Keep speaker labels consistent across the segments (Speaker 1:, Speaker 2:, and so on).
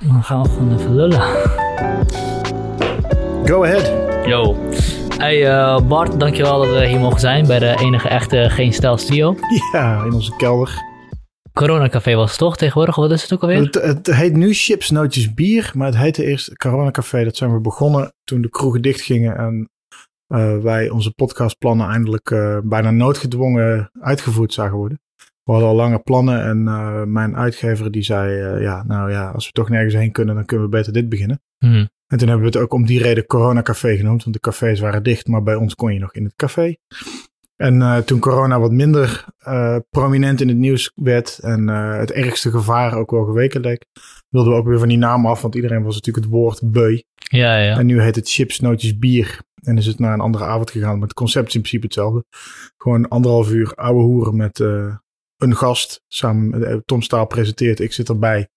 Speaker 1: Dan gaan we gewoon even lullen.
Speaker 2: Go ahead.
Speaker 1: Yo. Hey uh, Bart, dankjewel dat we hier mogen zijn bij de enige echte Geen Stijl Studio.
Speaker 2: Ja, in onze kelder.
Speaker 1: Corona Café was het toch tegenwoordig? Wat is het ook alweer?
Speaker 2: Het, het heet nu Chips, Nootjes, Bier, maar het heette eerst Corona Café. Dat zijn we begonnen toen de kroegen dichtgingen en uh, wij onze podcastplannen eindelijk uh, bijna noodgedwongen uitgevoerd zagen worden. We hadden al lange plannen en uh, mijn uitgever die zei, ja, nou ja, als we toch nergens heen kunnen, dan kunnen we beter dit beginnen.
Speaker 1: Hmm.
Speaker 2: En toen hebben we het ook om die reden Corona Café genoemd, want de cafés waren dicht, maar bij ons kon je nog in het café. En uh, toen corona wat minder prominent in het nieuws werd en het ergste gevaar ook wel geweken leek, wilden we ook weer van die naam af, want iedereen was natuurlijk het woord beu.
Speaker 1: Ja, ja.
Speaker 2: En nu heet het chips, nootjes, bier. En is het naar een andere avond gegaan, maar het concept is in principe hetzelfde. Gewoon anderhalf uur ouwe hoeren met een gast. Samen, Tom Staal presenteert, ik zit erbij.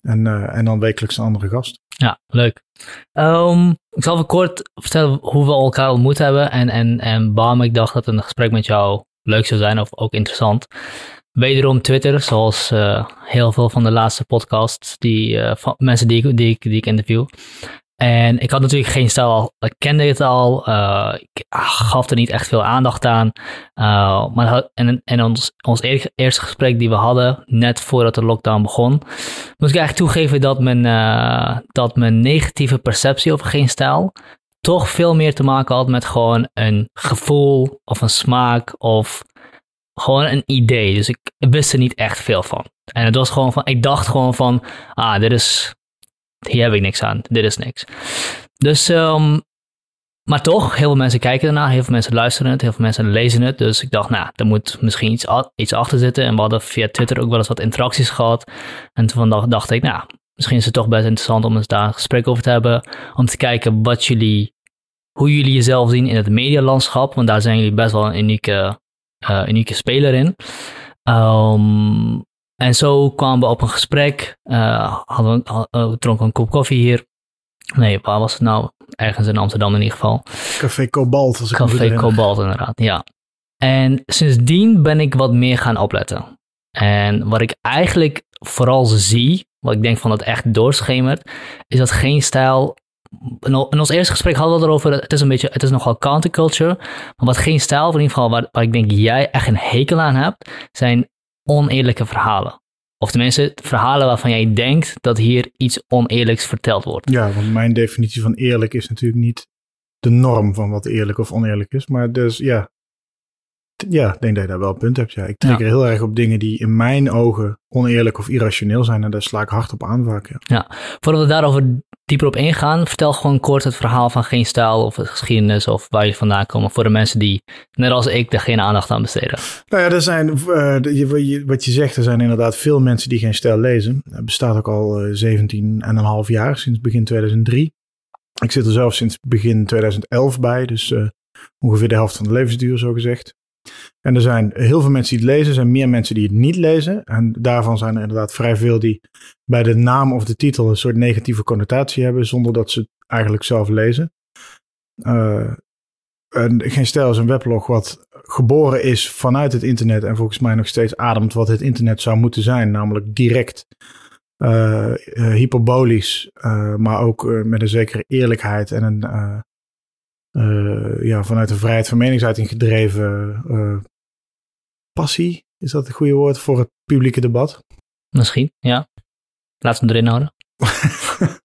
Speaker 2: En, en dan wekelijks een andere gast.
Speaker 1: Ja, leuk. Um, ik zal even kort vertellen hoe we elkaar ontmoet hebben en, en, en waarom ik dacht dat een gesprek met jou leuk zou zijn of ook interessant. Wederom Twitter, zoals uh, heel veel van de laatste podcasts, die, van mensen die die, ik, die ik interview. En ik had natuurlijk geen stijl al, ik kende het al, uh, ik gaf er niet echt veel aandacht aan. Uh, maar en, en ons, ons eerste gesprek die we hadden, net voordat de lockdown begon, moest ik eigenlijk toegeven dat mijn, uh, dat mijn negatieve perceptie over geen stijl toch veel meer te maken had met gewoon een gevoel of een smaak of gewoon een idee. Dus ik wist er niet echt veel van. En het was gewoon van, ik dacht gewoon van, ah, dit is hier heb ik niks aan, dit is niks. Dus, um, maar toch, heel veel mensen kijken ernaar, heel veel mensen luisteren het, heel veel mensen lezen het. Dus ik dacht, nou, er moet misschien iets, iets achter zitten. En we hadden via Twitter ook wel eens wat interacties gehad. En toen dacht, ik, nou, misschien is het toch best interessant om eens daar een gesprek over te hebben. Om te kijken wat jullie, hoe jullie jezelf zien in het medialandschap. Want daar zijn jullie best wel een unieke, uh, unieke speler in. Um, en zo kwamen we op een gesprek. Uh, hadden we, hadden we dronken een kop koffie hier. Nee, waar was het nou? Ergens in Amsterdam in ieder geval.
Speaker 2: Café Cobalt. Als ik
Speaker 1: Café Cobalt, inderdaad, ja. En sindsdien ben ik wat meer gaan opletten. En wat ik eigenlijk vooral zie, wat ik denk van dat echt doorschemert, is dat geen stijl. In ons eerste gesprek hadden we het erover, het is een beetje, het is nogal counterculture. Maar wat geen stijl, in ieder geval waar, waar ik denk jij echt een hekel aan hebt, zijn oneerlijke verhalen. Of tenminste, verhalen waarvan jij denkt dat hier iets oneerlijks verteld wordt.
Speaker 2: Ja, want mijn definitie van eerlijk is natuurlijk niet de norm van wat eerlijk of oneerlijk is. Maar dus ja, ja, ik denk dat je daar wel een punt hebt. Ja. Ik trek er heel erg op dingen die in mijn ogen oneerlijk of irrationeel zijn. En daar sla ik hard op aan vaak. Ja.
Speaker 1: ja, voordat we daarover dieper op ingaan, vertel gewoon kort het verhaal van Geen Stijl of de geschiedenis of waar je vandaan komt. Voor de mensen die, net als ik, er geen aandacht aan besteden.
Speaker 2: Nou ja, er zijn, uh, wat je zegt, er zijn inderdaad veel mensen die Geen Stijl lezen. Het bestaat ook al uh, 17,5 jaar, sinds begin 2003. Ik zit er zelf sinds begin 2011 bij, dus uh, ongeveer de helft van de levensduur, zo gezegd. En er zijn heel veel mensen die het lezen, er zijn meer mensen die het niet lezen. En daarvan zijn er inderdaad vrij veel die bij de naam of de titel een soort negatieve connotatie hebben, zonder dat ze het eigenlijk zelf lezen. Uh, en Geen Stijl is een weblog wat geboren is vanuit het internet en volgens mij nog steeds ademt wat het internet zou moeten zijn, namelijk direct, uh, hyperbolisch, maar ook met een zekere eerlijkheid en een ja, vanuit een vrijheid van meningsuiting gedreven uh, passie. Is dat het goede woord voor het publieke debat?
Speaker 1: Misschien, ja. Laten we hem erin houden.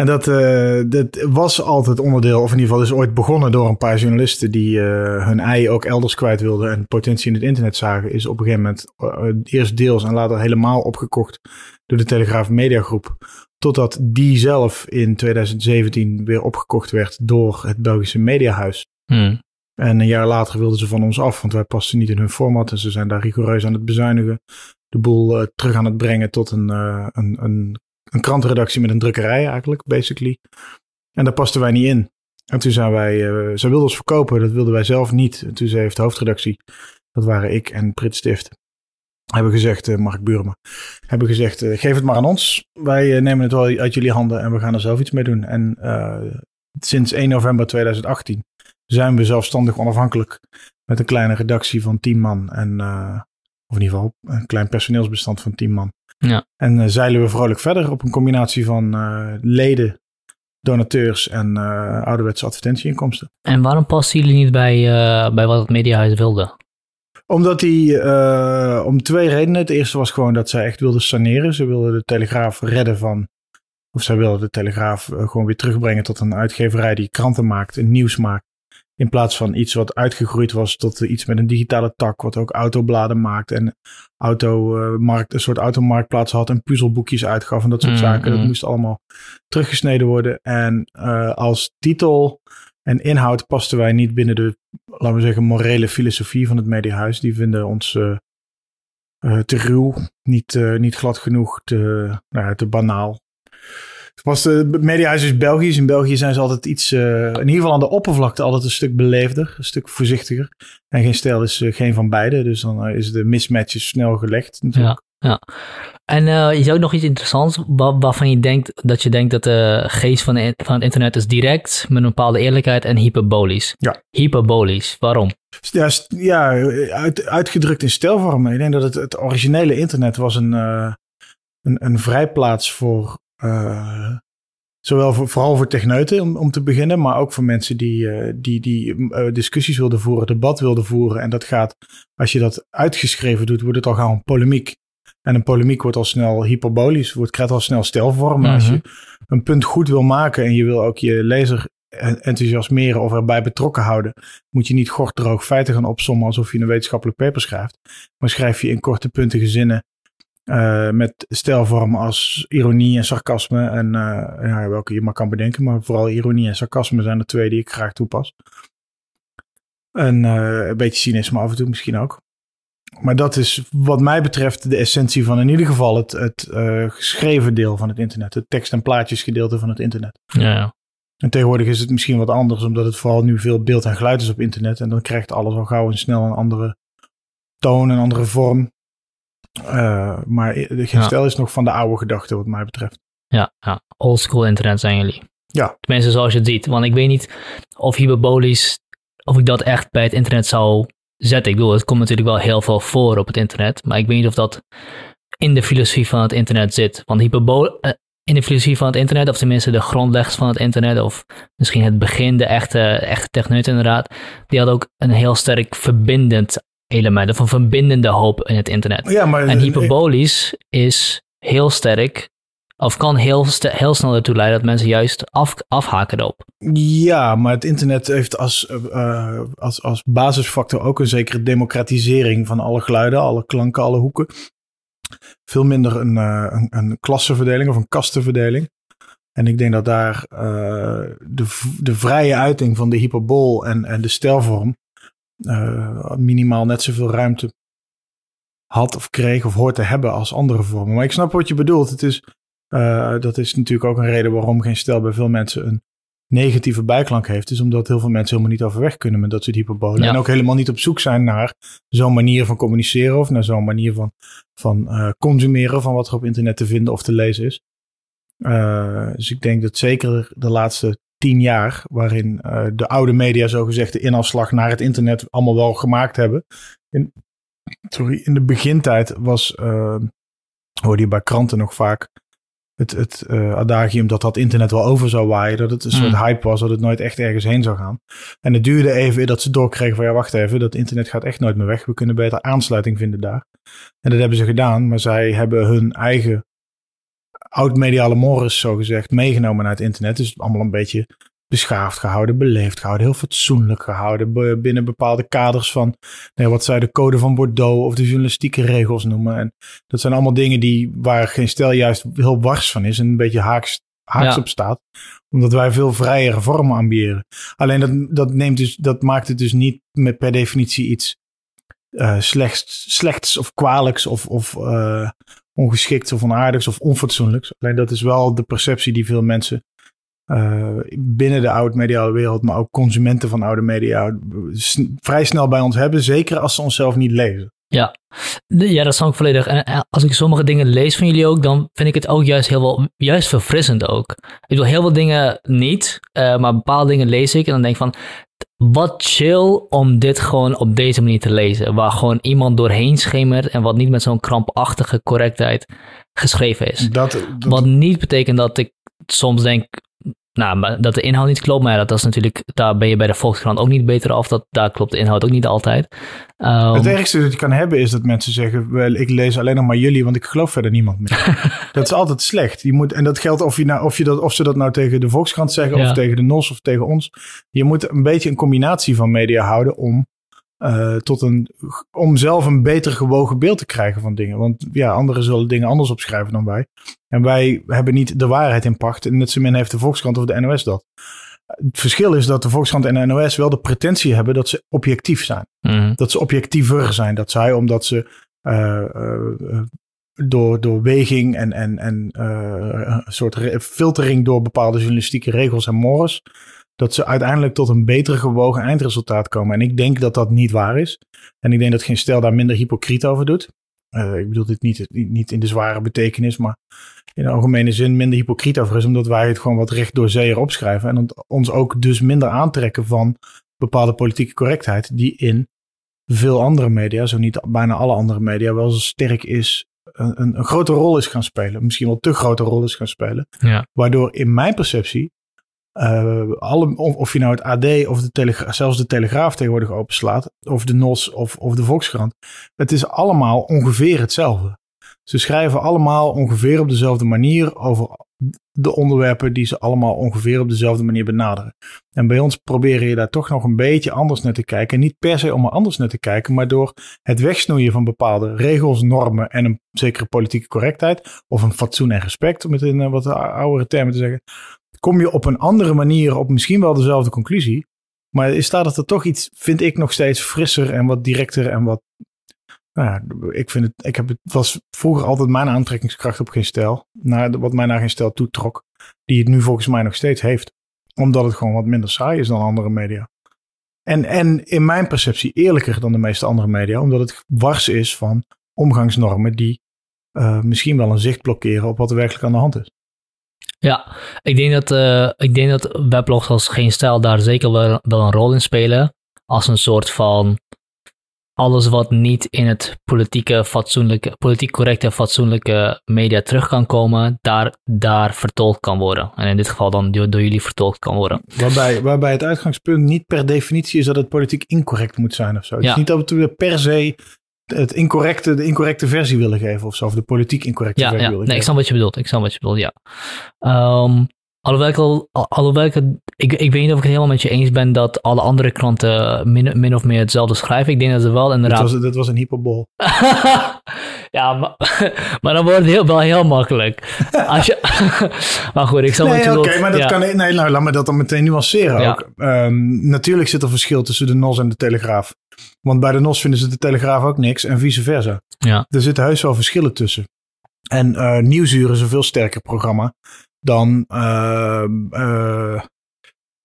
Speaker 2: en dat, uh, dat was altijd onderdeel, of in ieder geval is ooit begonnen door een paar journalisten die hun ei ook elders kwijt wilden en potentie in het internet zagen. Is op een gegeven moment eerst deels en later helemaal opgekocht door de Telegraaf Mediagroep. Totdat die zelf in 2017 weer opgekocht werd door het Belgische Mediahuis.
Speaker 1: Hmm.
Speaker 2: En een jaar later wilden ze van ons af, want wij pasten niet in hun format. En ze zijn daar rigoureus aan het bezuinigen. De boel uh, terug aan het brengen tot een, uh, een, een, een krantenredactie met een drukkerij eigenlijk, basically. En daar pasten wij niet in. En toen zijn wij, uh, zij wilden ons verkopen, dat wilden wij zelf niet. En toen heeft de hoofdredactie, dat waren ik en Prit Stift, hebben gezegd, uh, Mark Burma, hebben gezegd, uh, geef het maar aan ons. Wij uh, nemen het wel uit jullie handen en we gaan er zelf iets mee doen. En sinds 1 november 2018 zijn we zelfstandig onafhankelijk met een kleine redactie van 10 man. En, of in ieder geval een klein personeelsbestand van 10 man.
Speaker 1: Ja.
Speaker 2: En zeilen we vrolijk verder op een combinatie van leden, donateurs en ouderwetse advertentieinkomsten.
Speaker 1: En waarom passen jullie niet bij, bij wat het Mediahuis wilde?
Speaker 2: Omdat die, om twee redenen. Het eerste was gewoon dat zij echt wilden saneren. Ze wilden de Telegraaf redden van of zij wilden de Telegraaf eh, gewoon weer terugbrengen tot een uitgeverij die kranten maakt en nieuws maakt. In plaats van iets wat uitgegroeid was tot iets met een digitale tak, wat ook autobladen maakt en automarkt, een soort automarktplaats had en puzzelboekjes uitgaf en dat soort
Speaker 1: Mm-hmm.
Speaker 2: zaken. Dat moest allemaal teruggesneden worden. En uh, als titel en inhoud pasten wij niet binnen de, laten we zeggen, morele filosofie van het Mediahuis. Die vinden ons uh, te ruw, niet, niet glad genoeg, te, nou, te banaal. Was de mediahuis is Belgisch. In België zijn ze altijd iets, in ieder geval aan de oppervlakte, altijd een stuk beleefder, een stuk voorzichtiger. En geen stijl is geen van beide, dus dan is de mismatches snel gelegd.
Speaker 1: Natuurlijk. Ja. En je zou ook nog iets interessants waar, waarvan je denkt dat je denkt dat de geest van, de, van het internet is direct, met een bepaalde eerlijkheid en hyperbolisch.
Speaker 2: Ja.
Speaker 1: Hyperbolisch, waarom?
Speaker 2: Ja, ja uit, uitgedrukt in stijlvormen. Ik denk dat het, het originele internet was een, een, een vrijplaats voor uh, zowel voor, vooral voor techneuten om, om te beginnen, maar ook voor mensen die, uh, die, die uh, discussies wilden voeren, debat wilden voeren. En dat gaat, als je dat uitgeschreven doet, wordt het al gauw een polemiek. En een polemiek wordt al snel hyperbolisch, wordt, krijgt al snel stelvorm. Maar mm -hmm. als je een punt goed wil maken en je wil ook je lezer enthousiasmeren of erbij betrokken houden, moet je niet gorddroog feiten gaan opsommen alsof je een wetenschappelijk paper schrijft. Maar schrijf je in korte puntige zinnen uh, met stijlvormen als ironie en sarcasme. En uh, ja, welke je maar kan bedenken. Maar vooral ironie en sarcasme zijn de twee die ik graag toepas. En uh, een beetje cynisme af en toe misschien ook. Maar dat is wat mij betreft de essentie van in ieder geval het, het geschreven deel van het internet. Het tekst- en plaatjesgedeelte van het internet.
Speaker 1: Ja, ja.
Speaker 2: En tegenwoordig is het misschien wat anders, omdat het vooral nu veel beeld en geluid is op internet. En dan krijgt alles al gauw en snel een andere toon, een andere vorm. Uh, maar de gestel ja. is nog van de oude gedachte, wat mij betreft.
Speaker 1: Ja, ja. oldschool internet zijn jullie.
Speaker 2: Ja.
Speaker 1: Tenminste, zoals je het ziet. Want ik weet niet of hyperbolisch, of ik dat echt bij het internet zou zetten. Ik bedoel, het komt natuurlijk wel heel veel voor op het internet. Maar ik weet niet of dat in de filosofie van het internet zit. Want hyperbol uh, in de filosofie van het internet, of tenminste de grondleggers van het internet, of misschien het begin, de echte, echte techneut inderdaad, die had ook een heel sterk verbindend element, of een verbindende hoop in het internet.
Speaker 2: Ja, maar,
Speaker 1: en hyperbolisch is heel sterk, of kan heel, heel snel ertoe leiden dat mensen juist af, afhaken erop.
Speaker 2: Ja, maar het internet heeft als, uh, als, als basisfactor ook een zekere democratisering van alle geluiden, alle klanken, alle hoeken. Veel minder een, uh, een, een klassenverdeling of een kastenverdeling. En ik denk dat daar uh, de, de vrije uiting van de hyperbol en, en de stijlvorm minimaal net zoveel ruimte had of kreeg of hoort te hebben als andere vormen. Maar ik snap wat je bedoelt. Het is, uh, dat is natuurlijk ook een reden waarom geen stijl bij veel mensen een negatieve bijklank heeft. Is omdat heel veel mensen helemaal niet overweg kunnen met dat soort hyperbolen. Ja. En ook helemaal niet op zoek zijn naar zo'n manier van communiceren of naar zo'n manier van, van uh, consumeren van wat er op internet te vinden of te lezen is. Uh, dus ik denk dat zeker de laatste tien jaar, waarin uh, de oude media zogezegd de inafslag naar het internet allemaal wel gemaakt hebben. In, sorry, in de begintijd was, hoorde je bij kranten nog vaak het, het uh, adagium dat dat internet wel over zou waaien. Dat het een soort mm. hype was, dat het nooit echt ergens heen zou gaan. En het duurde even dat ze doorkregen van ja, wacht even, dat internet gaat echt nooit meer weg. We kunnen beter aansluiting vinden daar. En dat hebben ze gedaan, maar zij hebben hun eigen oud-mediale morris, zo gezegd, meegenomen naar het internet. Dus allemaal een beetje beschaafd gehouden, beleefd gehouden, heel fatsoenlijk gehouden. Binnen bepaalde kaders van nee, wat zij de code van Bordeaux of de journalistieke regels noemen. En dat zijn allemaal dingen die, waar geen stel juist heel wars van is en een beetje haaks, haaks ja. op staat. Omdat wij veel vrijere vormen ambiëren. Alleen dat, dat, neemt dus, dat maakt het dus niet met per definitie iets uh, slechts, slechts of kwalijks of, of uh, ongeschikts of onaardigs of onfatsoenlijks. Alleen dat is wel de perceptie die veel mensen uh, binnen de oud-mediale wereld, maar ook consumenten van oude media vrij snel bij ons hebben. Zeker als ze onszelf niet lezen.
Speaker 1: Ja. ja, dat snap ik volledig. En als ik sommige dingen lees van jullie ook, dan vind ik het ook juist heel wel, juist verfrissend ook. Ik bedoel, heel veel dingen niet, uh, maar bepaalde dingen lees ik en dan denk ik van, wat chill om dit gewoon op deze manier te lezen. Waar gewoon iemand doorheen schemert en wat niet met zo'n krampachtige correctheid geschreven is.
Speaker 2: Dat, dat,
Speaker 1: Wat niet betekent dat ik soms denk, nou, maar dat de inhoud niet klopt. Maar ja, dat is natuurlijk, daar ben je bij de Volkskrant ook niet beter af. Dat, daar klopt de inhoud ook niet altijd. Ehm,
Speaker 2: het ergste dat je kan hebben is dat mensen zeggen, wel, ik lees alleen nog maar jullie, want ik geloof verder niemand meer. dat is altijd slecht. Je moet, en dat geldt of, je nou, of, je dat, of ze dat nou tegen de Volkskrant zeggen,
Speaker 1: Ja.
Speaker 2: of tegen de NOS, of tegen ons. Je moet een beetje een combinatie van media houden om, eh, tot een, om zelf een beter gewogen beeld te krijgen van dingen. Want ja, anderen zullen dingen anders opschrijven dan wij. En wij hebben niet de waarheid in pacht. En net zo min heeft de Volkskrant of de NOS dat. Het verschil is dat de Volkskrant en de NOS wel de pretentie hebben dat ze objectief zijn
Speaker 1: mhm.
Speaker 2: dat ze objectiever zijn. Dat zij, omdat ze eh, door, door weging en, en, en een soort filtering door bepaalde journalistieke regels en mores, dat ze uiteindelijk tot een beter gewogen eindresultaat komen. En ik denk dat dat niet waar is. En ik denk dat geen stel daar minder hypocriet over doet. Eh, ik bedoel dit niet, niet in de zware betekenis, maar in de algemene zin minder hypocriet over is, omdat wij het gewoon wat recht door zee erop schrijven. En ons ook dus minder aantrekken van bepaalde politieke correctheid, die in veel andere media, zo niet bijna alle andere media, wel zo sterk is, een, een, een grote rol is gaan spelen. Misschien wel te grote rol is gaan spelen.
Speaker 1: Ja.
Speaker 2: Waardoor in mijn perceptie, eh, alle, of, je nou het AD of de zelfs de Telegraaf tegenwoordig openslaat, of de NOS of, of de Volkskrant, het is allemaal ongeveer hetzelfde. Ze schrijven allemaal ongeveer op dezelfde manier over de onderwerpen die ze allemaal ongeveer op dezelfde manier benaderen. En bij ons proberen je daar toch nog een beetje anders naar te kijken. Niet per se om er anders naar te kijken, maar door het wegsnoeien van bepaalde regels, normen en een zekere politieke correctheid. Of een fatsoen en respect, om het in eh, wat oudere termen te zeggen. Kom je op een andere manier op misschien wel dezelfde conclusie. Maar is staat het er toch iets, vind ik nog steeds frisser en wat directer en wat. Nou ja, ik vind het, ik heb het, was vroeger altijd mijn aantrekkingskracht op geen stijl. Naar, wat mij naar geen stijl toetrok. Die het nu volgens mij nog steeds heeft. Omdat het gewoon wat minder saai is dan andere media. En, en in mijn perceptie eerlijker dan de meeste andere media. Omdat het wars is van omgangsnormen die eh, misschien wel een zicht blokkeren op wat er werkelijk aan de hand is.
Speaker 1: Ja, ik denk dat, eh, ik denk dat weblogs als Geen Stijl daar zeker wel, wel een rol in spelen. Als een soort van alles wat niet in het politieke, fatsoenlijke, politiek correcte, fatsoenlijke media terug kan komen, daar, daar vertolkt kan worden. En in dit geval dan door, door jullie vertolkt kan worden.
Speaker 2: Waarbij, waarbij het uitgangspunt niet per definitie is dat het politiek incorrect moet zijn of zo. Het
Speaker 1: Ja.
Speaker 2: is niet dat we per se het incorrecte, de incorrecte versie willen geven of zo. Of de politiek incorrecte
Speaker 1: Ja,
Speaker 2: versie
Speaker 1: ja.
Speaker 2: willen
Speaker 1: Nee, ik snap wat je bedoelt. Ik snap wat je bedoelt, ja. Ehm, alhoewel ik, al, alhoewel ik, ik, ik weet niet of ik het helemaal met je eens ben dat alle andere kranten min, min of meer hetzelfde schrijven. Ik denk dat ze wel
Speaker 2: Dat
Speaker 1: inderdaad...
Speaker 2: was, dat was een hyperbol.
Speaker 1: ja, maar, maar dan wordt het heel, wel heel makkelijk. Als je, maar goed, ik snap wat
Speaker 2: Nee, oké, maar dat
Speaker 1: ja.
Speaker 2: kan. Nee, nou, laat me dat dan meteen nuanceren
Speaker 1: Ja.
Speaker 2: ook. Ehm, natuurlijk zit er verschil tussen de NOS en de Telegraaf. Want bij de NOS vinden ze de Telegraaf ook niks en vice versa.
Speaker 1: Ja.
Speaker 2: Er zitten heus wel verschillen tussen. En eh Nieuwsuur is een veel sterker programma dan. ehm, eh,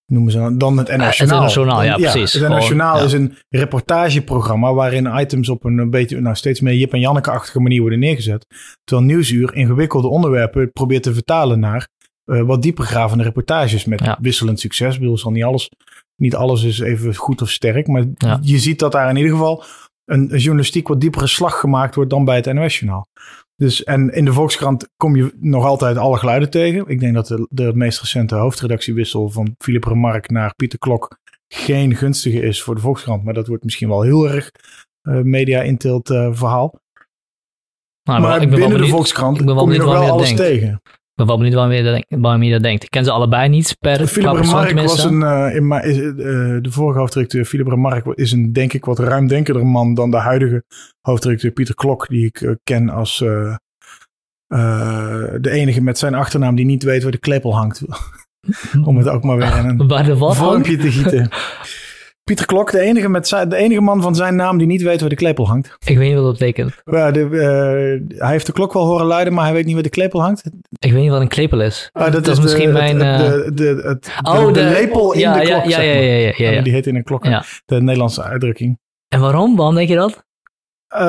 Speaker 2: noemen ze dan, het
Speaker 1: het
Speaker 2: NOS-journaal.
Speaker 1: NOS-journaal, ja, precies.
Speaker 2: Het
Speaker 1: ja.
Speaker 2: is een reportageprogramma waarin items op een beetje, nou steeds meer Jip en Janneke-achtige manier worden neergezet. Terwijl Nieuwsuur ingewikkelde onderwerpen probeert te vertalen naar eh, wat diepergravende reportages met
Speaker 1: Ja.
Speaker 2: wisselend succes. Ik bedoel, zal niet alles, niet alles is even goed of sterk, maar
Speaker 1: Ja.
Speaker 2: je ziet dat daar in ieder geval een, een journalistiek wat diepere slag gemaakt wordt dan bij het NOS-journaal. Dus, en in de Volkskrant kom je nog altijd alle geluiden tegen. Ik denk dat de, de meest recente hoofdredactiewissel van Philip Remarque naar Pieter Klok geen gunstige is voor de Volkskrant. Maar dat wordt misschien wel heel erg eh, media-inteelt eh, verhaal.
Speaker 1: Nou,
Speaker 2: maar
Speaker 1: ik ben wel
Speaker 2: binnen de Volkskrant
Speaker 1: ik ben wel
Speaker 2: kom je nog wel alles
Speaker 1: denkt.
Speaker 2: tegen.
Speaker 1: Ik ben wel benieuwd waarom je dat, waarom je dat denkt. Ik ken ze allebei niet per
Speaker 2: Philip Remarque was een, eh, in is, eh, de vorige hoofdredacteur Philip Remarque is een denk ik wat ruimdenkender man dan de huidige hoofdredacteur Pieter Klok, die ik eh, ken als de enige met zijn achternaam die niet weet waar de klepel hangt. Om het ook maar weer in een vormpje te gieten. Pieter Klok, de enige, met zijn, de enige man van zijn naam die niet weet waar de klepel hangt.
Speaker 1: Ik weet niet wat dat betekent.
Speaker 2: Ja, de, eh, hij heeft de klok wel horen luiden, maar hij weet niet waar de klepel hangt.
Speaker 1: Ik weet niet wat een klepel is.
Speaker 2: Ah,
Speaker 1: dat is misschien mijn... Eh,
Speaker 2: de, de, het,
Speaker 1: oh,
Speaker 2: de lepel in
Speaker 1: ja,
Speaker 2: de klok,
Speaker 1: Ja,
Speaker 2: zeg maar.
Speaker 1: ja,
Speaker 2: die heet in een klok. De Nederlandse uitdrukking.
Speaker 1: En waarom? Waarom denk je dat?
Speaker 2: Uh,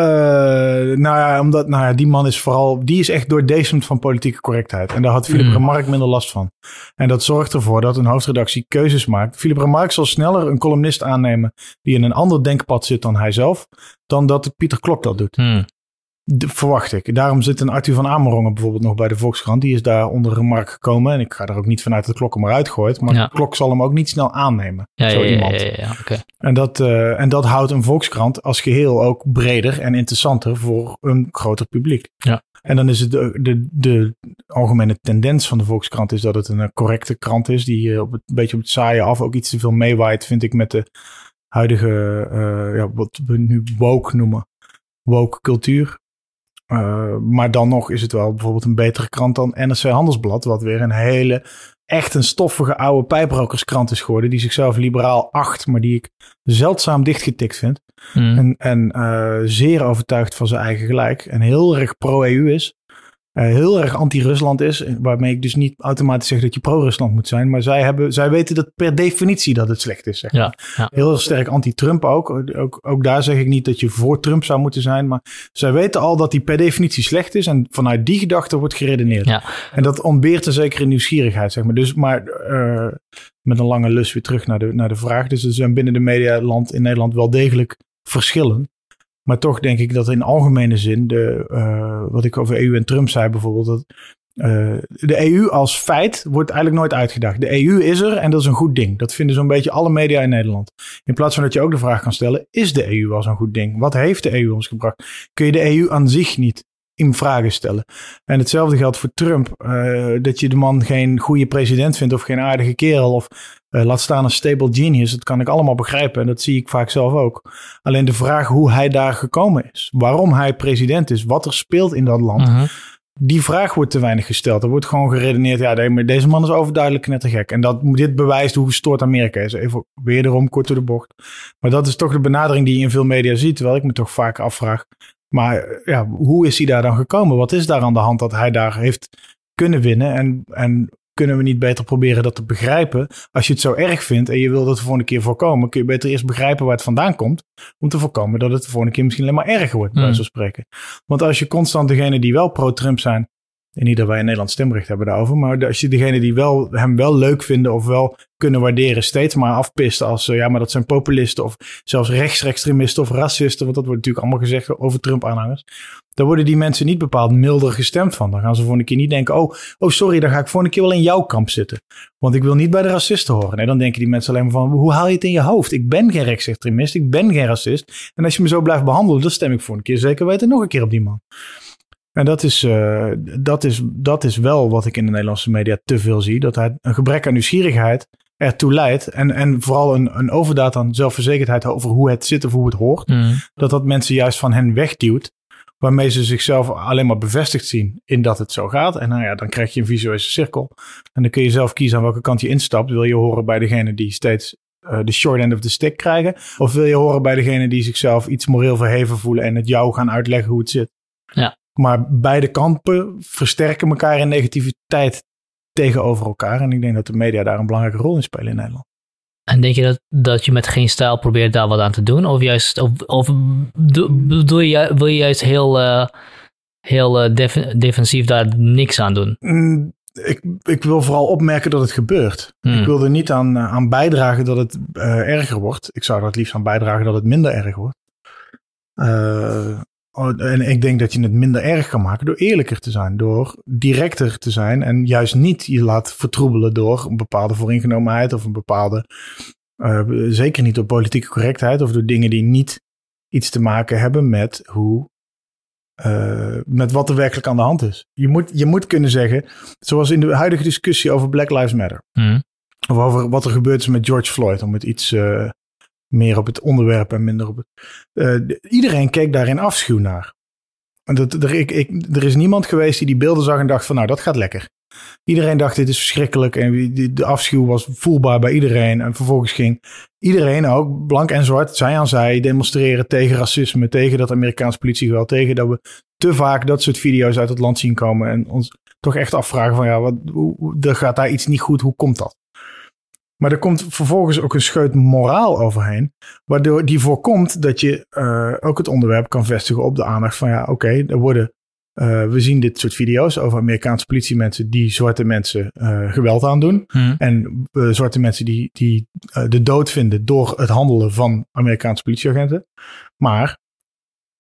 Speaker 2: nou ja, omdat nou ja, die man is vooral, die is echt doordezemd van politieke correctheid. En daar had Philip mm. Remarque minder last van. En dat zorgt ervoor dat een hoofdredactie keuzes maakt. Philip Remarque zal sneller een columnist aannemen die in een ander denkpad zit dan hij zelf, dan dat Pieter Klok dat doet. Mm verwacht ik. Daarom zit een Arthur van Amerongen bijvoorbeeld nog bij de Volkskrant. Die is daar onder een markt gekomen. En ik ga er ook niet vanuit dat de klok hem eruit gooit. Maar de klok zal hem ook niet snel aannemen.
Speaker 1: Ja,
Speaker 2: zo
Speaker 1: ja,
Speaker 2: iemand.
Speaker 1: Okay.
Speaker 2: en, dat, uh, en dat houdt een Volkskrant als geheel ook breder en interessanter voor een groter publiek.
Speaker 1: Ja.
Speaker 2: En dan is het de, de, de algemene tendens van de Volkskrant is dat het een correcte krant is. Die uh, op het, een beetje op het saaie af ook iets te veel meewaait, vind ik, met de huidige, uh, ja, wat we nu woke noemen. Woke cultuur. Uh, maar dan nog is het wel bijvoorbeeld een betere krant dan NRC Handelsblad, wat weer een hele, echt een stoffige oude pijprokerskrant is geworden, die zichzelf liberaal acht, maar die ik zeldzaam dichtgetikt vind. Mm. En, en uh, zeer overtuigd van zijn eigen gelijk en heel erg pro-EU is. Uh, heel erg anti-Rusland is. Waarmee ik dus niet automatisch zeg dat je pro-Rusland moet zijn. Maar zij, hebben, zij weten dat per definitie dat het slecht is. Zeg
Speaker 1: ja, ja,
Speaker 2: Heel sterk anti-Trump ook. ook. Ook daar zeg ik niet dat je voor Trump zou moeten zijn. Maar zij weten al dat die per definitie slecht is. En vanuit die gedachte wordt geredeneerd.
Speaker 1: Ja.
Speaker 2: En dat ontbeert een zekere nieuwsgierigheid. Zeg maar. Dus, maar uh, met een lange lus weer terug naar de, naar de vraag. Dus er zijn binnen de medialand in Nederland wel degelijk verschillen. Maar toch denk ik dat in algemene zin, de, uh, wat ik over EU en Trump zei bijvoorbeeld, dat uh, de EU als feit wordt eigenlijk nooit uitgedacht. De EU is er en dat is een goed ding. Dat vinden zo'n beetje alle media in Nederland. In plaats van dat je ook de vraag kan stellen, is de EU wel zo'n goed ding? Wat heeft de EU ons gebracht? Kun je de EU aan zich niet in vragen stellen. En hetzelfde geldt voor Trump. Uh, dat je de man geen goede president vindt of geen aardige kerel of uh, laat staan een stable genius. Dat kan ik allemaal begrijpen en dat zie ik vaak zelf ook. Alleen de vraag hoe hij daar gekomen is, waarom hij president is, wat er speelt in dat land. Uh -huh. Die vraag wordt te weinig gesteld. Er wordt gewoon geredeneerd, ja, deze man is overduidelijk knettergek. En dat, dit bewijst hoe gestoord Amerika is. Even wederom kort door de bocht. Maar dat is toch de benadering die je in veel media ziet. Terwijl ik me toch vaak afvraag, maar ja, hoe is hij daar dan gekomen? Wat is daar aan de hand dat hij daar heeft kunnen winnen? En, en kunnen we niet beter proberen dat te begrijpen? Als je het zo erg vindt en je wil dat de volgende keer voorkomen, kun je beter eerst begrijpen waar het vandaan komt. Om te voorkomen dat het de volgende keer misschien alleen maar erger wordt, bij mm. zo spreken. Want als je constant degene die wel pro-Trump zijn, in ieder wij in Nederland stemrecht hebben daarover. Maar als je degene die wel, hem wel leuk vinden of wel kunnen waarderen, steeds maar afpist als ja, maar dat zijn populisten of zelfs rechtsextremisten of racisten. Want dat wordt natuurlijk allemaal gezegd over Trump-aanhangers. Dan worden die mensen niet bepaald milder gestemd van. Dan gaan ze voor een keer niet denken: oh, oh, sorry, dan ga ik voor een keer wel in jouw kamp zitten. Want ik wil niet bij de racisten horen. Nee, dan denken die mensen alleen maar van: hoe haal je het in je hoofd? Ik ben geen rechtsextremist, ik ben geen racist. En als je me zo blijft behandelen, dan stem ik voor een keer zeker weten nog een keer op die man. En dat is, uh, dat, is, dat is wel wat ik in de Nederlandse media te veel zie. Dat hij een gebrek aan nieuwsgierigheid ertoe leidt. En, en vooral een, een overdaad aan zelfverzekerdheid over hoe het zit of hoe het hoort.
Speaker 1: Mm.
Speaker 2: Dat dat mensen juist van hen wegduwt. Waarmee ze zichzelf alleen maar bevestigd zien in dat het zo gaat. En nou ja, dan krijg je een visuele cirkel. En dan kun je zelf kiezen aan welke kant je instapt. Wil je horen bij degene die steeds uh, de short end of the stick krijgen? Of wil je horen bij degene die zichzelf iets moreel verheven voelen en het jou gaan uitleggen hoe het zit?
Speaker 1: Ja.
Speaker 2: Maar beide kampen versterken elkaar in negativiteit tegenover elkaar. En ik denk dat de media daar een belangrijke rol in spelen in Nederland.
Speaker 1: En denk je dat, dat je met geen stijl probeert daar wat aan te doen? Of, juist, of, of doe je, wil je juist heel, uh, heel uh, def, defensief daar niks aan doen?
Speaker 2: Mm, ik, ik wil vooral opmerken dat het gebeurt.
Speaker 1: Hmm.
Speaker 2: Ik wil er niet aan, uh, aan bijdragen dat het erger wordt. Ik zou er het liefst aan bijdragen dat het minder erg wordt. Oh, en ik denk dat je het minder erg kan maken door eerlijker te zijn, door directer te zijn en juist niet je laat vertroebelen door een bepaalde vooringenomenheid of een bepaalde, uh, zeker niet door politieke correctheid of door dingen die niet iets te maken hebben met hoe, uh, met wat er werkelijk aan de hand is. Je moet, je moet kunnen zeggen, zoals in de huidige discussie over Black Lives Matter,
Speaker 1: mm.
Speaker 2: of over wat er gebeurd is met George Floyd, om het iets uh, meer op het onderwerp en minder op het. Uh, iedereen keek daar in afschuw naar. En dat, er, ik, ik, er is niemand geweest die die beelden zag en dacht van nou dat gaat lekker. Iedereen dacht dit is verschrikkelijk en de afschuw was voelbaar bij iedereen. En vervolgens ging iedereen ook, blank en zwart, zij aan zij, demonstreren tegen racisme, tegen dat Amerikaanse politiegeweld, tegen dat we te vaak dat soort video's uit het land zien komen en ons toch echt afvragen van ja, wat, hoe, er gaat daar iets niet goed, hoe komt dat? Maar er komt vervolgens ook een scheut moraal overheen. Waardoor die voorkomt dat je uh, ook het onderwerp kan vestigen op de aandacht van ja, oké, okay, er worden. Uh, we zien dit soort video's over Amerikaanse politiemensen die zwarte mensen uh, geweld aandoen. Hmm. En zwarte mensen die, die de dood vinden door het handelen van Amerikaanse politieagenten. Maar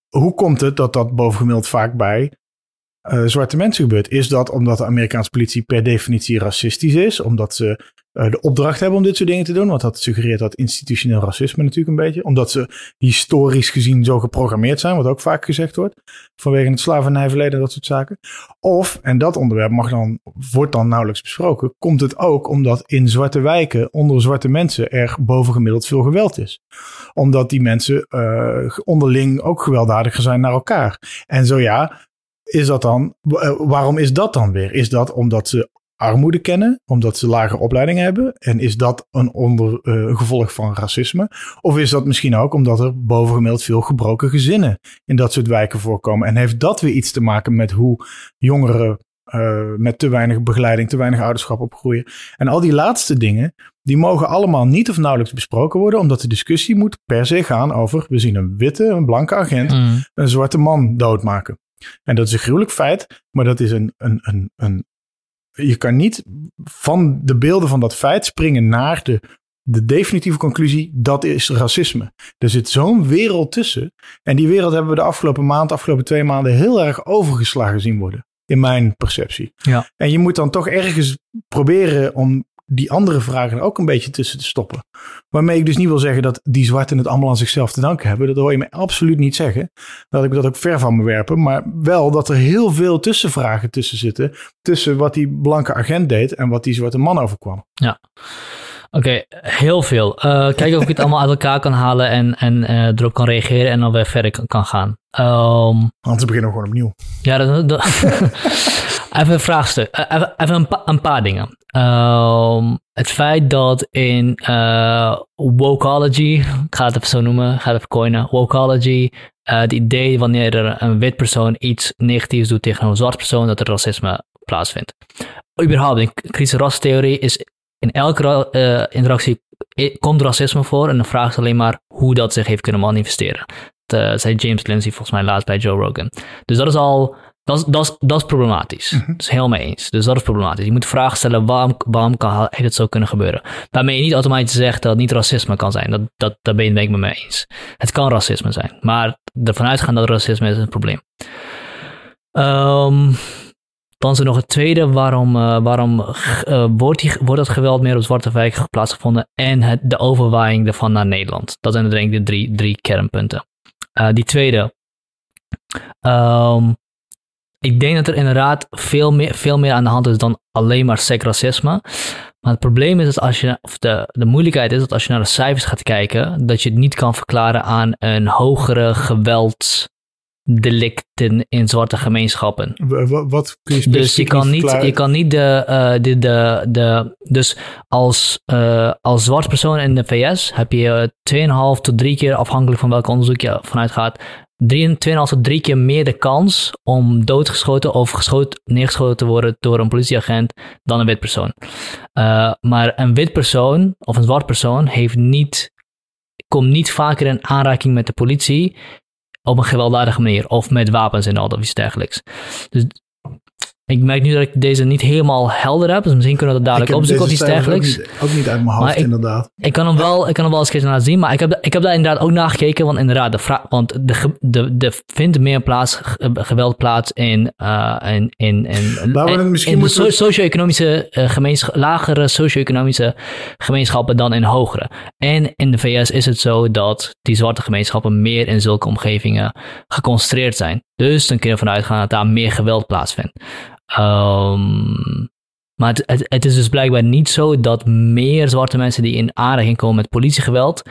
Speaker 2: hoe komt het dat dat bovengemiddeld vaak bij uh, zwarte mensen gebeurt. Is dat omdat de Amerikaanse politie per definitie racistisch is? Omdat ze de opdracht hebben om dit soort dingen te doen? Want dat suggereert dat institutioneel racisme natuurlijk een beetje. Omdat ze historisch gezien zo geprogrammeerd zijn, wat ook vaak gezegd wordt. Vanwege het slavernijverleden en dat soort zaken. Of, en dat onderwerp mag dan, wordt dan nauwelijks besproken, komt het ook omdat in zwarte wijken onder zwarte mensen er bovengemiddeld veel geweld is. Omdat die mensen uh, onderling ook gewelddadiger zijn naar elkaar. En zo ja, is dat dan, eh, waarom is dat dan weer? Is dat omdat ze armoede kennen, omdat ze lage opleiding hebben? En is dat een onder, uh, gevolg van racisme? Of is dat misschien ook omdat er bovengemiddeld veel gebroken gezinnen in dat soort wijken voorkomen? En heeft dat weer iets te maken met hoe jongeren uh, met te weinig begeleiding, te weinig ouderschap opgroeien? En al die laatste dingen, die mogen allemaal niet of nauwelijks besproken worden, omdat de discussie moet per se gaan over: we zien een witte, een blanke agent, mm. een zwarte man doodmaken. En dat is een gruwelijk feit, maar dat is een, een, een, een. Je kan niet van de beelden van dat feit springen naar de, de definitieve conclusie: dat is racisme. Er zit zo'n wereld tussen. En die wereld hebben we de afgelopen maand, afgelopen twee maanden heel erg overgeslagen zien worden. In mijn perceptie.
Speaker 1: Ja.
Speaker 2: En je moet dan toch ergens proberen om die andere vragen er ook een beetje tussen te stoppen. Waarmee ik dus niet wil zeggen dat die zwarten het allemaal aan zichzelf te danken hebben. Dat hoor je me absoluut niet zeggen. Dat ik dat ook ver van me werpen. Maar wel dat er heel veel tussenvragen tussen zitten. Tussen wat die blanke agent deed en wat die zwarte man overkwam.
Speaker 1: Ja. Oké, heel veel. Uh, kijk of ik het allemaal uit elkaar kan halen en, en uh, erop kan reageren en dan weer verder kan, kan gaan. Um,
Speaker 2: Anders beginnen we gewoon opnieuw.
Speaker 1: Ja, dat, dat even een vraagstuk. Eh, even, even een, pa een, paar dingen. Um, het feit dat in uh, wokology, ik ga het even zo noemen, ik ga het even coinen, wokology, uh, het idee wanneer er een wit persoon iets negatiefs doet tegen een zwart persoon, dat er racisme plaatsvindt. Überhaupt, in kritische rastheorie is in elke uh, interactie komt racisme voor en de vraag is alleen maar hoe dat zich heeft kunnen manifesteren. Dat zei James Lindsay volgens mij laatst bij Joe Rogan. Dus dat is al dat is, dat, dat is problematisch. Mm -hmm. Dat is helemaal eens. Dus dat is problematisch. Je moet vraag stellen, waarom, waarom kan, heeft het zo kunnen gebeuren? Waarmee je niet automatisch zegt dat het niet racisme kan zijn. Dat, dat, daar ben je het met me eens. Het kan racisme zijn. Maar ervan uitgaan dat racisme is een probleem. Um, dan is er nog het tweede. Waarom, uh, waarom uh, wordt, die, wordt dat geweld meer op zwarte wijken plaatsgevonden? En het, de overwaaiing ervan naar Nederland. Dat zijn denk ik de drie, drie kernpunten. Uh, die tweede. Um, ik denk dat er inderdaad veel meer, veel meer aan de hand is dan alleen maar seksracisme. Maar het probleem is dat als je, of de, de moeilijkheid is dat als je naar de cijfers gaat kijken, dat je het niet kan verklaren aan een hogere geweldsdelicten in zwarte gemeenschappen.
Speaker 2: Wat kun je
Speaker 1: Dus je kan niet, je kan niet de, uh, de, de, de, dus als, uh, als zwart persoon in de VS heb je 2,5 tot 3 keer, afhankelijk van welk onderzoek je vanuit gaat, 2,5 tot 3 keer meer de kans om doodgeschoten of geschoten, neergeschoten te worden door een politieagent dan een wit persoon. Uh, maar een wit persoon of een zwart persoon heeft niet, komt niet vaker in aanraking met de politie op een gewelddadige manier of met wapens en al dat iets dergelijks. Dus ik merk nu dat ik deze niet helemaal helder heb, dus misschien kunnen we dat dadelijk opzoeken of iets dergelijks.
Speaker 2: Ook niet, ook niet uit mijn hoofd,
Speaker 1: ik,
Speaker 2: inderdaad.
Speaker 1: Ik kan hem wel, ik kan hem wel eens laten zien, maar ik heb, ik heb daar inderdaad ook naar gekeken, want inderdaad, de vraag, want de, de, de vindt meer plaats, geweld plaats in, uh, in, in, in,
Speaker 2: in,
Speaker 1: in de so, socio-economische uh, gemeenschap, lagere socio-economische gemeenschappen dan in hogere. En in de VS is het zo dat die zwarte gemeenschappen meer in zulke omgevingen geconcentreerd zijn. Dus dan kun je ervan uitgaan dat daar meer geweld plaatsvindt. Um, maar het, is dus blijkbaar niet zo dat meer zwarte mensen die in aanraking komen met politiegeweld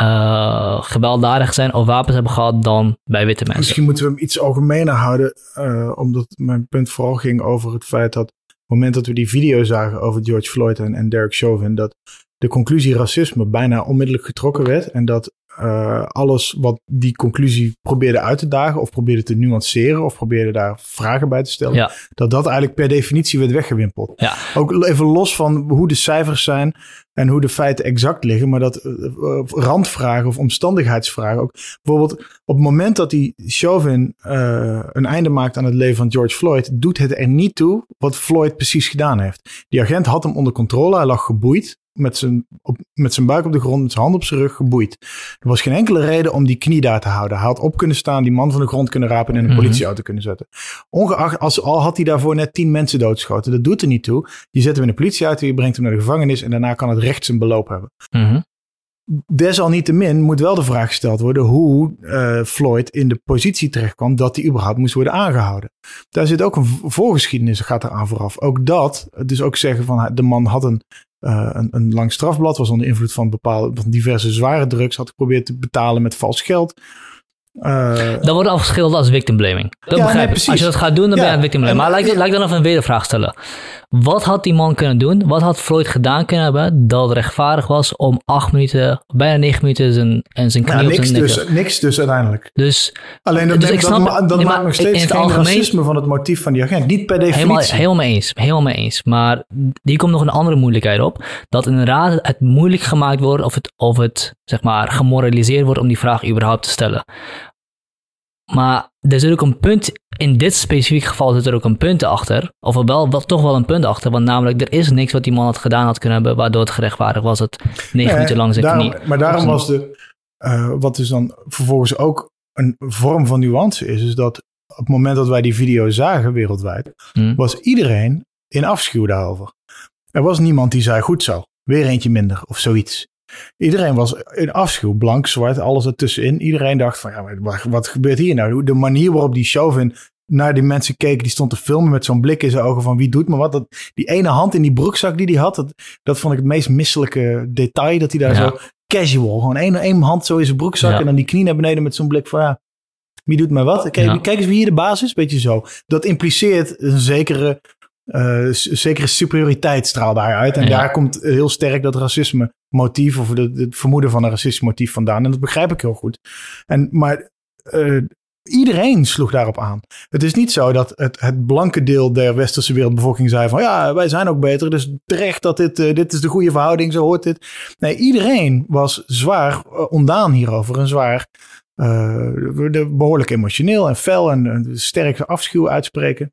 Speaker 1: uh, gewelddadig zijn of wapens hebben gehad dan bij witte mensen.
Speaker 2: Misschien moeten we hem iets algemener houden, uh, omdat mijn punt vooral ging over het feit dat op het moment dat we die video zagen over George Floyd en, en Derek Chauvin, dat de conclusie racisme bijna onmiddellijk getrokken werd. En dat uh, alles wat die conclusie probeerde uit te dagen, of probeerde te nuanceren, of probeerde daar vragen bij te stellen,
Speaker 1: Ja.
Speaker 2: dat dat eigenlijk per definitie werd weggewimpeld.
Speaker 1: Ja.
Speaker 2: Ook even los van hoe de cijfers zijn en hoe de feiten exact liggen, maar dat uh, uh, randvragen of omstandigheidsvragen ook. Bijvoorbeeld op het moment dat die Chauvin uh, een einde maakt aan het leven van George Floyd, doet het er niet toe wat Floyd precies gedaan heeft. Die agent had hem onder controle, hij lag geboeid met zijn, op, met zijn buik op de grond, met zijn hand op zijn rug geboeid. Er was geen enkele reden om die knie daar te houden. Hij had op kunnen staan, die man van de grond kunnen rapen en in een
Speaker 1: Mhm.
Speaker 2: politieauto kunnen zetten. Ongeacht, als, al had hij daarvoor net tien mensen doodgeschoten. Dat doet er niet toe. Je zet hem in een politieauto, je brengt hem naar de gevangenis en daarna kan het recht zijn beloop hebben.
Speaker 1: Mhm.
Speaker 2: Desalniettemin moet wel de vraag gesteld worden hoe uh, Floyd in de positie terechtkwam dat hij überhaupt moest worden aangehouden. Daar zit ook een voorgeschiedenis, gaat er aan vooraf. Ook dat, dus ook zeggen van de man had een uh, een, een, lang strafblad, was onder invloed van bepaalde van diverse zware drugs, had geprobeerd te betalen met vals geld.
Speaker 1: Uh, dat wordt afgeschilderd als victim blaming. Dat ja, begrijp ik. Nee, als je dat gaat doen, dan ja, ben je aan victim blaming. Maar laat ik, ik dan even een wedervraag stellen. Wat had die man kunnen doen? Wat had Floyd gedaan kunnen hebben dat rechtvaardig was om acht minuten, bijna negen minuten zijn, en zijn knie
Speaker 2: ja,
Speaker 1: op
Speaker 2: niks
Speaker 1: zijn
Speaker 2: dus, niks dus uiteindelijk.
Speaker 1: Dus,
Speaker 2: Alleen dat,
Speaker 1: dus
Speaker 2: dat,
Speaker 1: snap,
Speaker 2: dat, dat
Speaker 1: nee,
Speaker 2: maakt nog steeds geen algemeen, racisme van het motief van die agent. Niet per definitie.
Speaker 1: Helemaal, helemaal mee eens. Helemaal mee eens. Maar hier komt nog een andere moeilijkheid op. Dat inderdaad het moeilijk gemaakt wordt of het, of het zeg maar gemoraliseerd wordt om die vraag überhaupt te stellen. Maar er zit ook een punt, in dit specifieke geval zit er ook een punt achter. Of wel, wel, toch wel een punt achter. Want namelijk, er is niks wat die man had gedaan had kunnen hebben, waardoor het gerechtvaardig was het negen minuten lang zijn
Speaker 2: daarom,
Speaker 1: knie.
Speaker 2: Maar daarom was de, uh, wat dus dan vervolgens ook een vorm van nuance is, is dat op het moment dat wij die video zagen wereldwijd,
Speaker 1: hmm.
Speaker 2: was iedereen in afschuw daarover. Er was niemand die zei, goed zo, weer eentje minder of zoiets. Iedereen was in afschuw, blank, zwart, alles ertussenin. Iedereen dacht van, ja, wat, wat gebeurt hier nou? De manier waarop die Chauvin naar die mensen keek, die stond te filmen met zo'n blik in zijn ogen van wie doet me wat. Dat, die ene hand in die broekzak die hij had, dat, dat vond ik het meest misselijke detail. Dat hij daar
Speaker 1: Ja.
Speaker 2: zo casual, gewoon één, één hand zo in zijn broekzak
Speaker 1: Ja.
Speaker 2: en dan die knie naar beneden met zo'n blik van ja, wie doet mij wat? Kijk,
Speaker 1: Ja.
Speaker 2: kijk eens wie hier de baas is, beetje zo. Dat impliceert een zekere, s- zekere superioriteit straalt daaruit. En daar komt heel sterk dat racisme motief of het vermoeden van een racistisch motief vandaan. En dat begrijp ik heel goed. En, maar eh, iedereen sloeg daarop aan. Het is niet zo dat het, het blanke deel der westerse wereldbevolking zei van ja, wij zijn ook beter, dus terecht dat dit, eh, dit is de goede verhouding, zo hoort dit. Nee, iedereen was zwaar eh, ondaan hierover en zwaar de- behoorlijk emotioneel en fel en sterke afschuw uitspreken.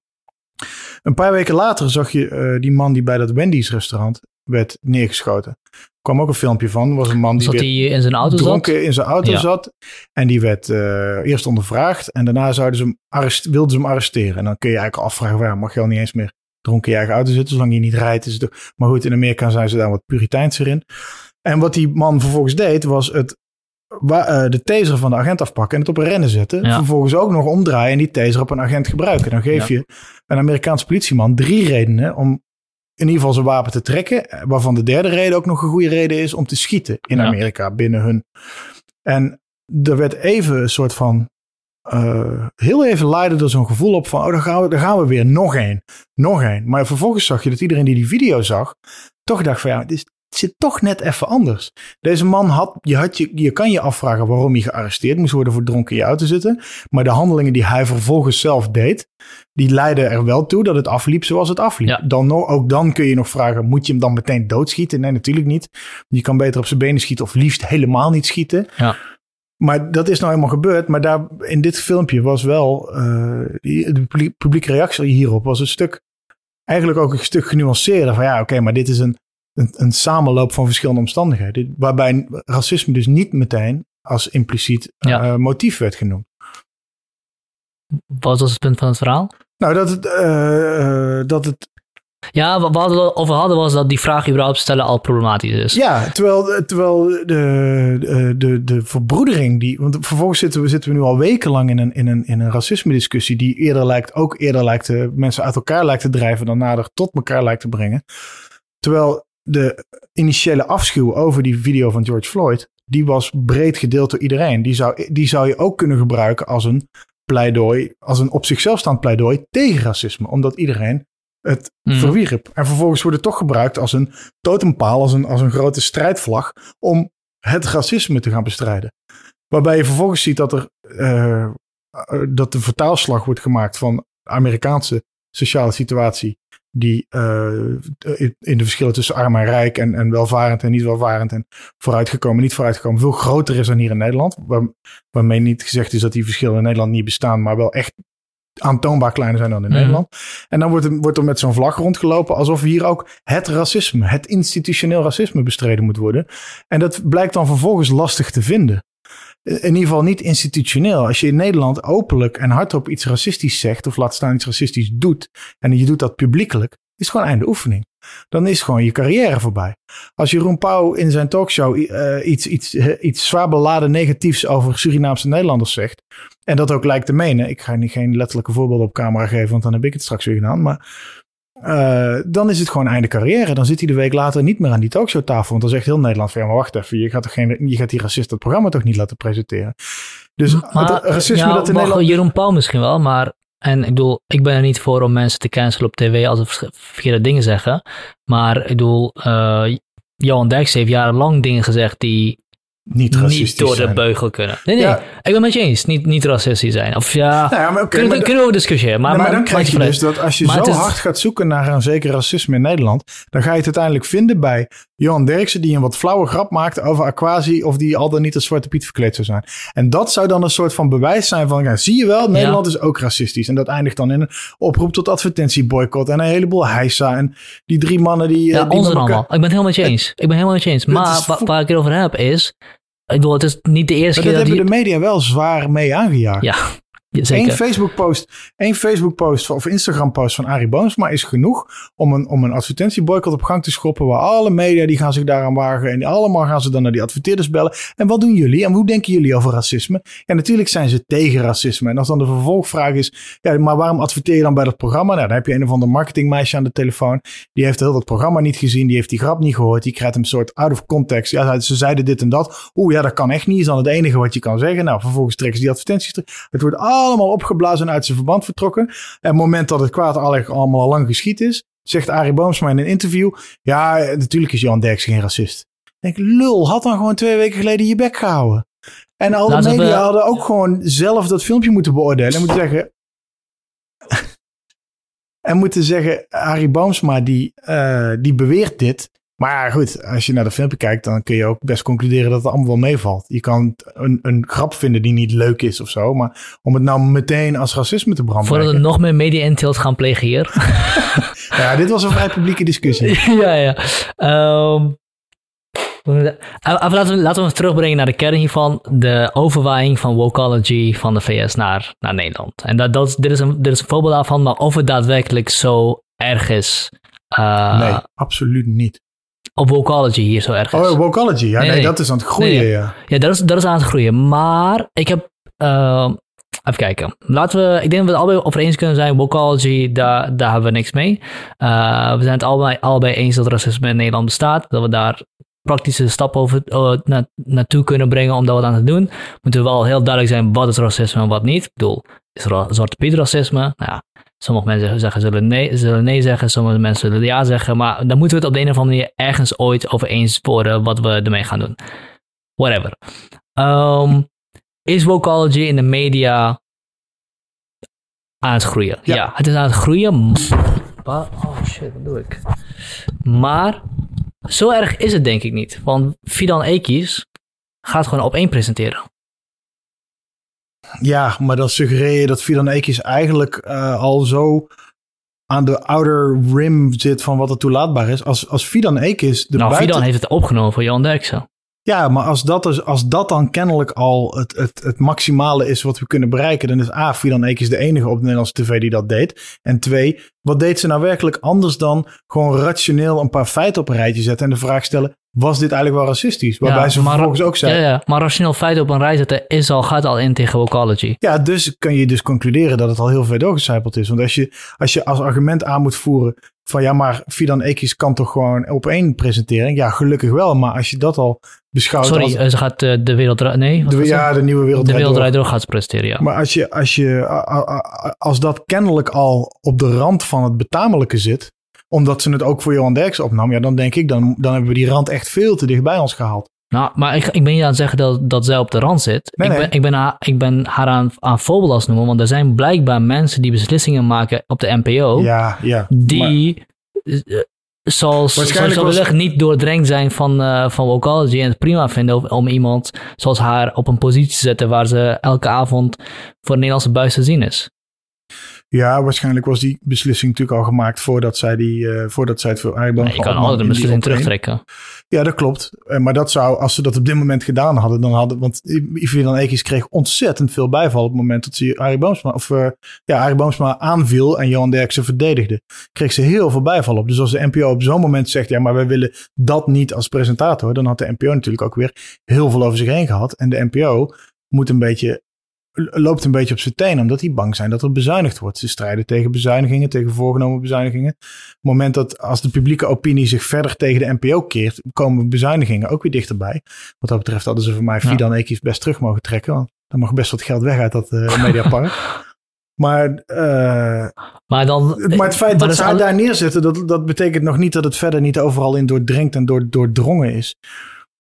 Speaker 2: Een paar weken later zag je die man die bij dat Wendy's restaurant werd neergeschoten. Kwam ook een filmpje van. Was een man die
Speaker 1: in zijn auto zat.
Speaker 2: dronken in zijn auto
Speaker 1: Ja.
Speaker 2: zat. En die werd eh, eerst ondervraagd. En daarna zouden ze hem arrest, wilden ze hem arresteren. En dan kun je eigenlijk afvragen, waar mag je al niet eens meer dronken in je eigen auto zitten. Zolang je niet rijdt. Is het, maar goed, in Amerika zijn ze daar wat puriteinser in. En wat die man vervolgens deed, was het, eh, de taser van de agent afpakken en het op een rennen zetten.
Speaker 1: Ja.
Speaker 2: Vervolgens ook nog omdraaien en die taser op een agent gebruiken. Dan geef
Speaker 1: Ja.
Speaker 2: je een Amerikaans politieman drie redenen om in ieder geval zijn wapen te trekken. eh, Waarvan de derde reden ook nog een goede reden is om te schieten in
Speaker 1: Ja.
Speaker 2: Amerika binnen hun. En er werd even een soort van. eh, heel even leidde er zo'n gevoel op van. Oh, daar gaan, we, daar gaan we weer. Nog één. Nog één. Maar vervolgens zag je dat iedereen die die video zag. toch dacht van ja, het, is, het zit toch net even anders. Deze man had. Je, had je, je kan je afvragen waarom hij gearresteerd moest worden voor dronken in je auto zitten. Maar de handelingen die hij vervolgens zelf deed. die leidden er wel toe dat het afliep zoals het afliep.
Speaker 1: Ja.
Speaker 2: Dan, ook dan kun je nog vragen: moet je hem dan meteen doodschieten? Nee, natuurlijk niet. Je kan beter op zijn benen schieten of liefst helemaal niet schieten.
Speaker 1: Ja.
Speaker 2: Maar dat is nou helemaal gebeurd. Maar daar, in dit filmpje was wel. eh, de publiek- publieke reactie hierop was een stuk. Eigenlijk ook een stuk genuanceerder. Van ja, oké, maar dit is een, een, een samenloop van verschillende omstandigheden. Waarbij racisme dus niet meteen als impliciet
Speaker 1: Ja.
Speaker 2: eh, motief werd genoemd.
Speaker 1: Wat was het punt van het verhaal?
Speaker 2: Nou, dat het. eh, eh, dat het
Speaker 1: Ja, wat we hadden over hadden was dat die vraag überhaupt stellen al problematisch is.
Speaker 2: Ja, terwijl, terwijl de, de, de, de verbroedering die. Want vervolgens zitten we, zitten we nu al wekenlang in een, in een, in een racisme-discussie. die eerder lijkt, ook eerder lijkt te, mensen uit elkaar lijkt te drijven. dan nader tot elkaar lijkt te brengen. Terwijl de initiële afschuw over die video van George Floyd. die was breed gedeeld door iedereen. Die zou, die zou je ook kunnen gebruiken als een pleidooi. als een op zichzelf staand pleidooi tegen racisme. Omdat iedereen het
Speaker 1: Mhm.
Speaker 2: verwierp. En vervolgens wordt het toch gebruikt als een totempaal, als een, als een grote strijdvlag om het racisme te gaan bestrijden. Waarbij je vervolgens ziet dat er eh, eh, dat de vertaalslag wordt gemaakt van de Amerikaanse sociale situatie, die eh, in de verschillen tussen arm en rijk en, en welvarend en niet welvarend en vooruitgekomen, niet vooruitgekomen, veel groter is dan hier in Nederland. Waar, waarmee niet gezegd is dat die verschillen in Nederland niet bestaan, maar wel echt aantoonbaar kleiner zijn dan in
Speaker 1: Mhm.
Speaker 2: Nederland. En dan wordt wordt er met zo'n vlag rondgelopen alsof hier ook het racisme, het institutioneel racisme bestreden moet worden. En dat blijkt dan vervolgens lastig te vinden. In ieder geval niet institutioneel. Als je in Nederland openlijk en hardop iets racistisch zegt, of laat staan iets racistisch doet, en je doet dat publiekelijk, is gewoon einde oefening. Dan is gewoon je carrière voorbij. Als Jeroen Pauw in zijn talkshow eh, iets, iets, eh, iets zwaar beladen negatiefs over Surinaamse Nederlanders zegt, en dat ook lijkt te menen, ik ga niet geen letterlijke voorbeelden op camera geven, want dan heb ik het straks weer gedaan, maar eh, dan is het gewoon einde carrière. Dan zit hij de week later niet meer aan die talkshowtafel. Want dan zegt heel Nederland van ja, maar wacht even. Je gaat, toch geen, je gaat die racist het programma toch niet laten presenteren. Dus
Speaker 1: Maar,
Speaker 2: het racisme
Speaker 1: ja,
Speaker 2: dat in Nederland...
Speaker 1: Jeroen Pauw misschien wel, maar... En ik bedoel, ik ben er niet voor om mensen te cancelen op tv als ze verkeerde dingen zeggen. Maar ik bedoel, eh Johan Derks heeft jarenlang dingen gezegd die
Speaker 2: Niet racistisch
Speaker 1: niet door de
Speaker 2: zijn.
Speaker 1: beugel kunnen. Nee, nee,
Speaker 2: Ja.
Speaker 1: ik ben het met je eens. Niet, niet racistisch zijn. Of ja,
Speaker 2: Nou ja, maar oké,
Speaker 1: kunnen,
Speaker 2: maar,
Speaker 1: kunnen we discussiëren. Maar,
Speaker 2: maar, maar dan krijg je dus dat als je
Speaker 1: Maar
Speaker 2: zo
Speaker 1: is-
Speaker 2: hard gaat zoeken naar een zeker racisme in Nederland, dan ga je het uiteindelijk vinden bij Johan Derksen die een wat flauwe grap maakt over Aquasi of die al dan niet als Zwarte Piet verkleed zou zijn. En dat zou dan een soort van bewijs zijn van, ja, zie je wel, Nederland is ook racistisch. En dat eindigt dan in een oproep tot advertentieboycott en een heleboel heisa en die drie mannen die... eh,
Speaker 1: Ja,
Speaker 2: die
Speaker 1: ons allemaal. Ik ben het helemaal met je eens. Ik ben helemaal met je eens. Maar
Speaker 2: is
Speaker 1: wa-
Speaker 2: vo-
Speaker 1: waar ik het over heb is... Ik bedoel, het is niet de eerste
Speaker 2: Maar dat
Speaker 1: keer dat
Speaker 2: hebben
Speaker 1: die...
Speaker 2: de media wel zwaar mee aangejaagd.
Speaker 1: Ja,
Speaker 2: Eén. Facebook-post, één Facebook-post of Instagram-post van Arie Boomsma is genoeg om een, om een advertentieboycott op gang te schoppen. Waar alle media die gaan zich daaraan wagen en allemaal gaan ze dan naar die adverteerders bellen. En wat doen jullie? En hoe denken jullie over racisme? Ja, natuurlijk zijn ze tegen racisme. En als dan de vervolgvraag is, ja, maar waarom adverteer je dan bij dat programma? Nou, dan heb je een of ander marketingmeisje aan de telefoon. Die heeft heel dat programma niet gezien. Die heeft die grap niet gehoord. Die krijgt een soort out of context. Ja, ze zeiden dit en dat. Oeh, ja, dat kan echt niet. Is dan het enige wat je kan zeggen. Nou, vervolgens trekken ze die advertenties terug. Het wordt allemaal opgeblazen en uit zijn verband vertrokken. En het moment dat het kwaad allemaal al lang geschied is, zegt Arie Boomsma in een interview. Ja, natuurlijk is Johan Derks geen racist. Ik denk, lul, had dan gewoon twee weken geleden je bek gehouden. En al de
Speaker 1: Laten we-
Speaker 2: media hadden ook gewoon zelf dat filmpje moeten beoordelen. En moeten zeggen... en moeten zeggen, Arie Boomsma die, eh, die beweert dit. Maar ja, goed, als je naar de filmpje kijkt, dan kun je ook best concluderen dat het allemaal wel meevalt. Je kan een, een grap vinden die niet leuk is of zo. Maar om het nou meteen als racisme te
Speaker 1: Voordat we
Speaker 2: branden.
Speaker 1: nog meer media-intilt gaan plegen hier.
Speaker 2: Ja, dit was een vrij publieke discussie.
Speaker 1: ja, ja. Even laten, we, laten we terugbrengen naar de kern hiervan. De overwaaiing van wokology van de VS naar, naar Nederland. En dat, dat, dit, is een, dit is een voorbeeld daarvan, maar of het daadwerkelijk zo erg is. eh,
Speaker 2: Nee, absoluut niet.
Speaker 1: Op wokology hier zo erg is.
Speaker 2: Oh, Wokology. Ja,
Speaker 1: Nee,
Speaker 2: nee,
Speaker 1: nee.
Speaker 2: dat is aan het groeien,
Speaker 1: Nee,
Speaker 2: ja.
Speaker 1: Ja, dat is, dat is aan het groeien. Maar ik heb. ehm, even kijken. Laten we. Ik denk dat we het allebei over eens kunnen zijn. Wokology, daar, daar hebben we niks mee. Eh, we zijn het allebei, allebei eens dat racisme in Nederland bestaat. Dat we daar praktische stappen over, eh, na, naartoe kunnen brengen om dat wat aan te doen. Moeten we wel heel duidelijk zijn wat is racisme en wat niet. Ik bedoel, is er Zwarte Piet racisme? Nou ja, sommige mensen zeggen, zullen, nee, zullen nee zeggen, sommige mensen zullen ja zeggen. Maar dan moeten we het op de een of andere manier ergens ooit over eens worden wat we ermee gaan doen whatever. Ehm, is Vocology in de media aan het groeien?
Speaker 2: Ja.
Speaker 1: Ja, het is aan het groeien. Oh shit, wat doe ik? Maar zo erg is het denk ik niet. Want Fidan Ekis gaat gewoon op één presenteren.
Speaker 2: Ja, maar dan suggereer je dat Fidan Ekis eigenlijk eh, al zo aan de outer rim zit van wat er toelaatbaar is. Als, als Fidan Ekis de
Speaker 1: nou,
Speaker 2: buiten...
Speaker 1: Fidan heeft het opgenomen voor Johan Derksen.
Speaker 2: Ja, maar als dat, dus, als dat dan kennelijk al het, het, het maximale is wat we kunnen bereiken, dan is A, Fidan Ekis de enige op de Nederlandse tv die dat deed. En twee, wat deed ze nou werkelijk anders dan gewoon rationeel een paar feiten op een rijtje zetten en de vraag stellen, was dit eigenlijk wel racistisch? Waarbij
Speaker 1: Ja,
Speaker 2: ze
Speaker 1: maar-
Speaker 2: vervolgens ook zei,
Speaker 1: Ja, ja, maar rationeel feiten op een rij zetten is al, gaat al in tegen Vocology.
Speaker 2: Ja, dus kan je dus concluderen dat het al heel ver doorgecijpeld is. Want als je, als je als argument aan moet voeren van ja, maar Fidan Ekis kan toch gewoon op één presenteren? Ja, gelukkig wel. Maar als je dat al beschouwt
Speaker 1: Sorry,
Speaker 2: als...
Speaker 1: eh, ze gaat eh, de wereld... Nee,
Speaker 2: De, ja, de nieuwe wereld
Speaker 1: de wereld
Speaker 2: Door.
Speaker 1: gaat ze presenteren, ja.
Speaker 2: Maar als, je, als, je, als dat kennelijk al op de rand van het betamelijke zit, omdat ze het ook voor Johan Derksen opnam, ja, dan denk ik, dan, dan hebben we die rand echt veel te dicht bij ons gehaald.
Speaker 1: Nou, maar ik, ik ben niet aan het zeggen dat, dat zij op de rand zit.
Speaker 2: Nee,
Speaker 1: ik. Ben, ik, ben haar, ik ben haar aan, aan voorbeeld noemen, want er zijn blijkbaar mensen die beslissingen maken op de NPO,
Speaker 2: Ja, ja.
Speaker 1: die, eh, zoals,
Speaker 2: Waarschijnlijk
Speaker 1: zoals
Speaker 2: was-
Speaker 1: zeggen, niet doordrenkt zijn van, eh van Vocology en het prima vinden om, om iemand zoals haar op een positie te zetten waar ze elke avond voor de Nederlandse buis te zien is.
Speaker 2: Ja, waarschijnlijk was die beslissing natuurlijk al gemaakt voordat zij, die, eh, voordat zij het voor Arie
Speaker 1: je kan altijd een beslissing terugtrekken.
Speaker 2: Ja, dat klopt. Eh, Maar dat zou, als ze dat op dit moment gedaan hadden, dan hadden, want Ivan Ekis kreeg ontzettend veel bijval op het moment dat ze Arie Boomsma, of eh, ja, Arie Boomsma aanviel en Johan Derksen verdedigde. Kreeg ze heel veel bijval op. Dus als de NPO op zo'n moment zegt, ja, maar wij willen dat niet als presentator, dan had de NPO natuurlijk ook weer heel veel over zich heen gehad. En de NPO moet een beetje loopt een beetje op zijn tenen, omdat die bang zijn dat er bezuinigd wordt. Ze strijden tegen bezuinigingen, tegen voorgenomen bezuinigingen. Op het moment dat als de publieke opinie zich verder tegen de NPO keert, komen bezuinigingen ook weer dichterbij. Wat dat betreft hadden ze voor mij
Speaker 1: Ja.
Speaker 2: Fidan Ekis best terug mogen trekken, want er mag best wat geld weg uit dat eh, mediapark. maar, eh,
Speaker 1: Maar dan...
Speaker 2: maar het feit
Speaker 1: maar
Speaker 2: dat ze haar daar neerzetten, dat, dat betekent nog niet dat het verder niet overal in doordringt en door, doordrongen is.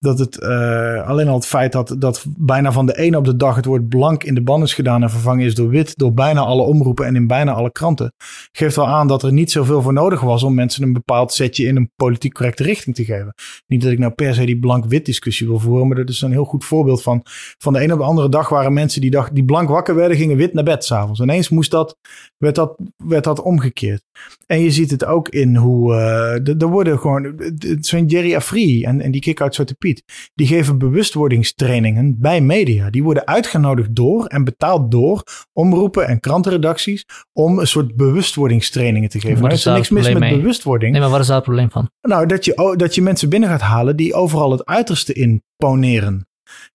Speaker 2: Dat het eh, alleen al het feit dat, dat bijna van de ene op de dag het woord blank in de ban is gedaan en vervangen is door wit door bijna alle omroepen en in bijna alle kranten, geeft wel aan dat er niet zoveel voor nodig was om mensen een bepaald setje in een politiek correcte richting te geven. Niet dat ik nou per se die blank-wit discussie wil voeren, maar dat is een heel goed voorbeeld van. Van de ene op de andere dag waren mensen die, dachten, die blank wakker werden, gingen wit naar bed s'avonds. Ineens moest dat, werd, dat, werd dat omgekeerd. En je ziet het ook in hoe. eh, er- worden gewoon. Zo'n Jerry Afri en, en die kick uit Zwarte Piet. Die geven bewustwordingstrainingen bij media. Die worden uitgenodigd door en betaald door omroepen en krantenredacties. om een soort bewustwordingstrainingen te geven. Maar er
Speaker 1: is
Speaker 2: er niks mis met
Speaker 1: mee?
Speaker 2: bewustwording.
Speaker 1: Nee, maar wat is daar het probleem van?
Speaker 2: Nou, dat je, dat je mensen binnen gaat halen die overal het uiterste in poneren.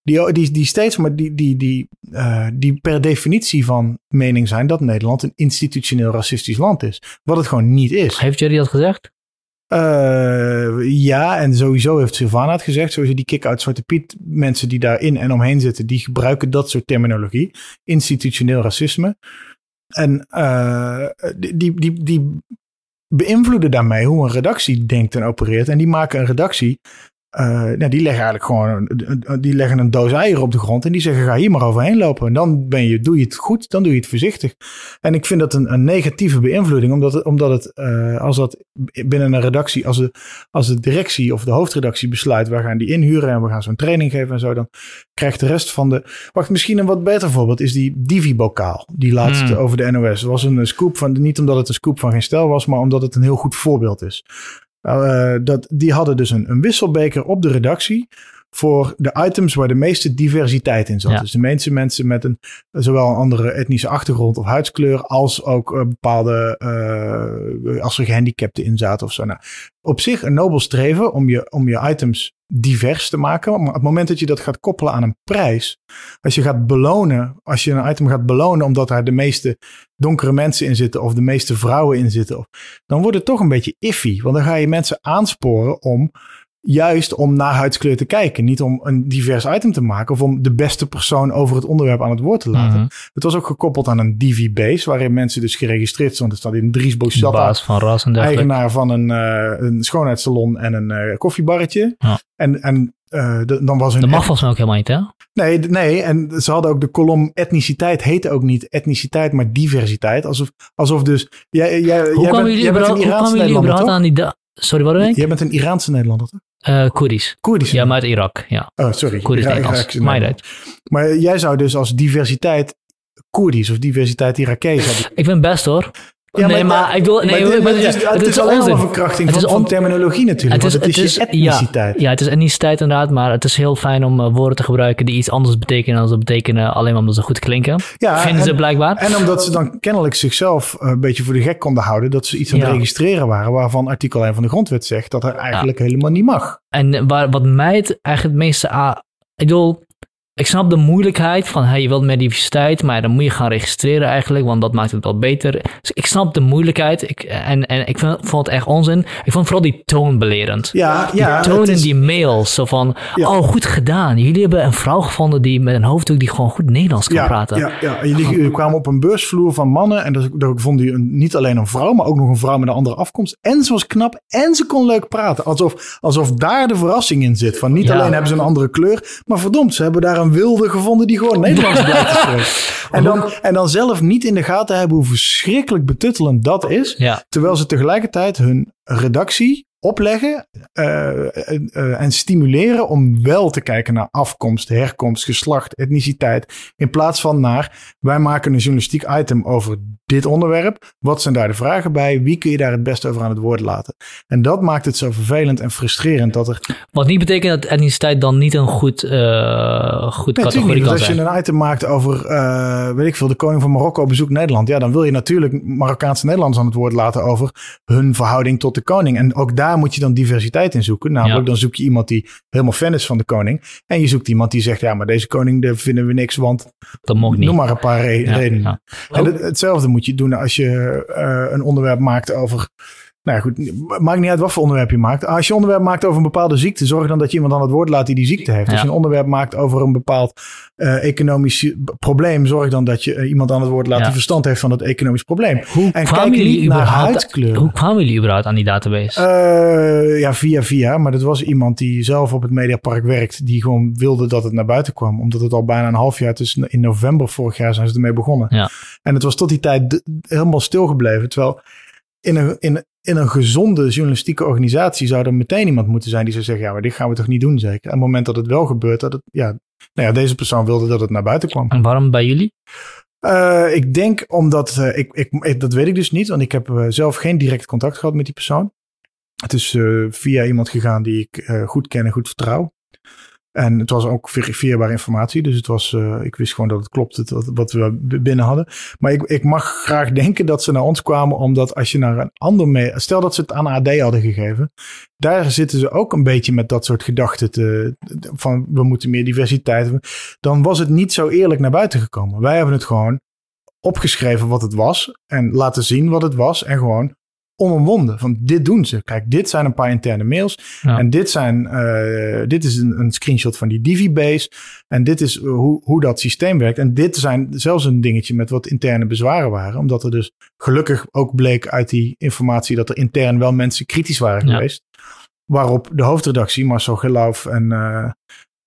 Speaker 2: Die, die, die steeds maar die, die, die, eh, die per definitie van mening zijn dat Nederland een institutioneel racistisch land is. Wat het gewoon niet is.
Speaker 1: Heeft Jerry dat gezegd?
Speaker 2: Eh, ja, en sowieso heeft Sylvana het gezegd. Sowieso die kick-out Zwarte Piet, mensen die daarin en omheen zitten, die gebruiken dat soort terminologie. Institutioneel racisme. En eh, die, die, die, die beïnvloeden daarmee hoe een redactie denkt en opereert. En die maken een redactie. Eh, nou, die leggen eigenlijk gewoon die leggen een doos eieren op de grond en die zeggen ga hier maar overheen lopen. En dan ben je, doe je het goed, dan doe je het voorzichtig. En ik vind dat een, een negatieve beïnvloeding, omdat het, omdat het eh, als dat binnen een redactie, als de, als de directie of de hoofdredactie besluit, we gaan die inhuren en we gaan zo'n training geven en zo, dan krijgt de rest van de. Wacht, misschien een wat beter voorbeeld is die Divi-bokaal, die laatste
Speaker 1: Hmm.
Speaker 2: over de NOS. Het was een scoop van, niet omdat het een scoop van geen stijl was, maar omdat het een heel goed voorbeeld is. Eh, dat, die hadden dus een, een wisselbeker op de redactie voor de items waar de meeste diversiteit in zat.
Speaker 1: Ja.
Speaker 2: Dus de meeste mensen met een zowel een andere etnische achtergrond of huidskleur als ook eh, bepaalde eh, als er gehandicapten in zaten of zo. Nou, op zich een nobel streven om je, om je items divers te maken. Maar op het moment dat je dat gaat koppelen aan een prijs, als je gaat belonen, als je een item gaat belonen omdat daar de meeste donkere mensen in zitten of de meeste vrouwen in zitten, dan wordt het toch een beetje iffy. Want dan ga je mensen aansporen om juist om naar huidskleur te kijken. Niet om een divers item te maken of om de beste persoon over het onderwerp aan het woord te laten.
Speaker 1: Mhm.
Speaker 2: Het was ook gekoppeld aan een DV-base, waarin mensen dus geregistreerd stonden. Er staat in Dries
Speaker 1: De baas van ras en dergelijke.
Speaker 2: eigenaar van een, eh, een schoonheidssalon en een eh, koffiebarretje.
Speaker 1: Ja.
Speaker 2: En, en eh, de- dan was hun...
Speaker 1: Dat mag volgens mij ook helemaal niet, hè?
Speaker 2: Nee, nee, en ze hadden ook de kolom etniciteit, heette ook niet etniciteit, maar diversiteit. Alsof, alsof dus... Jij, jij,
Speaker 1: Hoe
Speaker 2: jij
Speaker 1: kwamen
Speaker 2: bent,
Speaker 1: jullie überhaupt, aan die... Sorry, wat ben ik?
Speaker 2: Jij bent een Iraanse Nederlander, toch?
Speaker 1: Eh, Koerdisch.
Speaker 2: Koerdisch.
Speaker 1: Ja, maar uit Irak, ja.
Speaker 2: Oh, sorry.
Speaker 1: Koerdisch
Speaker 2: Ira-
Speaker 1: Nederlands. Bad.
Speaker 2: Maar jij zou dus als diversiteit Koerdisch of diversiteit Irakees hebben.
Speaker 1: Ik vind het best hoor.
Speaker 2: Ja,
Speaker 1: nee, maar, ik bedoel, nee,
Speaker 2: maar dit-
Speaker 1: maar
Speaker 2: het, is, het is alleen maar een verkrachting
Speaker 1: Het
Speaker 2: van,
Speaker 1: is
Speaker 2: van terminologie natuurlijk. want het is, je etniciteit.
Speaker 1: Ja, ja, het is etniciteit inderdaad, maar het is heel fijn om eh, woorden te gebruiken die iets anders betekenen dan ze betekenen alleen maar omdat ze goed klinken.
Speaker 2: Ja,
Speaker 1: Vinden ze
Speaker 2: en-
Speaker 1: blijkbaar.
Speaker 2: En omdat ze dan kennelijk zichzelf eh, een beetje voor de gek konden houden, dat ze iets aan het
Speaker 1: Ja.
Speaker 2: registreren waren waarvan artikel 1 van de grondwet zegt dat er eigenlijk helemaal niet mag.
Speaker 1: En waar, wat mij het eigenlijk het meeste. Ik bedoel, ik snap de moeilijkheid van hey, je wilt meer diversiteit, maar dan moet je gaan registreren eigenlijk, want dat maakt het wel beter. Dus ik snap de moeilijkheid ik, en, en ik vind, vond het echt onzin. Ik vond vooral die toon belerend.
Speaker 2: Ja, ja.
Speaker 1: die toon
Speaker 2: het
Speaker 1: in
Speaker 2: is-
Speaker 1: die mails, zo van,
Speaker 2: Ja.
Speaker 1: oh goed gedaan. Jullie hebben een vrouw gevonden die met een hoofddoek die gewoon goed Nederlands kan
Speaker 2: ja,
Speaker 1: praten.
Speaker 2: Ja, ja. Jullie jullie kwamen op een beursvloer van mannen en daar daar vonden je een, niet alleen een vrouw, maar ook nog een vrouw met een andere afkomst. En ze was knap en ze kon leuk praten. Alsof, alsof daar de verrassing in zit. Van niet
Speaker 1: Ja.
Speaker 2: alleen hebben ze een andere kleur, maar verdomd, ze hebben daar een wilde gevonden die gewoon Nederlands spreken. En dan, en dan zelf niet in de gaten hebben hoe verschrikkelijk betuttelend dat is.
Speaker 1: Ja.
Speaker 2: Terwijl ze tegelijkertijd hun redactie opleggen eh, eh, en stimuleren om wel te kijken naar afkomst, herkomst, geslacht, etniciteit. In plaats van naar wij maken een journalistiek item over dit onderwerp. Wat zijn daar de vragen bij? Wie kun je daar het beste over aan het woord laten? En dat maakt het zo vervelend en frustrerend dat er.
Speaker 1: Wat niet betekent dat etniciteit dan niet een goed, eh goed
Speaker 2: Nee,
Speaker 1: categorie
Speaker 2: niet.
Speaker 1: kan
Speaker 2: Want als je een item maakt over, weet ik veel, de koning van Marokko bezoekt Nederland. Ja, dan wil je natuurlijk Marokkaanse Nederlanders aan het woord laten over hun verhouding tot de koning. En ook daar moet je dan diversiteit in zoeken. Namelijk,
Speaker 1: Ja.
Speaker 2: dan zoek je iemand die helemaal fan is van de koning. En je zoekt iemand die zegt, ja, maar deze koning, daar vinden we niks, want
Speaker 1: Dat mocht niet.
Speaker 2: noem maar een paar re- redenen. En het- hetzelfde moet je doen als je eh, een onderwerp maakt over. Nou ja, goed, maakt niet uit wat voor onderwerp je maakt. Als je een onderwerp maakt over een bepaalde ziekte, zorg dan dat je iemand aan het woord laat die die ziekte heeft. Als je een onderwerp maakt over een bepaald eh, economisch probleem, zorg dan dat je eh, iemand aan het woord laat
Speaker 1: Ja.
Speaker 2: die verstand heeft van het economisch probleem.
Speaker 1: Hoe
Speaker 2: en
Speaker 1: kwamen
Speaker 2: kijk
Speaker 1: jullie
Speaker 2: naar
Speaker 1: überhaupt-
Speaker 2: huidskleur.
Speaker 1: Hoe kwamen jullie überhaupt aan die database?
Speaker 2: Eh, ja, via via. Maar dat was iemand die zelf op het Mediapark werkt. Die gewoon wilde dat het naar buiten kwam. Omdat het al bijna een half jaar, dus in november vorig jaar zijn ze ermee begonnen. En het was tot die tijd helemaal stilgebleven. Terwijl in een, in, in een gezonde journalistieke organisatie zou er meteen iemand moeten zijn die zou zeggen, ja, maar dit gaan we toch niet doen zeker. En op het moment dat het wel gebeurt, dat het, ja, nou ja, deze persoon wilde dat het naar buiten kwam.
Speaker 1: En waarom bij jullie?
Speaker 2: Eh, ik denk omdat, eh, ik, ik, ik- dat weet ik dus niet, want ik heb eh, zelf geen direct contact gehad met die persoon. Het is via iemand gegaan die ik goed ken en goed vertrouw. En het was ook verifieerbare informatie, dus het was, eh, ik wist gewoon dat het klopt, het, wat, we binnen hadden. Maar ik, ik mag graag denken dat ze naar ons kwamen, omdat als je naar een ander mee, stel dat ze het aan AD hadden gegeven, daar zitten ze ook een beetje met dat soort gedachten te, van we moeten meer diversiteit. Dan was het niet zo eerlijk naar buiten gekomen. Wij hebben het gewoon opgeschreven wat het was en laten zien wat het was en gewoon onomwonden. Van dit doen ze. Kijk, dit zijn een paar interne mails
Speaker 1: Ja.
Speaker 2: en dit, zijn, eh, dit is een, een screenshot van die Divi-base en dit is hoe, hoe dat systeem werkt. En dit zijn zelfs een dingetje met wat interne bezwaren waren, omdat er dus gelukkig ook bleek uit die informatie dat er intern wel mensen kritisch waren
Speaker 1: Ja.
Speaker 2: geweest. Waarop de hoofdredactie, Marcel Gelauf en eh,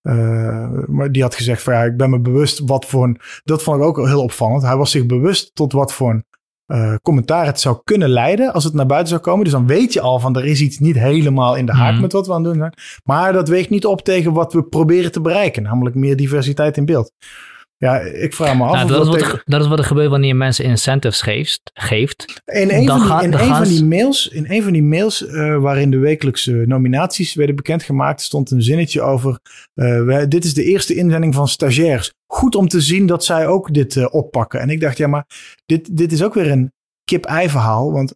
Speaker 2: eh, maar die had gezegd van ja, ik ben me bewust wat voor een... Dat vond ik ook heel opvallend. Hij was zich bewust tot wat voor een eh, commentaar het zou kunnen leiden als het naar buiten zou komen. Dus dan weet je al van er is iets niet helemaal in de haak
Speaker 1: Mhm.
Speaker 2: met wat we aan het doen zijn. Maar dat weegt niet op tegen wat we proberen te bereiken. Namelijk meer diversiteit in beeld. Ja, ik vraag me af
Speaker 1: Nou, dat, is wat
Speaker 2: tegen-
Speaker 1: er, dat is wat er gebeurt wanneer je mensen incentives geeft. geeft.
Speaker 2: In een, van die, in een van die mails, in een van die mails eh, waarin de wekelijkse nominaties werden bekendgemaakt, stond een zinnetje over: eh, wij- Dit is de eerste inzending van stagiairs. Goed om te zien dat zij ook dit eh, oppakken. En ik dacht, ja, maar dit, dit is ook weer een kip-ei verhaal. Want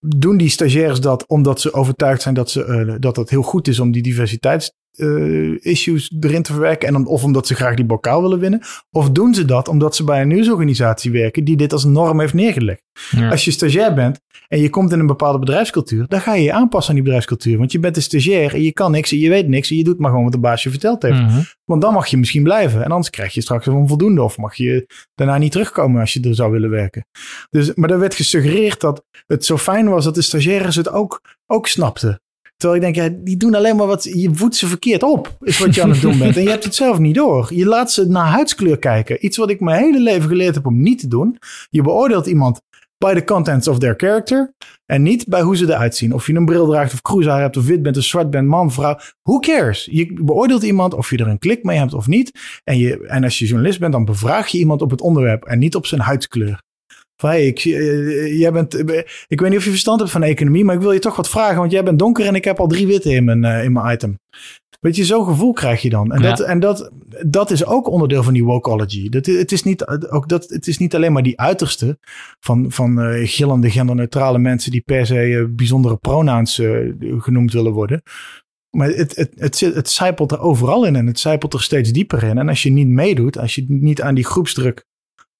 Speaker 2: doen die stagiairs dat omdat ze overtuigd zijn dat, ze, dat het heel goed is om die diversiteits eh, issues erin te verwerken. En om, of omdat ze graag die bokaal willen winnen. Of doen ze dat omdat ze bij een nieuwsorganisatie werken die dit als norm heeft neergelegd.
Speaker 1: Ja.
Speaker 2: Als je stagiair bent en je komt in een bepaalde bedrijfscultuur, dan ga je je aanpassen aan die bedrijfscultuur. Want je bent een stagiair en je kan niks en je weet niks en je doet maar gewoon wat de baas je verteld heeft.
Speaker 1: Mhm.
Speaker 2: Want dan mag je misschien blijven en anders krijg je straks een onvoldoende of mag je daarna niet terugkomen als je er zou willen werken. Dus, maar er werd gesuggereerd dat het zo fijn was dat de stagiaires het ook, ook snapten. Terwijl ik denk, die doen alleen maar wat, je voedt ze verkeerd op, is wat je aan het doen bent. En je hebt het zelf niet door. Je laat ze naar huidskleur kijken. Iets wat ik mijn hele leven geleerd heb om niet te doen. Je beoordeelt iemand by the contents of their character. En niet bij hoe ze eruit zien. Of je een bril draagt of cruisehaar hebt of wit bent of zwart bent, man, vrouw. Who cares? Je beoordeelt iemand of je er een klik mee hebt of niet. En, je, en als je journalist bent, dan bevraag je iemand op het onderwerp en niet op zijn huidskleur. Van, hey, ik, zie- eh, jij bent, ik weet niet of je verstand hebt van economie, maar ik wil je toch wat vragen, want jij bent donker en ik heb al drie witte in mijn, eh, in mijn item. Weet je, zo'n gevoel krijg je dan. En,
Speaker 1: Ja.
Speaker 2: dat, en dat, dat is ook onderdeel van die wokeology. Dat, het, is niet, ook dat, het is niet alleen maar die uiterste van, van eh, gillende, genderneutrale mensen die per se eh, bijzondere pronouns eh, genoemd willen worden. Maar het, het, het, zit, het zijpelt er overal in en het zijpelt er steeds dieper in. En als je niet meedoet, als je niet aan die groepsdruk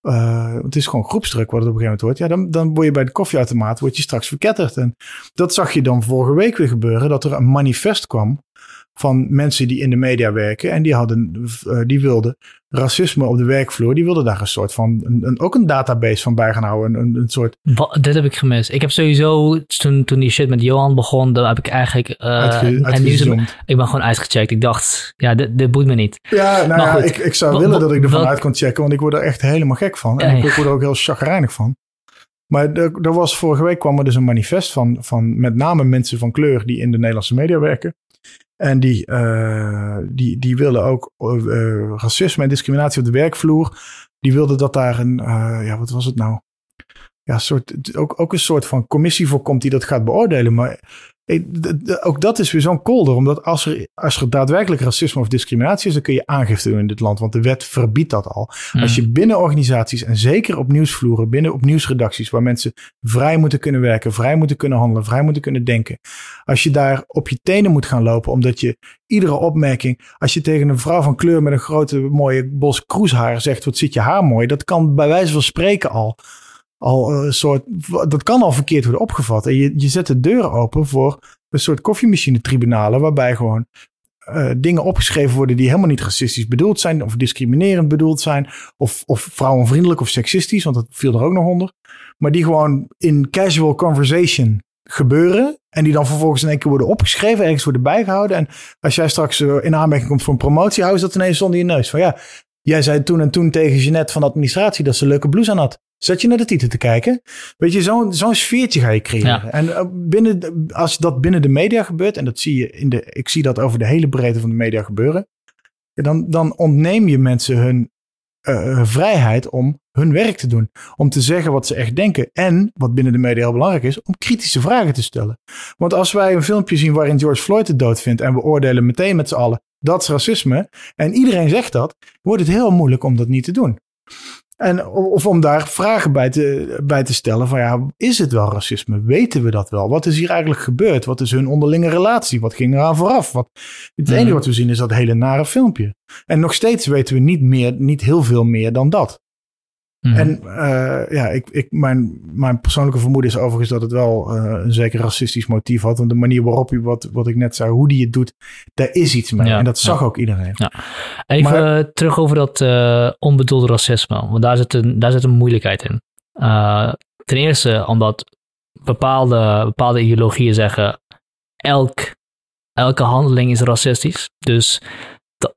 Speaker 2: eh, het is gewoon groepsdruk wat het op een gegeven moment wordt. Ja, dan, dan word je bij de koffieautomaat word je straks verketterd. En dat zag je dan vorige week weer gebeuren. Dat er een manifest kwam van mensen die in de media werken. En die, hadden, eh, die wilden racisme op de werkvloer. Die wilden daar een soort van, een, een- ook een database van bij gaan houden. Een, een, soort
Speaker 1: dit heb ik gemist. Ik heb sowieso, toen, toen die shit met Johan begon, dan heb ik eigenlijk...
Speaker 2: uitge,
Speaker 1: en nieuws, ik ben gewoon uitgecheckt. Ik dacht, ja, dit, dit boeit me niet.
Speaker 2: Ja, nou ja, ik, ik zou willen dat ik ervan uit kon checken. Want ik word er echt helemaal gek van. En
Speaker 1: Ja,
Speaker 2: ik word er ook heel chagrijnig van. Maar er, er was vorige week kwam er dus een manifest van, van met name mensen van kleur die in de Nederlandse media werken. En die, eh, die, die willen ook eh, eh, racisme en discriminatie op de werkvloer. Die wilden dat daar een, ja, wat was het nou? Ja, soort, ook, ook een soort van commissie voor komt die dat gaat beoordelen. Maar ook dat is weer zo'n kolder. Omdat als er, als er daadwerkelijk racisme of discriminatie is, dan kun je aangifte doen in dit land. Want de wet verbiedt dat al. Als je binnen organisaties en zeker op nieuwsvloeren, binnen op nieuwsredacties, waar mensen vrij moeten kunnen werken, vrij moeten kunnen handelen, vrij moeten kunnen denken. Als je daar op je tenen moet gaan lopen, omdat je iedere opmerking, als je tegen een vrouw van kleur met een grote mooie bos kroeshaar zegt, wat zit je haar mooi, dat kan bij wijze van spreken al. Al een soort, dat kan al verkeerd worden opgevat. En je, je zet de deur open voor een soort koffiemachine-tribunalen, waarbij gewoon eh, dingen opgeschreven worden die helemaal niet racistisch bedoeld zijn, of discriminerend bedoeld zijn, of, of vrouwenvriendelijk of seksistisch, want dat viel er ook nog onder. Maar die gewoon in casual conversation gebeuren. En die dan vervolgens in één keer worden opgeschreven, ergens worden bijgehouden. En als jij straks eh, in aanmerking komt voor een promotie, hou je dat ineens zonder je neus. Van ja, jij zei toen en toen tegen Jeanette van de administratie dat ze leuke blouse aan had. Zet je naar de titel te kijken. Weet je, zo'n zo'n sfeertje ga je creëren.
Speaker 1: Ja.
Speaker 2: En eh, binnen, als dat binnen de media gebeurt, en dat zie je in de, ik zie dat over de hele breedte van de media gebeuren. Dan, dan ontneem je mensen hun eh, vrijheid om hun werk te doen. Om te zeggen wat ze echt denken. En, wat binnen de media heel belangrijk is, om kritische vragen te stellen. Want als wij een filmpje zien waarin George Floyd de dood vindt en we oordelen meteen met z'n allen, dat is racisme. En iedereen zegt dat, wordt het heel moeilijk om dat niet te doen. En, of om daar vragen bij te, bij te stellen van ja, is het wel racisme? Weten we dat wel? Wat is hier eigenlijk gebeurd? Wat is hun onderlinge relatie? Wat ging eraan vooraf? Wat, het enige
Speaker 1: Mhm.
Speaker 2: wat we zien is dat hele nare filmpje. En nog steeds weten we niet, meer, niet heel veel meer dan dat.
Speaker 1: Mhm.
Speaker 2: En eh, ja, ik, ik, mijn, mijn persoonlijke vermoeden is overigens dat het wel eh, een zeker racistisch motief had. Want de manier waarop hij, wat, wat ik net zei, hoe die het doet, daar is iets mee.
Speaker 1: Ja,
Speaker 2: en dat zag
Speaker 1: ja.
Speaker 2: ook iedereen.
Speaker 1: Even
Speaker 2: Maar-
Speaker 1: eh, terug over dat eh onbedoelde racisme, want daar zit een, daar zit een moeilijkheid in. Ten eerste omdat bepaalde, bepaalde ideologieën zeggen, elk, elke handeling is racistisch. Dus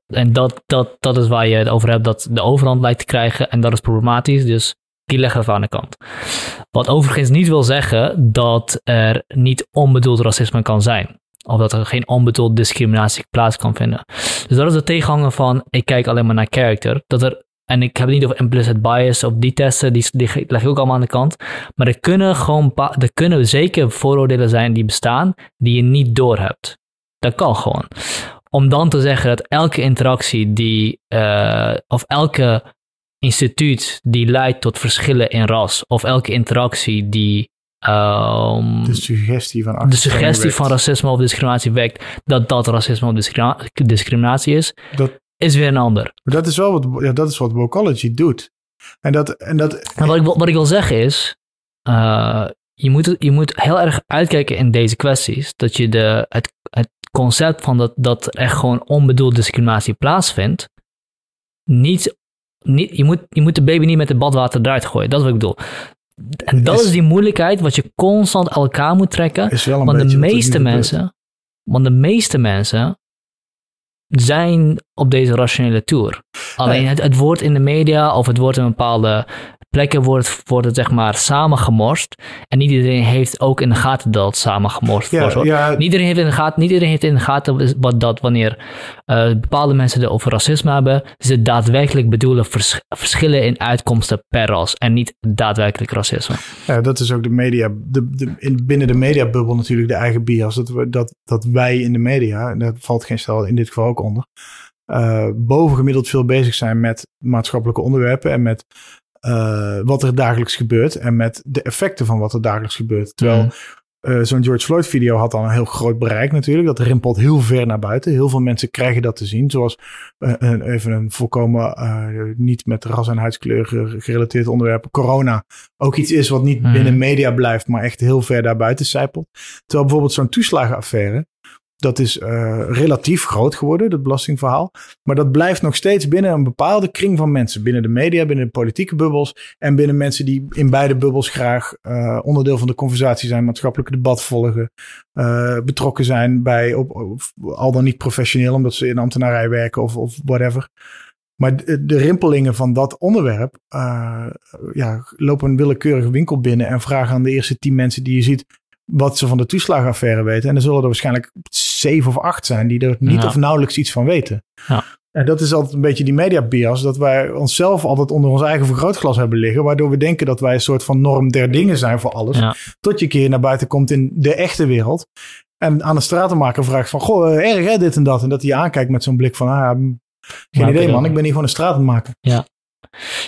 Speaker 1: en dat, dat, dat is waar je het over hebt, dat de overhand lijkt te krijgen en dat is problematisch. Dus die leggen we aan de kant. Wat overigens niet wil zeggen dat er niet onbedoeld racisme kan zijn. Of dat er geen onbedoeld discriminatie plaats kan vinden. Dus dat is de tegenhanger van ik kijk alleen maar naar character. Dat er, en ik heb het niet over implicit bias of die testen, die, die leg ik ook allemaal aan de kant. Maar er kunnen gewoon er kunnen zeker vooroordelen zijn die bestaan, die je niet doorhebt. Dat kan gewoon. Om dan te zeggen dat elke interactie die, eh, of elke instituut die leidt tot verschillen in ras, of elke interactie die ehm,
Speaker 2: De suggestie van
Speaker 1: de suggestie van racisme of discriminatie wekt, dat dat racisme of discriminatie is,
Speaker 2: Dat,
Speaker 1: is weer een ander.
Speaker 2: dat is wel wat, ja, dat is wat Wokology doet. En dat, en dat
Speaker 1: wat ik, wil- wat ik wil zeggen is, eh, je, moet, je moet heel erg uitkijken in deze kwesties, dat je de, het, het concept van dat, dat er echt gewoon onbedoelde discriminatie plaatsvindt, niet, niet, je, moet, je moet de baby niet met het badwater eruit gooien, dat is wat ik bedoel. En dat
Speaker 2: Is-
Speaker 1: is die moeilijkheid wat je constant elkaar moet trekken.
Speaker 2: is wel een
Speaker 1: Want de meeste mensen, want de meeste mensen zijn op deze rationele tour. Alleen het, het wordt in de media of het wordt in bepaalde plekken wordt, wordt het zeg maar samengemorst. En niet iedereen heeft ook in de gaten dat het samengemorst
Speaker 2: Ja,
Speaker 1: wordt.
Speaker 2: ja.
Speaker 1: Niet, iedereen heeft in de gaten, niet iedereen heeft in de gaten wat, dat wanneer eh, bepaalde mensen het over racisme hebben, ze daadwerkelijk bedoelen vers- verschillen in uitkomsten per ras en niet daadwerkelijk racisme.
Speaker 2: Ja, dat is ook de media, de, de, in, binnen de mediabubbel natuurlijk de eigen bias. Dat, we, dat, dat wij in de media, en daar valt geen stel in dit geval ook onder, eh, bovengemiddeld veel bezig zijn met maatschappelijke onderwerpen en met eh, wat er dagelijks gebeurt en met de effecten van wat er dagelijks gebeurt. Terwijl
Speaker 1: Mhm.
Speaker 2: eh, zo'n George Floyd video had dan een heel groot bereik natuurlijk. Dat rimpelt heel ver naar buiten. Heel veel mensen krijgen dat te zien. Zoals eh, een, even een volkomen niet met ras en huidskleur ge- gerelateerd onderwerp. Corona ook iets is wat niet
Speaker 1: Mhm.
Speaker 2: binnen media blijft, maar echt heel ver daarbuiten zijpelt. Terwijl bijvoorbeeld zo'n toeslagenaffaire. Dat is eh, relatief groot geworden, dat belastingverhaal. Maar dat blijft nog steeds binnen een bepaalde kring van mensen. Binnen de media, binnen de politieke bubbels. En binnen mensen die in beide bubbels graag eh, onderdeel van de conversatie zijn. Maatschappelijk debat volgen. eh, betrokken zijn bij, op, al dan niet professioneel, omdat ze in ambtenarij werken of, of whatever. Maar de, rimpelingen van dat onderwerp ja, lopen een willekeurige winkel binnen en vragen aan de eerste tien mensen die je ziet wat ze van de toeslagenaffaire weten. En er zullen er waarschijnlijk zeven of acht zijn die er niet
Speaker 1: Ja.
Speaker 2: of nauwelijks iets van weten.
Speaker 1: Ja.
Speaker 2: En dat is altijd een beetje die media bias, dat wij onszelf altijd onder ons eigen vergrootglas hebben liggen, waardoor we denken dat wij een soort van norm der dingen zijn voor alles.
Speaker 1: Ja.
Speaker 2: Tot je een keer naar buiten komt in de echte wereld. En aan de stratenmaker vraagt van, goh, eh, erg hè, dit en dat. En dat hij aankijkt met zo'n blik van, ah, geen
Speaker 1: Maar
Speaker 2: idee man, ik ben hier gewoon een stratenmaker.
Speaker 1: Ja,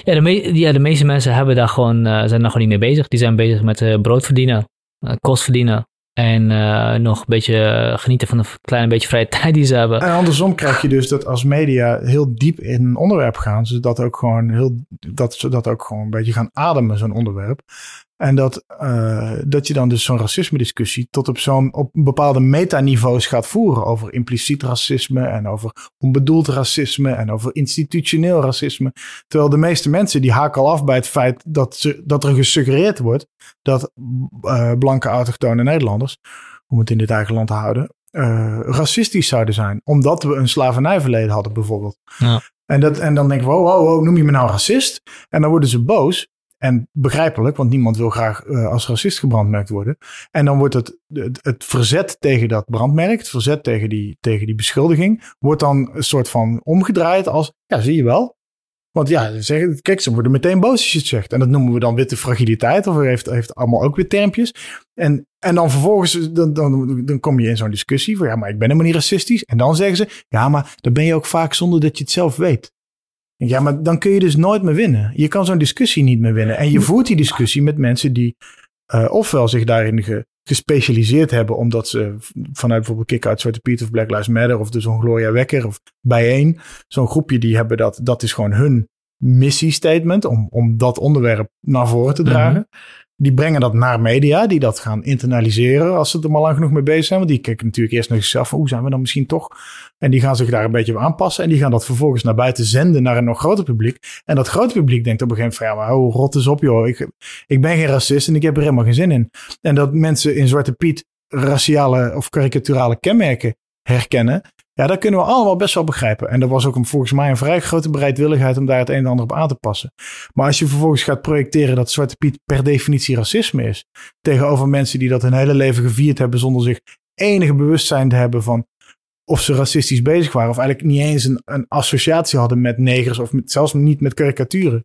Speaker 1: de, me- ja, de meeste mensen hebben daar gewoon, eh, zijn daar gewoon niet mee bezig. Die zijn bezig met eh, brood verdienen, kost verdienen. En eh, nog een beetje eh, genieten van een klein beetje vrije tijd die ze hebben.
Speaker 2: En andersom krijg je dus dat als media heel diep in een onderwerp gaan, zodat ook gewoon heel, dat ze dat ook gewoon een beetje gaan ademen, zo'n onderwerp. En dat, eh, dat je dan dus zo'n racisme-discussie tot op zo'n op bepaalde metaniveaus gaat voeren over impliciet racisme en over onbedoeld racisme en over institutioneel racisme. Terwijl de meeste mensen die haken al af bij het feit dat, ze, dat er gesuggereerd wordt dat eh, blanke autochtone Nederlanders, om het in dit eigen land te houden, eh, racistisch zouden zijn. Omdat we een slavernijverleden hadden bijvoorbeeld.
Speaker 1: Ja.
Speaker 2: En, dat, en dan denken we, oh, oh, oh, noem je me nou racist? En dan worden ze boos. En begrijpelijk, want niemand wil graag eh, als racist gebrandmerkt worden. En dan wordt het, het, verzet tegen dat brandmerk, het verzet tegen die, tegen die beschuldiging, wordt dan een soort van omgedraaid als, ja, zie je wel. Want ja, ze zeggen, kijk, ze worden meteen boos als je het zegt. En dat noemen we dan witte fragiliteit, of heeft, heeft allemaal ook weer termpjes. En, en dan vervolgens, dan, dan, dan kom je in zo'n discussie van, ja, maar ik ben helemaal niet racistisch. En dan zeggen ze, ja, maar dan ben je ook vaak zonder dat je het zelf weet. Ja, maar dan kun je dus nooit meer winnen. Je kan zo'n discussie niet meer winnen. En je voert die discussie met mensen die eh, ofwel zich daarin ge- gespecialiseerd hebben, omdat ze vanuit bijvoorbeeld Kick-Out Zwarte Piet of Black Lives Matter of dus zo'n Gloria Wekker of bijeen, zo'n groepje die hebben dat, dat is gewoon hun missiestatement om, om dat onderwerp naar voren te dragen. Die brengen dat naar media, die dat gaan internaliseren als ze er maar lang genoeg mee bezig zijn. Want die kijken natuurlijk eerst naar zichzelf hoe zijn we dan misschien toch? En die gaan zich daar een beetje op aanpassen. En die gaan dat vervolgens naar buiten zenden naar een nog groter publiek. En dat grote publiek denkt op een gegeven moment van, ja, maar oh, rot eens op joh. Ik, ik ben geen racist en ik heb er helemaal geen zin in. En dat mensen in Zwarte Piet raciale of karikaturale kenmerken herkennen. Ja, dat kunnen we allemaal best wel begrijpen. En er was ook een, volgens mij een vrij grote bereidwilligheid om daar het een en ander op aan te passen. Maar als je vervolgens gaat projecteren dat Zwarte Piet per definitie racisme is. Tegenover mensen die dat hun hele leven gevierd hebben zonder zich enige bewustzijn te hebben van of ze racistisch bezig waren. Of eigenlijk niet eens een, een associatie hadden met negers of met, zelfs niet met karikaturen.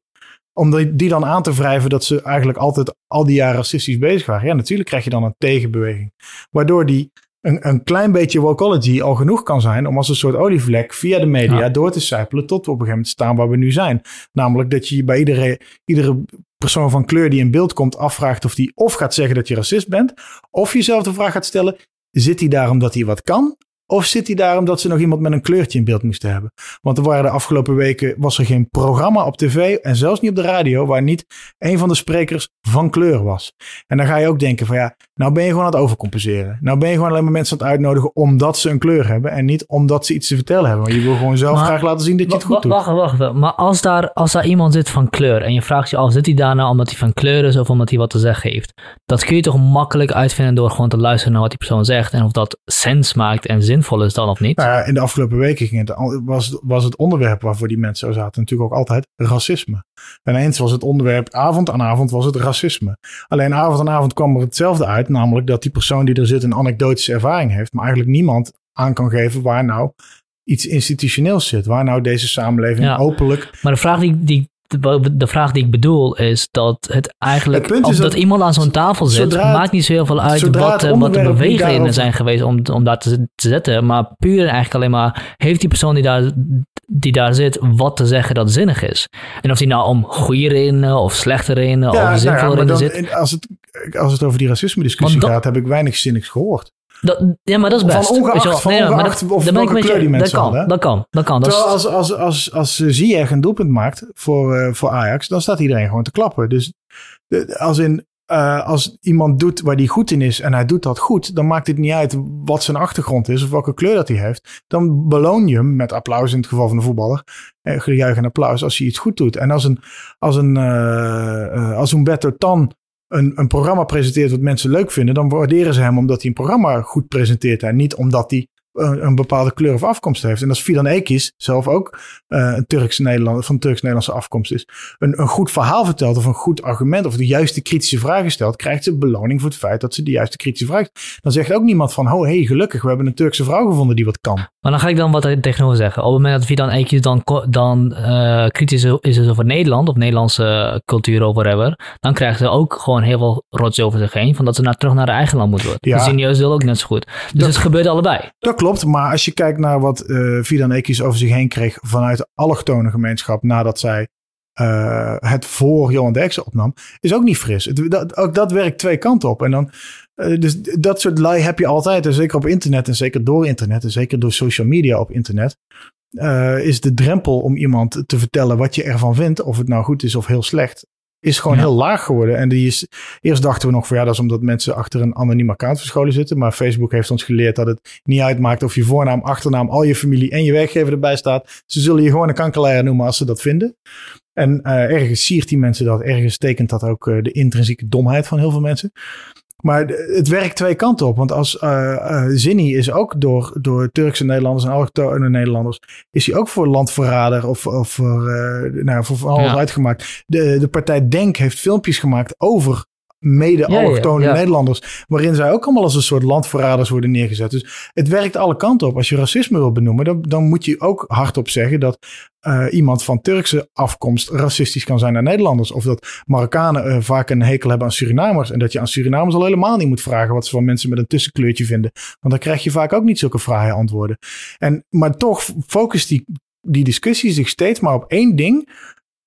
Speaker 2: Om die, die dan aan te wrijven dat ze eigenlijk altijd al die jaren racistisch bezig waren. Ja, natuurlijk krijg je dan een tegenbeweging. Waardoor die een, een klein beetje wokology al genoeg kan zijn om als een soort olievlek via de media
Speaker 1: Ja.
Speaker 2: door te sijpelen tot we op een gegeven moment staan waar we nu zijn. Namelijk dat je je bij iedere, iedere persoon van kleur die in beeld komt afvraagt of die of gaat zeggen dat je racist bent, of jezelf de vraag gaat stellen, zit hij daar omdat hij wat kan? Of zit hij daar omdat ze nog iemand met een kleurtje in beeld moesten hebben? Want er waren de afgelopen weken, was er geen programma op tv en zelfs niet op de radio waar niet een van de sprekers van kleur was. En dan ga je ook denken van ja, nou ben je gewoon aan het overcompenseren. Nou ben je gewoon alleen maar mensen aan het uitnodigen omdat ze een kleur hebben en niet omdat ze iets te vertellen hebben. Want je wil gewoon zelf
Speaker 1: Maar-
Speaker 2: graag laten zien dat je het goed doet.
Speaker 1: Wacht, wacht, wacht. Maar als daar, als daar iemand zit van kleur en je vraagt je af, zit hij daar nou omdat hij van kleur is of omdat hij wat te zeggen heeft? Dat kun je toch makkelijk uitvinden door gewoon te luisteren naar wat die persoon zegt en of dat sens maakt en zin zinvol is dan of niet.
Speaker 2: Nou ja, in de afgelopen weken ging het, was, was het onderwerp waarvoor die mensen zo zaten natuurlijk ook altijd racisme. En eens was het onderwerp, avond aan avond was het racisme. Alleen avond aan avond kwam er hetzelfde uit, namelijk dat die persoon die er zit een anekdotische ervaring heeft, maar eigenlijk niemand aan kan geven waar nou iets institutioneels zit. Waar nou deze samenleving
Speaker 1: Ja.
Speaker 2: openlijk...
Speaker 1: Maar de vraag die, die, de, vraag die ik bedoel is dat het eigenlijk,
Speaker 2: Het punt is
Speaker 1: of dat,
Speaker 2: dat
Speaker 1: iemand aan zo'n tafel zit,
Speaker 2: het-
Speaker 1: maakt niet zo heel veel uit wat, eh, wat de bewegingen zijn geweest om, om daar te, te zetten. Maar puur eigenlijk alleen maar, heeft die persoon die daar, die daar zit wat te zeggen dat zinnig is? En of die nou om goede redenen of slechte redenen of
Speaker 2: nou ja,
Speaker 1: zinvolle
Speaker 2: maar
Speaker 1: redenen zit.
Speaker 2: als, het, als het over die racisme discussie
Speaker 1: dat-
Speaker 2: gaat, heb ik weinig zinnigs gehoord.
Speaker 1: Dat, ja, maar dat is
Speaker 2: Van
Speaker 1: best.
Speaker 2: ongeacht-
Speaker 1: weet je wel.
Speaker 2: van
Speaker 1: Nee, maar
Speaker 2: ongeacht
Speaker 1: dat,
Speaker 2: of welke kleur die mensen
Speaker 1: kan, dat kan, dat kan. Dat
Speaker 2: Terwijl als, als, als, als eh, Ziyech een doelpunt maakt voor, eh, voor Ajax, dan staat iedereen gewoon te klappen. Dus de- als, in, eh, als iemand doet waar hij goed in is en hij doet dat goed, dan maakt het niet uit wat zijn achtergrond is of welke kleur dat hij heeft. Dan beloon je hem met applaus in het geval van de voetballer. Eh, gejuich en applaus als hij iets goed doet. En als een, als een, als Humberto Tan een, een programma presenteert wat mensen leuk vinden, dan waarderen ze hem omdat hij een programma goed presenteert en niet omdat hij een, een bepaalde kleur of afkomst heeft. En als Fidan Ekis zelf ook eh, een Turks Nederlander van Turks-Nederlandse afkomst is, een, een goed verhaal vertelt of een goed argument of de juiste kritische vragen stelt, krijgt ze beloning voor het feit dat ze de juiste kritische vraag. Dan zegt ook niemand van, oh hey, gelukkig, we hebben een Turkse vrouw gevonden die wat kan.
Speaker 1: Maar dan ga ik dan wat er tegenover zeggen. Op het moment dat Vidan Eekjes dan, dan eh, kritisch is over Nederland of Nederlandse cultuur of whatever, dan krijgen ze ook gewoon heel veel rots over zich heen, van dat ze naar, terug naar hun eigen land moeten worden.
Speaker 2: Ja.
Speaker 1: Serieus wil ook net zo goed. Dus
Speaker 2: Dat-
Speaker 1: het gebeurt allebei.
Speaker 2: Dat klopt, maar als je kijkt naar wat Ekis over zich heen kreeg vanuit de allochtone gemeenschap nadat zij eh, het voor Johan Derksen opnam, is ook niet fris. Het, dat, ook dat werkt twee kanten op. En dan, eh, dus dat soort lui heb je altijd, en zeker op internet en zeker door internet en zeker door social media op internet, is de drempel om iemand te vertellen wat je ervan vindt, of het nou goed is of heel slecht, is gewoon
Speaker 1: Ja.
Speaker 2: heel laag geworden. En die is, eerst dachten we nog van ja, dat is omdat mensen achter een anoniem account verscholen zitten. Maar Facebook heeft ons geleerd dat het niet uitmaakt of je voornaam, achternaam, al je familie en je werkgever erbij staat. Ze zullen je gewoon een kankerleier noemen als ze dat vinden. En eh, ergens siert die mensen dat, ergens tekent dat ook eh, de intrinsieke domheid van heel veel mensen. Maar het werkt twee kanten op. Want als eh, Zinni is ook door, door Turkse Nederlanders en allochtone Nederlanders, is hij ook voor landverrader of, of voor, eh, nou, voor van alles
Speaker 1: Ja.
Speaker 2: uitgemaakt. De, de partij Denk heeft filmpjes gemaakt over mede-allochtone
Speaker 1: Ja, ja, ja.
Speaker 2: Nederlanders, waarin zij ook allemaal als een soort landverraders worden neergezet. Dus het werkt alle kanten op. Als je racisme wil benoemen, dan, dan moet je ook hardop zeggen dat eh, iemand van Turkse afkomst racistisch kan zijn naar Nederlanders. Of dat Marokkanen eh, vaak een hekel hebben aan Surinamers. En dat je aan Surinamers al helemaal niet moet vragen wat ze van mensen met een tussenkleurtje vinden. Want dan krijg je vaak ook niet zulke fraaie antwoorden. En, maar toch focust die, die discussie zich steeds maar op één ding.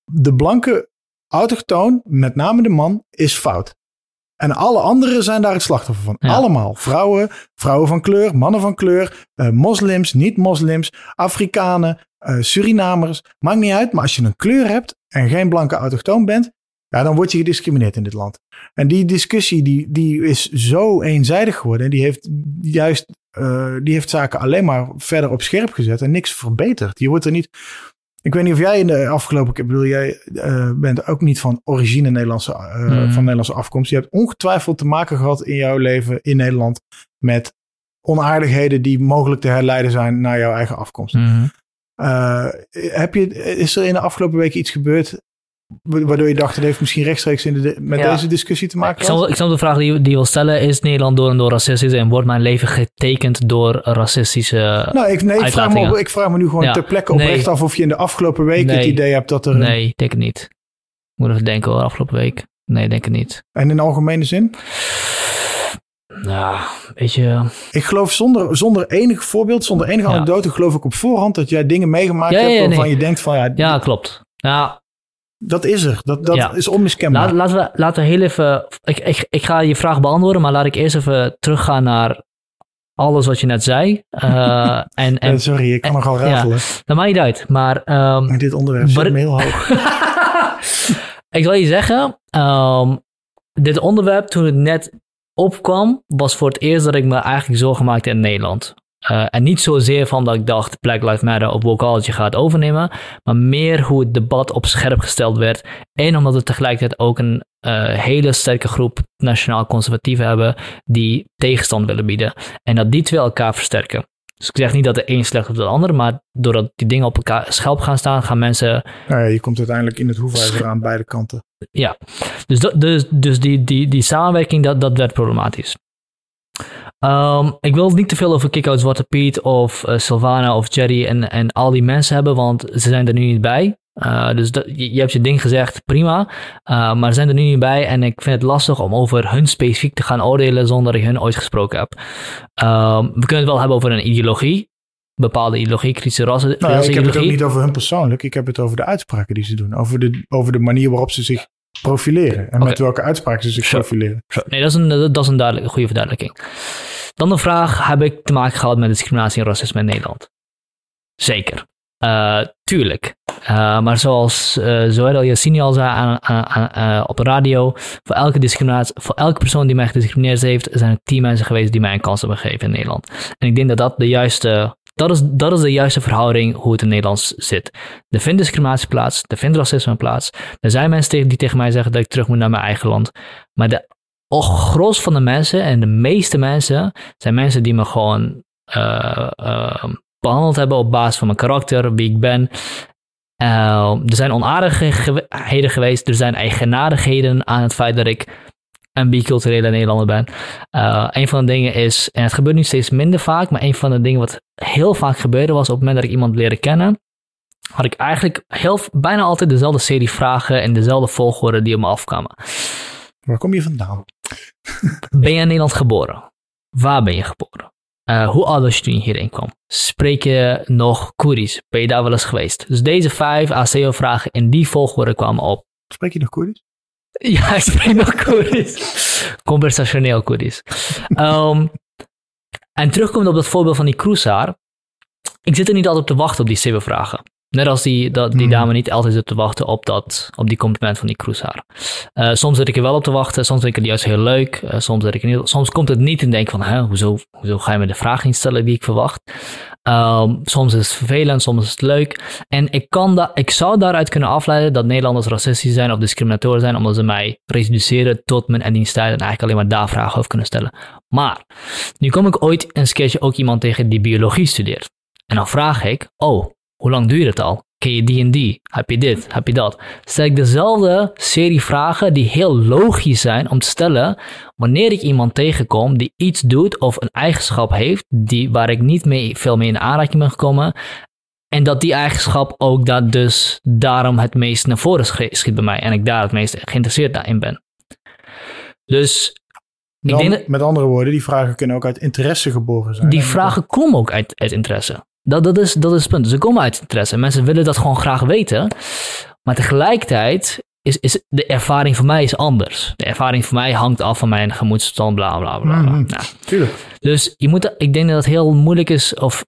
Speaker 2: De blanke autochtoon, met name de man, is fout. En alle anderen zijn daar het slachtoffer van.
Speaker 1: Ja.
Speaker 2: Allemaal. Vrouwen, vrouwen van kleur, mannen van kleur, eh, moslims, niet-moslims, Afrikanen, eh, Surinamers. Maakt niet uit, maar als je een kleur hebt en geen blanke autochtoon bent, ja, dan word je gediscrimineerd in dit land. En die discussie die, die is zo eenzijdig geworden. En die heeft juist eh, die heeft zaken alleen maar verder op scherp gezet en niks verbeterd. Je wordt er niet. Ik weet niet of jij in de afgelopen keer, ik bedoel, jij eh, bent ook niet van origine Nederlandse, eh,
Speaker 1: Hmm.
Speaker 2: van Nederlandse afkomst. Je hebt ongetwijfeld te maken gehad in jouw leven in Nederland met onaardigheden die mogelijk te herleiden zijn naar jouw eigen afkomst.
Speaker 1: Mhm.
Speaker 2: Eh, heb je, is er in de afgelopen weken iets gebeurd waardoor je dacht, het heeft misschien rechtstreeks in de, met
Speaker 1: Ja.
Speaker 2: deze discussie te maken
Speaker 1: Ik snap, ik snap de vraag die, die je wil stellen. Is Nederland door en door racistisch en wordt mijn leven getekend door racistische...
Speaker 2: Nou, ik, nee, ik, vraag me,
Speaker 1: uitlatingen.
Speaker 2: op- ik vraag me nu gewoon
Speaker 1: Ja.
Speaker 2: ter plekke
Speaker 1: Nee.
Speaker 2: oprecht af of je in de afgelopen weken het idee hebt dat er... een-
Speaker 1: nee, ik denk het niet. Ik moet even denken hoor, afgelopen week. Nee, ik denk het niet.
Speaker 2: En in algemene zin?
Speaker 1: Nou, weet je...
Speaker 2: Ik geloof zonder, zonder enig voorbeeld, zonder enige
Speaker 1: Ja.
Speaker 2: anekdote, geloof ik op voorhand dat jij dingen meegemaakt
Speaker 1: Ja,
Speaker 2: hebt
Speaker 1: ja,
Speaker 2: waarvan
Speaker 1: nee.
Speaker 2: je denkt van ja,
Speaker 1: Ja, klopt. Nou,
Speaker 2: dat is er. Dat, dat
Speaker 1: Ja.
Speaker 2: is onmiskenbaar.
Speaker 1: laat, laten, we, laten we heel even... Ik, ik, ik ga je vraag beantwoorden, maar laat ik eerst even teruggaan naar alles wat je net zei. Eh, en,
Speaker 2: Eh,
Speaker 1: en
Speaker 2: sorry, ik kan
Speaker 1: en-
Speaker 2: nogal
Speaker 1: ja.
Speaker 2: ratelen.
Speaker 1: dat maakt niet uit. Maar ehm,
Speaker 2: Dit onderwerp zit me heel hoog.
Speaker 1: ik zal je zeggen, ehm, dit onderwerp toen het net opkwam, was voor het eerst dat ik me eigenlijk zorgen maakte in Nederland. Eh, en niet zozeer van dat ik dacht Black Lives Matter of Wokeology gaat overnemen, maar meer hoe het debat op scherp gesteld werd. En omdat we tegelijkertijd ook een eh, hele sterke groep nationaal conservatieven hebben die tegenstand willen bieden. En dat die twee elkaar versterken. Dus ik zeg niet dat de een slecht is dan de ander, maar doordat die dingen op elkaar schelp gaan staan, gaan mensen...
Speaker 2: Nou ja, je komt uiteindelijk in het hoefijzer aan beide kanten.
Speaker 1: Ja, dus, dat, dus, dus die, die, die samenwerking, dat, dat werd problematisch. Um, ik wil niet te veel over Kick Out Zwarte Piet of uh, Sylvana of Jerry en, en al die mensen hebben, want ze zijn er nu niet bij. Uh, dus dat, je, je, hebt je ding gezegd, prima. Uh, maar ze zijn er nu niet bij en ik vind het lastig om over hun specifiek te gaan oordelen zonder dat ik hun ooit gesproken heb. Um, we kunnen het wel hebben over een ideologie. Bepaalde ideologie, kritische rassen.
Speaker 2: Nou, ik heb het ook niet over hun persoonlijk. Ik heb het over de uitspraken die ze doen. Over de, over de manier waarop ze zich profileren. En okay. met welke uitspraken ze zich sure. profileren.
Speaker 1: Sure. Nee, dat is een, dat is een duidelijke, goede verduidelijking. Dan de vraag, heb ik te maken gehad met discriminatie en racisme in Nederland? Zeker. Uh, tuurlijk. Uh, maar zoals uh, Zoël Yassini al zei aan, aan, aan, op de radio, voor elke, discriminatie, voor elke persoon die mij gediscrimineerd heeft, zijn er tien mensen geweest die mij een kans hebben gegeven in Nederland. En ik denk dat dat de juiste, dat is, dat is de juiste verhouding hoe het in Nederland zit. Er vindt discriminatie plaats, er vindt racisme plaats. Er zijn mensen die tegen mij zeggen dat ik terug moet naar mijn eigen land. Maar de gros van de mensen en de meeste mensen zijn mensen die me gewoon uh, uh, behandeld hebben op basis van mijn karakter, wie ik ben. Uh, er zijn onaardigheden geweest, er zijn eigenaardigheden aan het feit dat ik een biculturele Nederlander ben. Uh, een van de dingen is, en het gebeurt nu steeds minder vaak, maar een van de dingen wat heel vaak gebeurde was op het moment dat ik iemand leerde kennen, had ik eigenlijk heel, bijna altijd dezelfde serie vragen en dezelfde volgorde die op me afkwamen.
Speaker 2: Waar kom je vandaan?
Speaker 1: ben je in Nederland geboren? Waar ben je geboren? Uh, hoe oud was je toen je hierheen kwam? Spreek je nog Koerisch? Ben je daar wel eens geweest? Dus deze vijf ACO-vragen in die volgorde kwamen op.
Speaker 2: Spreek je nog Koerisch?
Speaker 1: Ja, ik spreek nog Koerisch. Conversationeel Koerisch. Um, en terugkomend op dat voorbeeld van die cruisaar. Ik zit er niet altijd op te wachten op die zeven vragen. Net als die, dat, die dame niet altijd zit te wachten op, dat, op die compliment van die cruisaar. Uh, soms zit ik er wel op te wachten, soms vind ik het juist heel leuk. Uh, soms, zit ik niet, soms komt het niet en denk van, hè, hoezo, hoezo ga je me de vraag niet stellen die ik verwacht? Um, soms is het vervelend, soms is het leuk. En ik, kan da ik zou daaruit kunnen afleiden dat Nederlanders racistisch zijn of discriminatorisch zijn, omdat ze mij reduceren tot mijn etniciteit en eigenlijk alleen maar daar vragen over kunnen stellen. Maar, nu kom ik ooit een keertje ook iemand tegen die biologie studeert. En dan vraag ik, oh, hoe lang duurt het al? Ken je die en die? Heb je dit? Heb je dat? Stel ik dezelfde serie vragen die heel logisch zijn om te stellen wanneer ik iemand tegenkom die iets doet of een eigenschap heeft die, waar ik niet mee, veel mee in aanraking ben gekomen. En dat die eigenschap ook dat dus daarom het meest naar voren schiet bij mij. En ik daar het meest geïnteresseerd in ben. Dus
Speaker 2: ik denk dat, met andere woorden, die vragen kunnen ook uit interesse geboren zijn.
Speaker 1: Die vragen komen ook uit, uit interesse. Dat, dat, is, dat is het punt. Ze komen uit interesse. Mensen willen dat gewoon graag weten. Maar tegelijkertijd is, is de ervaring voor mij is anders. De ervaring voor mij hangt af van mijn gemoedstoestand, bla bla bla. bla.
Speaker 2: Mm, nou.
Speaker 1: Dus je moet, ik denk dat het heel moeilijk is, of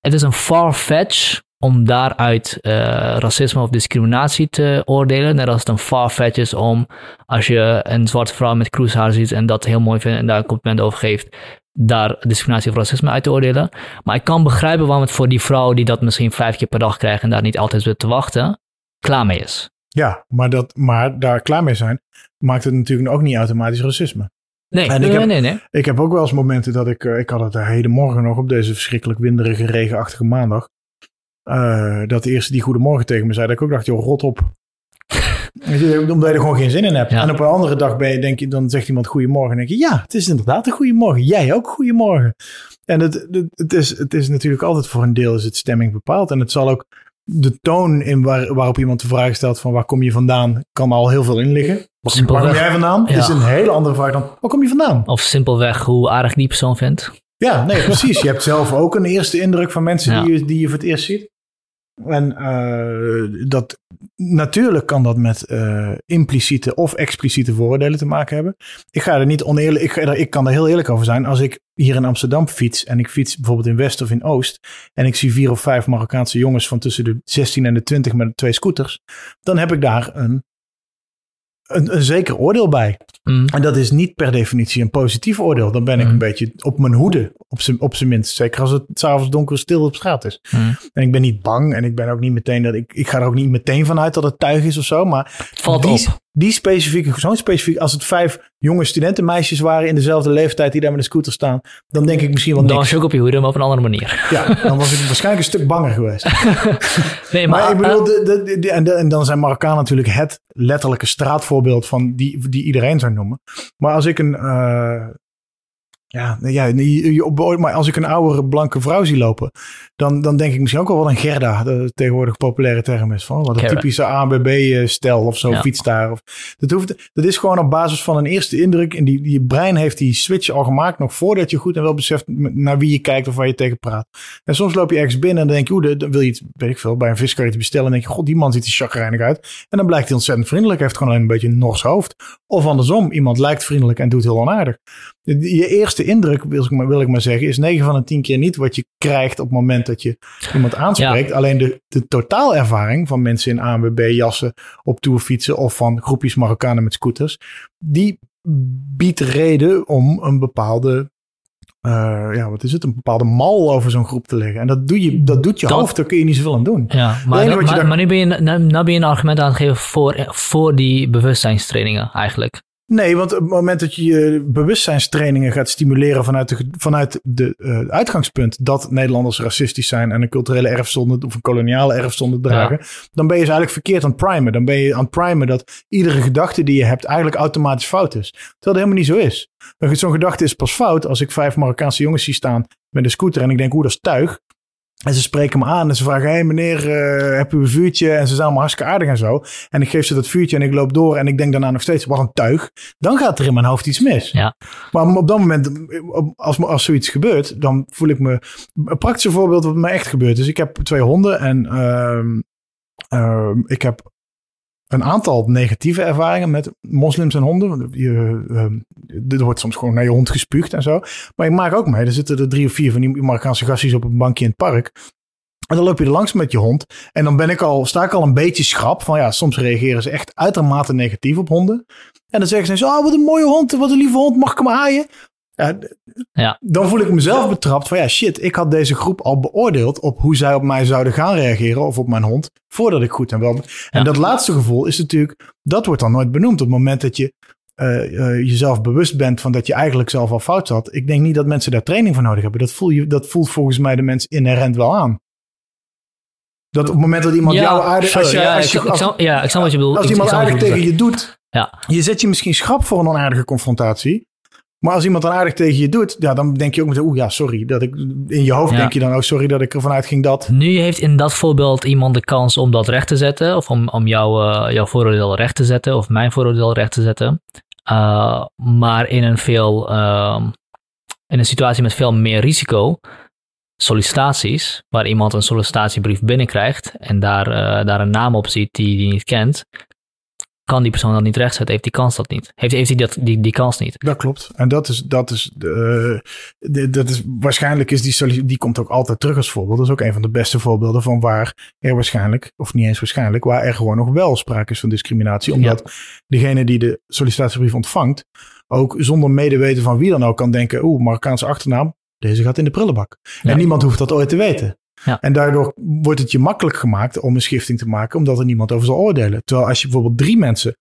Speaker 1: het is een far-fetch om daaruit uh, racisme of discriminatie te oordelen. Net als het een far-fetch is om, als je een zwarte vrouw met cruisehaar ziet en dat heel mooi vindt en daar een compliment over geeft, daar discriminatie of racisme uit te oordelen. Maar ik kan begrijpen waarom het voor die vrouw die dat misschien vijf keer per dag krijgt en daar niet altijd zit te wachten, klaar mee is.
Speaker 2: Ja, maar, dat, maar daar klaar mee zijn maakt het natuurlijk ook niet automatisch racisme.
Speaker 1: Nee, en
Speaker 2: ik heb,
Speaker 1: nee, nee.
Speaker 2: Ik heb ook wel eens momenten dat ik, ik had het de hele morgen nog op deze verschrikkelijk winderige, regenachtige maandag. Uh, dat de eerste die goedemorgen tegen me zei, dat ik ook dacht, joh, rot op. Omdat je er gewoon geen zin in hebt. Ja. En op een andere dag ben je, denk je, dan zegt iemand goedemorgen. En denk je, ja, het is inderdaad een goedemorgen. Jij ook goedemorgen. En het, het, het, is, het is natuurlijk altijd voor een deel is het stemming bepaald. En het zal ook de toon in waar, waarop iemand de vraag stelt van waar kom je vandaan, kan al heel veel in liggen. Waar kom jij vandaan? Ja. is een hele andere vraag dan waar kom je vandaan?
Speaker 1: Of simpelweg hoe aardig die persoon vindt.
Speaker 2: Ja, nee, precies. Je hebt zelf ook een eerste indruk van mensen ja. die, je, die je voor het eerst ziet. En uh, dat, natuurlijk kan dat met uh, impliciete of expliciete vooroordelen te maken hebben. Ik ga er niet oneerlijk, ik, ik kan er heel eerlijk over zijn. Als ik hier in Amsterdam fiets en ik fiets bijvoorbeeld in West of in Oost. En ik zie vier of vijf Marokkaanse jongens van tussen de 16 en de 20 met twee scooters. Dan heb ik daar een een, een zeker oordeel bij.
Speaker 1: Mm.
Speaker 2: En dat is niet per definitie een positief oordeel. Dan ben ik
Speaker 1: Mm.
Speaker 2: een beetje op mijn hoede, op zijn op zijn minst. Zeker als het s'avonds donker stil op straat is.
Speaker 1: Mm.
Speaker 2: En ik ben niet bang en ik ben ook niet meteen dat ik, ik ga er ook niet meteen vanuit dat het tuig is of zo. Maar
Speaker 1: Valt op.
Speaker 2: die specifieke, zo'n specifiek, als het vijf jonge studentenmeisjes waren in dezelfde leeftijd die daar met een scooter staan, dan denk ik misschien wel
Speaker 1: Dan was je ook op je hoede, maar op een andere manier.
Speaker 2: Ja, dan was ik waarschijnlijk een stuk banger geweest.
Speaker 1: Nee,
Speaker 2: Maar,
Speaker 1: maar,
Speaker 2: ik bedoel,
Speaker 1: eh,
Speaker 2: de, de, de- de- en, de- en dan zijn Marokkanen natuurlijk het letterlijke straatvoorbeeld van die, die iedereen zou noemen. Maar als ik een, eh, ja, nee, ja, je- je- maar als ik een oudere blanke vrouw zie lopen, dan, dan denk ik misschien ook wel wat een Gerda, de tegenwoordig populaire term is van, wat een typische ANBB-stel of zo,
Speaker 1: Ja.
Speaker 2: fiets daar. Of, dat, hoeft, dat is gewoon op basis van een eerste indruk en die, je brein heeft die switch al gemaakt nog voordat je goed en wel beseft naar wie je kijkt of waar je tegen praat. En soms loop je ergens binnen en dan denk je, oeh, dan wil je iets, weet ik veel, bij een viskarretje bestellen. En denk je, god, die man ziet er chagrijnig uit. En dan blijkt hij ontzettend vriendelijk, heeft gewoon alleen een beetje een nors hoofd. Of andersom, iemand lijkt vriendelijk en doet heel onaardig. Je eerste indruk, wil ik, maar, wil ik maar zeggen, is 9 van de 10 keer niet wat je krijgt op het moment dat je iemand aanspreekt. Alleen de, de totaalervaring van mensen in ANWB-jassen op tourfietsen of van groepjes Marokkanen met scooters, die biedt reden om een bepaalde eh, ja, wat is het? Een bepaalde mal over zo'n groep te leggen. En dat, doe je, dat doet je
Speaker 1: Dat-
Speaker 2: hoofd, daar kun je niet zoveel aan doen.
Speaker 1: ja, maar, maar,
Speaker 2: daar-
Speaker 1: maar nu, ben je, nou, nou ben je een argument aan het geven voor, voor die bewustzijnstrainingen eigenlijk.
Speaker 2: Nee, want op het moment dat je je bewustzijnstrainingen gaat stimuleren vanuit, de, vanuit de, eh, het uitgangspunt dat Nederlanders racistisch zijn en een culturele erfzonde of een koloniale erfzonde dragen, dan ben je ze eigenlijk verkeerd aan het primen. Dan ben je aan het primen dat iedere gedachte die je hebt eigenlijk automatisch fout is. Terwijl dat helemaal niet zo is. Zo'n gedachte is pas fout als ik vijf Marokkaanse jongens zie staan met een scooter en ik denk, hoe dat is tuig. En ze spreken me aan en ze vragen: Hé hey meneer, eh, heb u een vuurtje? En ze zijn allemaal hartstikke aardig en zo. En ik geef ze dat vuurtje en ik loop door en ik denk daarna nog steeds: Wat een tuig. Dan gaat er in mijn hoofd iets mis.
Speaker 1: Ja.
Speaker 2: Maar op dat moment, als, als zoiets gebeurt, dan voel ik me. Een praktisch voorbeeld wat me echt gebeurt. Dus ik heb twee honden en ehm, ehm, ik heb een aantal negatieve ervaringen met moslims en honden. Je, ehm, er wordt soms gewoon naar je hond gespuugd en zo. Maar ik maak ook mee. Er zitten er drie of vier van die Marokkaanse gastjes op een bankje in het park. En dan loop je er langs met je hond. En dan ben ik al, sta ik al een beetje schrap. Van ja, soms reageren ze echt uitermate negatief op honden. En dan zeggen ze oh, wat een mooie hond, wat een lieve hond, mag ik hem aaien? Ja. Dan voel ik mezelf betrapt van ja, shit, ik had deze groep al beoordeeld op hoe zij op mij zouden gaan reageren of op mijn hond, voordat ik goed en wel. En dat laatste gevoel is natuurlijk, dat wordt dan nooit benoemd. Op het moment dat je eh, eh, jezelf bewust bent van dat je eigenlijk zelf al fout zat. Ik denk niet dat mensen daar training voor nodig hebben. Dat, voel je, dat voelt volgens mij de mens inherent wel aan. Dat op het moment dat iemand jou aardig...
Speaker 1: sorry,
Speaker 2: Als
Speaker 1: ja,
Speaker 2: als
Speaker 1: ik,
Speaker 2: je,
Speaker 1: ik
Speaker 2: als-
Speaker 1: snap- ja, ik snap wat je bedoelt.
Speaker 2: als
Speaker 1: Ik-
Speaker 2: iemand aardig tegen je doet,
Speaker 1: Ja.
Speaker 2: je zet je misschien schrap voor een onaardige confrontatie. Maar als iemand dan aardig tegen je doet, ja, dan denk je ook meteen, oeh ja, sorry. Dat ik, in je hoofd
Speaker 1: Ja.
Speaker 2: denk je dan, oh sorry dat ik ervan uitging dat.
Speaker 1: Nu heeft in dat voorbeeld iemand de kans om dat recht te zetten, of om, om jouw, eh, jouw vooroordeel recht te zetten, of mijn vooroordeel recht te zetten. Uh, maar in een veel, ehm, in een situatie met veel meer risico, sollicitaties, waar iemand een sollicitatiebrief binnenkrijgt en daar, eh, daar een naam op ziet die hij niet kent, kan die persoon dat niet rechtzetten, heeft die kans dat niet. Heeft, heeft hij dat, die, die kans niet.
Speaker 2: Dat klopt. En dat is, dat is, eh, de- dat is waarschijnlijk is die, die komt ook altijd terug als voorbeeld. Dat is ook een van de beste voorbeelden van waar er waarschijnlijk, of niet eens waarschijnlijk, waar er gewoon nog wel sprake is van discriminatie. Omdat degene die de sollicitatiebrief ontvangt, ook zonder medeweten van wie dan ook kan denken, oeh, Marokkaanse achternaam, deze gaat in de prullenbak.
Speaker 1: Ja.
Speaker 2: En niemand hoeft dat ooit te weten. En daardoor wordt het je makkelijk gemaakt om een schifting te maken, omdat er niemand over zal oordelen. Terwijl als je bijvoorbeeld drie mensen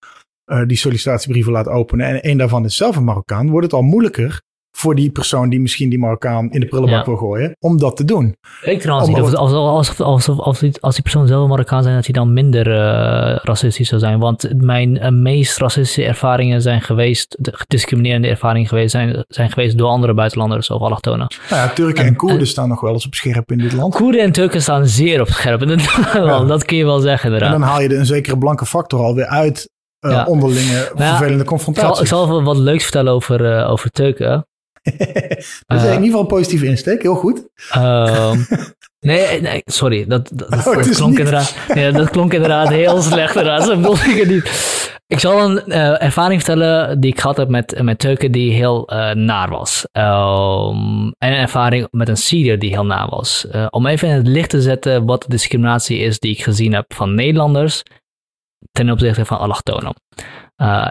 Speaker 2: eh, die sollicitatiebrieven laat openen en één daarvan is zelf een Marokkaan, wordt het al moeilijker voor die persoon die misschien die Marokkaan in de prullenbak
Speaker 1: Ja.
Speaker 2: wil gooien, om dat te doen.
Speaker 1: Ik trouwens als, als, als, als, als, die, als die persoon zelf een Marokkaan zijn, dat hij dan minder eh, racistisch zou zijn. Want mijn eh, meest racistische ervaringen zijn geweest, de gediscriminerende ervaringen geweest, zijn, zijn geweest door andere buitenlanders of allochtonen.
Speaker 2: Nou ja, Turken en Koerden staan nog wel eens op scherp in dit land.
Speaker 1: Koerden en Turken staan zeer op scherp. En dat, dat kun je wel zeggen
Speaker 2: En
Speaker 1: inderdaad.
Speaker 2: dan haal je de, een zekere blanke factor alweer uit eh,
Speaker 1: Ja.
Speaker 2: onderlinge vervelende
Speaker 1: Ik zal,
Speaker 2: confrontaties.
Speaker 1: ik zal wat leuks vertellen over, eh, over Turken.
Speaker 2: dat is
Speaker 1: Eh,
Speaker 2: in ieder geval een positieve insteek, heel goed.
Speaker 1: Ehm, nee, nee, sorry. Dat, dat, dat,
Speaker 2: Oh,
Speaker 1: dat klonk inderdaad, nee, dat klonk inderdaad heel slecht. Inderdaad. Zo bedoel ik niet. Ik zal een eh, ervaring vertellen die ik gehad heb met, met Turken die heel eh, naar was. Ehm, en een ervaring met een Syriër die heel naar was. Om even in het licht te zetten wat de discriminatie is die ik gezien heb van Nederlanders ten opzichte van allochtonen.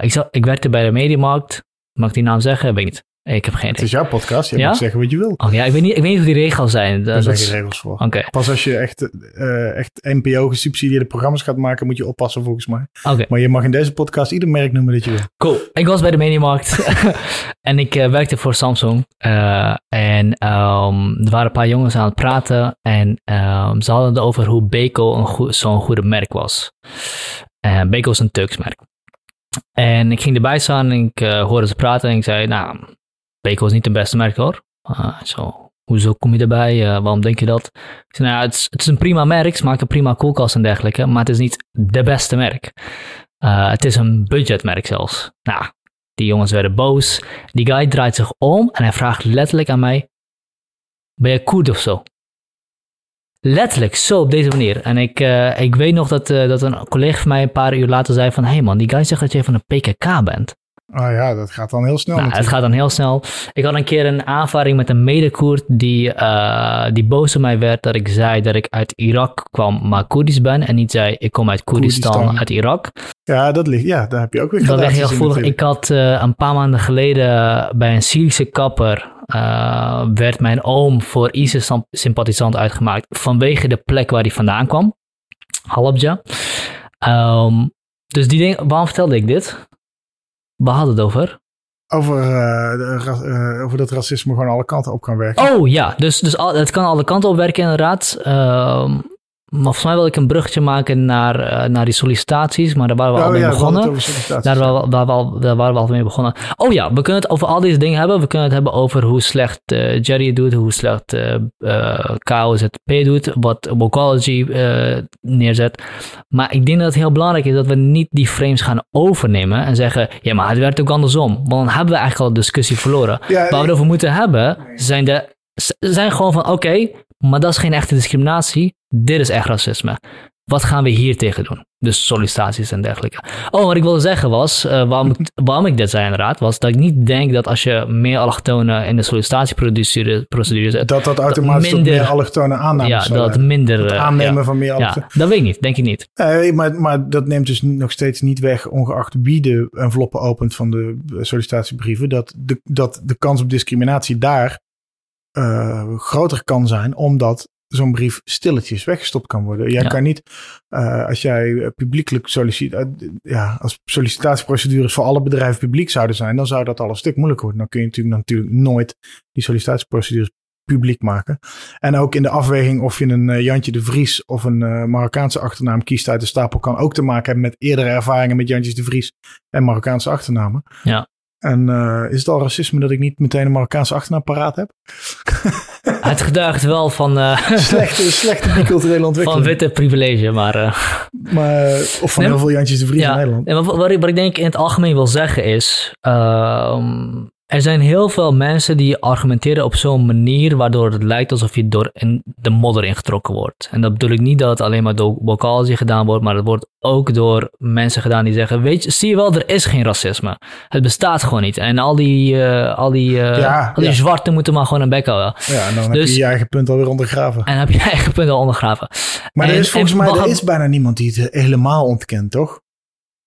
Speaker 1: Ik, zat- ik werkte bij de Mediamarkt. Mag ik die naam zeggen? Weet ik niet. Ik heb geen
Speaker 2: Het
Speaker 1: idee.
Speaker 2: is jouw podcast, je
Speaker 1: Ja?
Speaker 2: mag zeggen wat je wil.
Speaker 1: Oh, ja, ik weet niet, ik weet niet hoe die regels zijn.
Speaker 2: Daar zijn geen regels voor. Pas als je echt, eh, echt NPO-gesubsidieerde programma's gaat maken, moet je oppassen volgens mij. Maar je mag in deze podcast ieder merk noemen dat je wil.
Speaker 1: Cool. Ik was bij de Mediamarkt en ik eh, werkte voor Samsung. Eh, en ehm, er waren een paar jongens aan het praten en ehm, ze hadden het over hoe Beko een zo'n goede merk was. Beko is een Turks merk. En ik ging erbij staan en ik hoorde ze praten en ik zei, nou, Beko is niet het beste merk hoor. Uh, zo, hoezo kom je erbij? Uh, waarom denk je dat? Ik zei, nou, ja, het, is, het is een prima merk, ze maken prima koelkast en dergelijke, maar het is niet de beste merk. Uh, het is een budgetmerk zelfs. Nou, die jongens werden boos. Die guy draait zich om en hij vraagt letterlijk aan mij: Ben je Koerd of zo? Letterlijk, zo op deze manier. En ik, ik weet nog dat, dat een collega van mij een paar uur later zei: van, Hé hey man, die guy zegt dat je van de PKK bent.
Speaker 2: Ah ja, dat gaat dan heel snel.
Speaker 1: Nou, het gaat dan heel snel. Ik had een keer een aanvaring met een medekoerd die, uh, die boos op mij werd dat ik zei dat ik uit Irak kwam, maar Koerdisch ben. En niet zei ik kom uit Koerdistan, Koerdistan. uit Irak.
Speaker 2: Ja, dat ligt, ja, daar heb je ook weer
Speaker 1: Dat ligt heel gevoelig. Ik had uh, een paar maanden geleden bij een Syrische kapper uh, werd mijn oom voor ISIS-sympathisant uitgemaakt vanwege de plek waar hij vandaan kwam. Halabja. Um, dus die ding, waarom vertelde ik dit? We hadden het over.
Speaker 2: Over, uh, uh, over dat racisme gewoon alle kanten op kan werken.
Speaker 1: Oh ja, dus, dus al, het kan alle kanten op werken inderdaad. Uh, maar volgens mij wil ik een bruggetje maken naar, uh, naar die sollicitaties, maar daar waren we
Speaker 2: oh,
Speaker 1: al mee
Speaker 2: ja,
Speaker 1: begonnen.
Speaker 2: Daar,
Speaker 1: waren we, daar, waren we, daar waren we al mee begonnen. Oh ja, we kunnen het over al deze dingen hebben. We kunnen het hebben over hoe slecht uh, Jerry het doet, hoe slecht uh, KOZP doet, wat Vocology neerzet. Maar ik denk dat het heel belangrijk is dat we niet die frames gaan overnemen en zeggen, ja maar het werkt ook andersom. Want dan hebben we eigenlijk al de discussie verloren. Ja, Waar we het over moeten hebben, zijn, de, zijn gewoon van oké, okay, maar dat is geen echte discriminatie. Dit is echt racisme. Wat gaan we hier tegen doen? Dus sollicitaties en dergelijke. Oh, wat ik wilde zeggen was, uh, waarom, ik, waarom ik dit zei inderdaad, was dat ik niet denk dat als je meer allochtonen in de sollicitatieprocedure zet,
Speaker 2: dat dat automatisch tot meer allochtone aannames
Speaker 1: Ja, dat minder...
Speaker 2: Het aannemen
Speaker 1: uh, ja,
Speaker 2: van meer allochtonen.
Speaker 1: Ja, dat weet ik niet, denk ik niet.
Speaker 2: Uh, maar, maar dat neemt dus nog steeds niet weg, ongeacht wie de enveloppen opent van de sollicitatiebrieven, dat de, dat de kans op discriminatie daar uh, groter kan zijn, omdat zo'n brief stilletjes weggestopt kan worden. Jij
Speaker 1: Ja.
Speaker 2: kan niet, uh, als jij uh, publiekelijk solliciteert, uh, ja, als sollicitatieprocedures voor alle bedrijven publiek zouden zijn, dan zou dat al een stuk moeilijker worden. Dan kun je natuurlijk, natuurlijk nooit die sollicitatieprocedures publiek maken. En ook in de afweging of je een Jantje de Vries of een Marokkaanse achternaam kiest uit de stapel, kan ook te maken hebben met eerdere ervaringen met Jantjes de Vries en Marokkaanse achternamen.
Speaker 1: Ja.
Speaker 2: En uh, is het al racisme dat ik niet meteen een Marokkaanse achternaam paraat heb?
Speaker 1: Het getuigt wel van... Uh,
Speaker 2: slechte, slechte biculturele ontwikkeling.
Speaker 1: Van witte privilege, maar... Uh,
Speaker 2: maar of van
Speaker 1: nee,
Speaker 2: heel veel Jantjes de Vries
Speaker 1: ja,
Speaker 2: in Nederland.
Speaker 1: En wat, wat, ik, denk in het algemeen wil zeggen is... Uh, er zijn heel veel mensen die argumenteren op zo'n manier... waardoor het lijkt alsof je door in de modder ingetrokken wordt. En dat bedoel ik niet dat het alleen maar door Bocalzi gedaan wordt... maar het wordt ook door mensen gedaan die zeggen... weet je, zie je wel, er is geen racisme. Het bestaat gewoon niet. En al die, uh, al die, uh,
Speaker 2: ja,
Speaker 1: al die
Speaker 2: ja.
Speaker 1: zwarten moeten maar gewoon een bek houden.
Speaker 2: Ja, en dan
Speaker 1: Dus-
Speaker 2: heb je je eigen punt alweer ondergraven.
Speaker 1: En heb je je eigen punt al ondergraven.
Speaker 2: Maar er is volgens
Speaker 1: en
Speaker 2: mij er is bijna niemand die het helemaal ontkent, toch?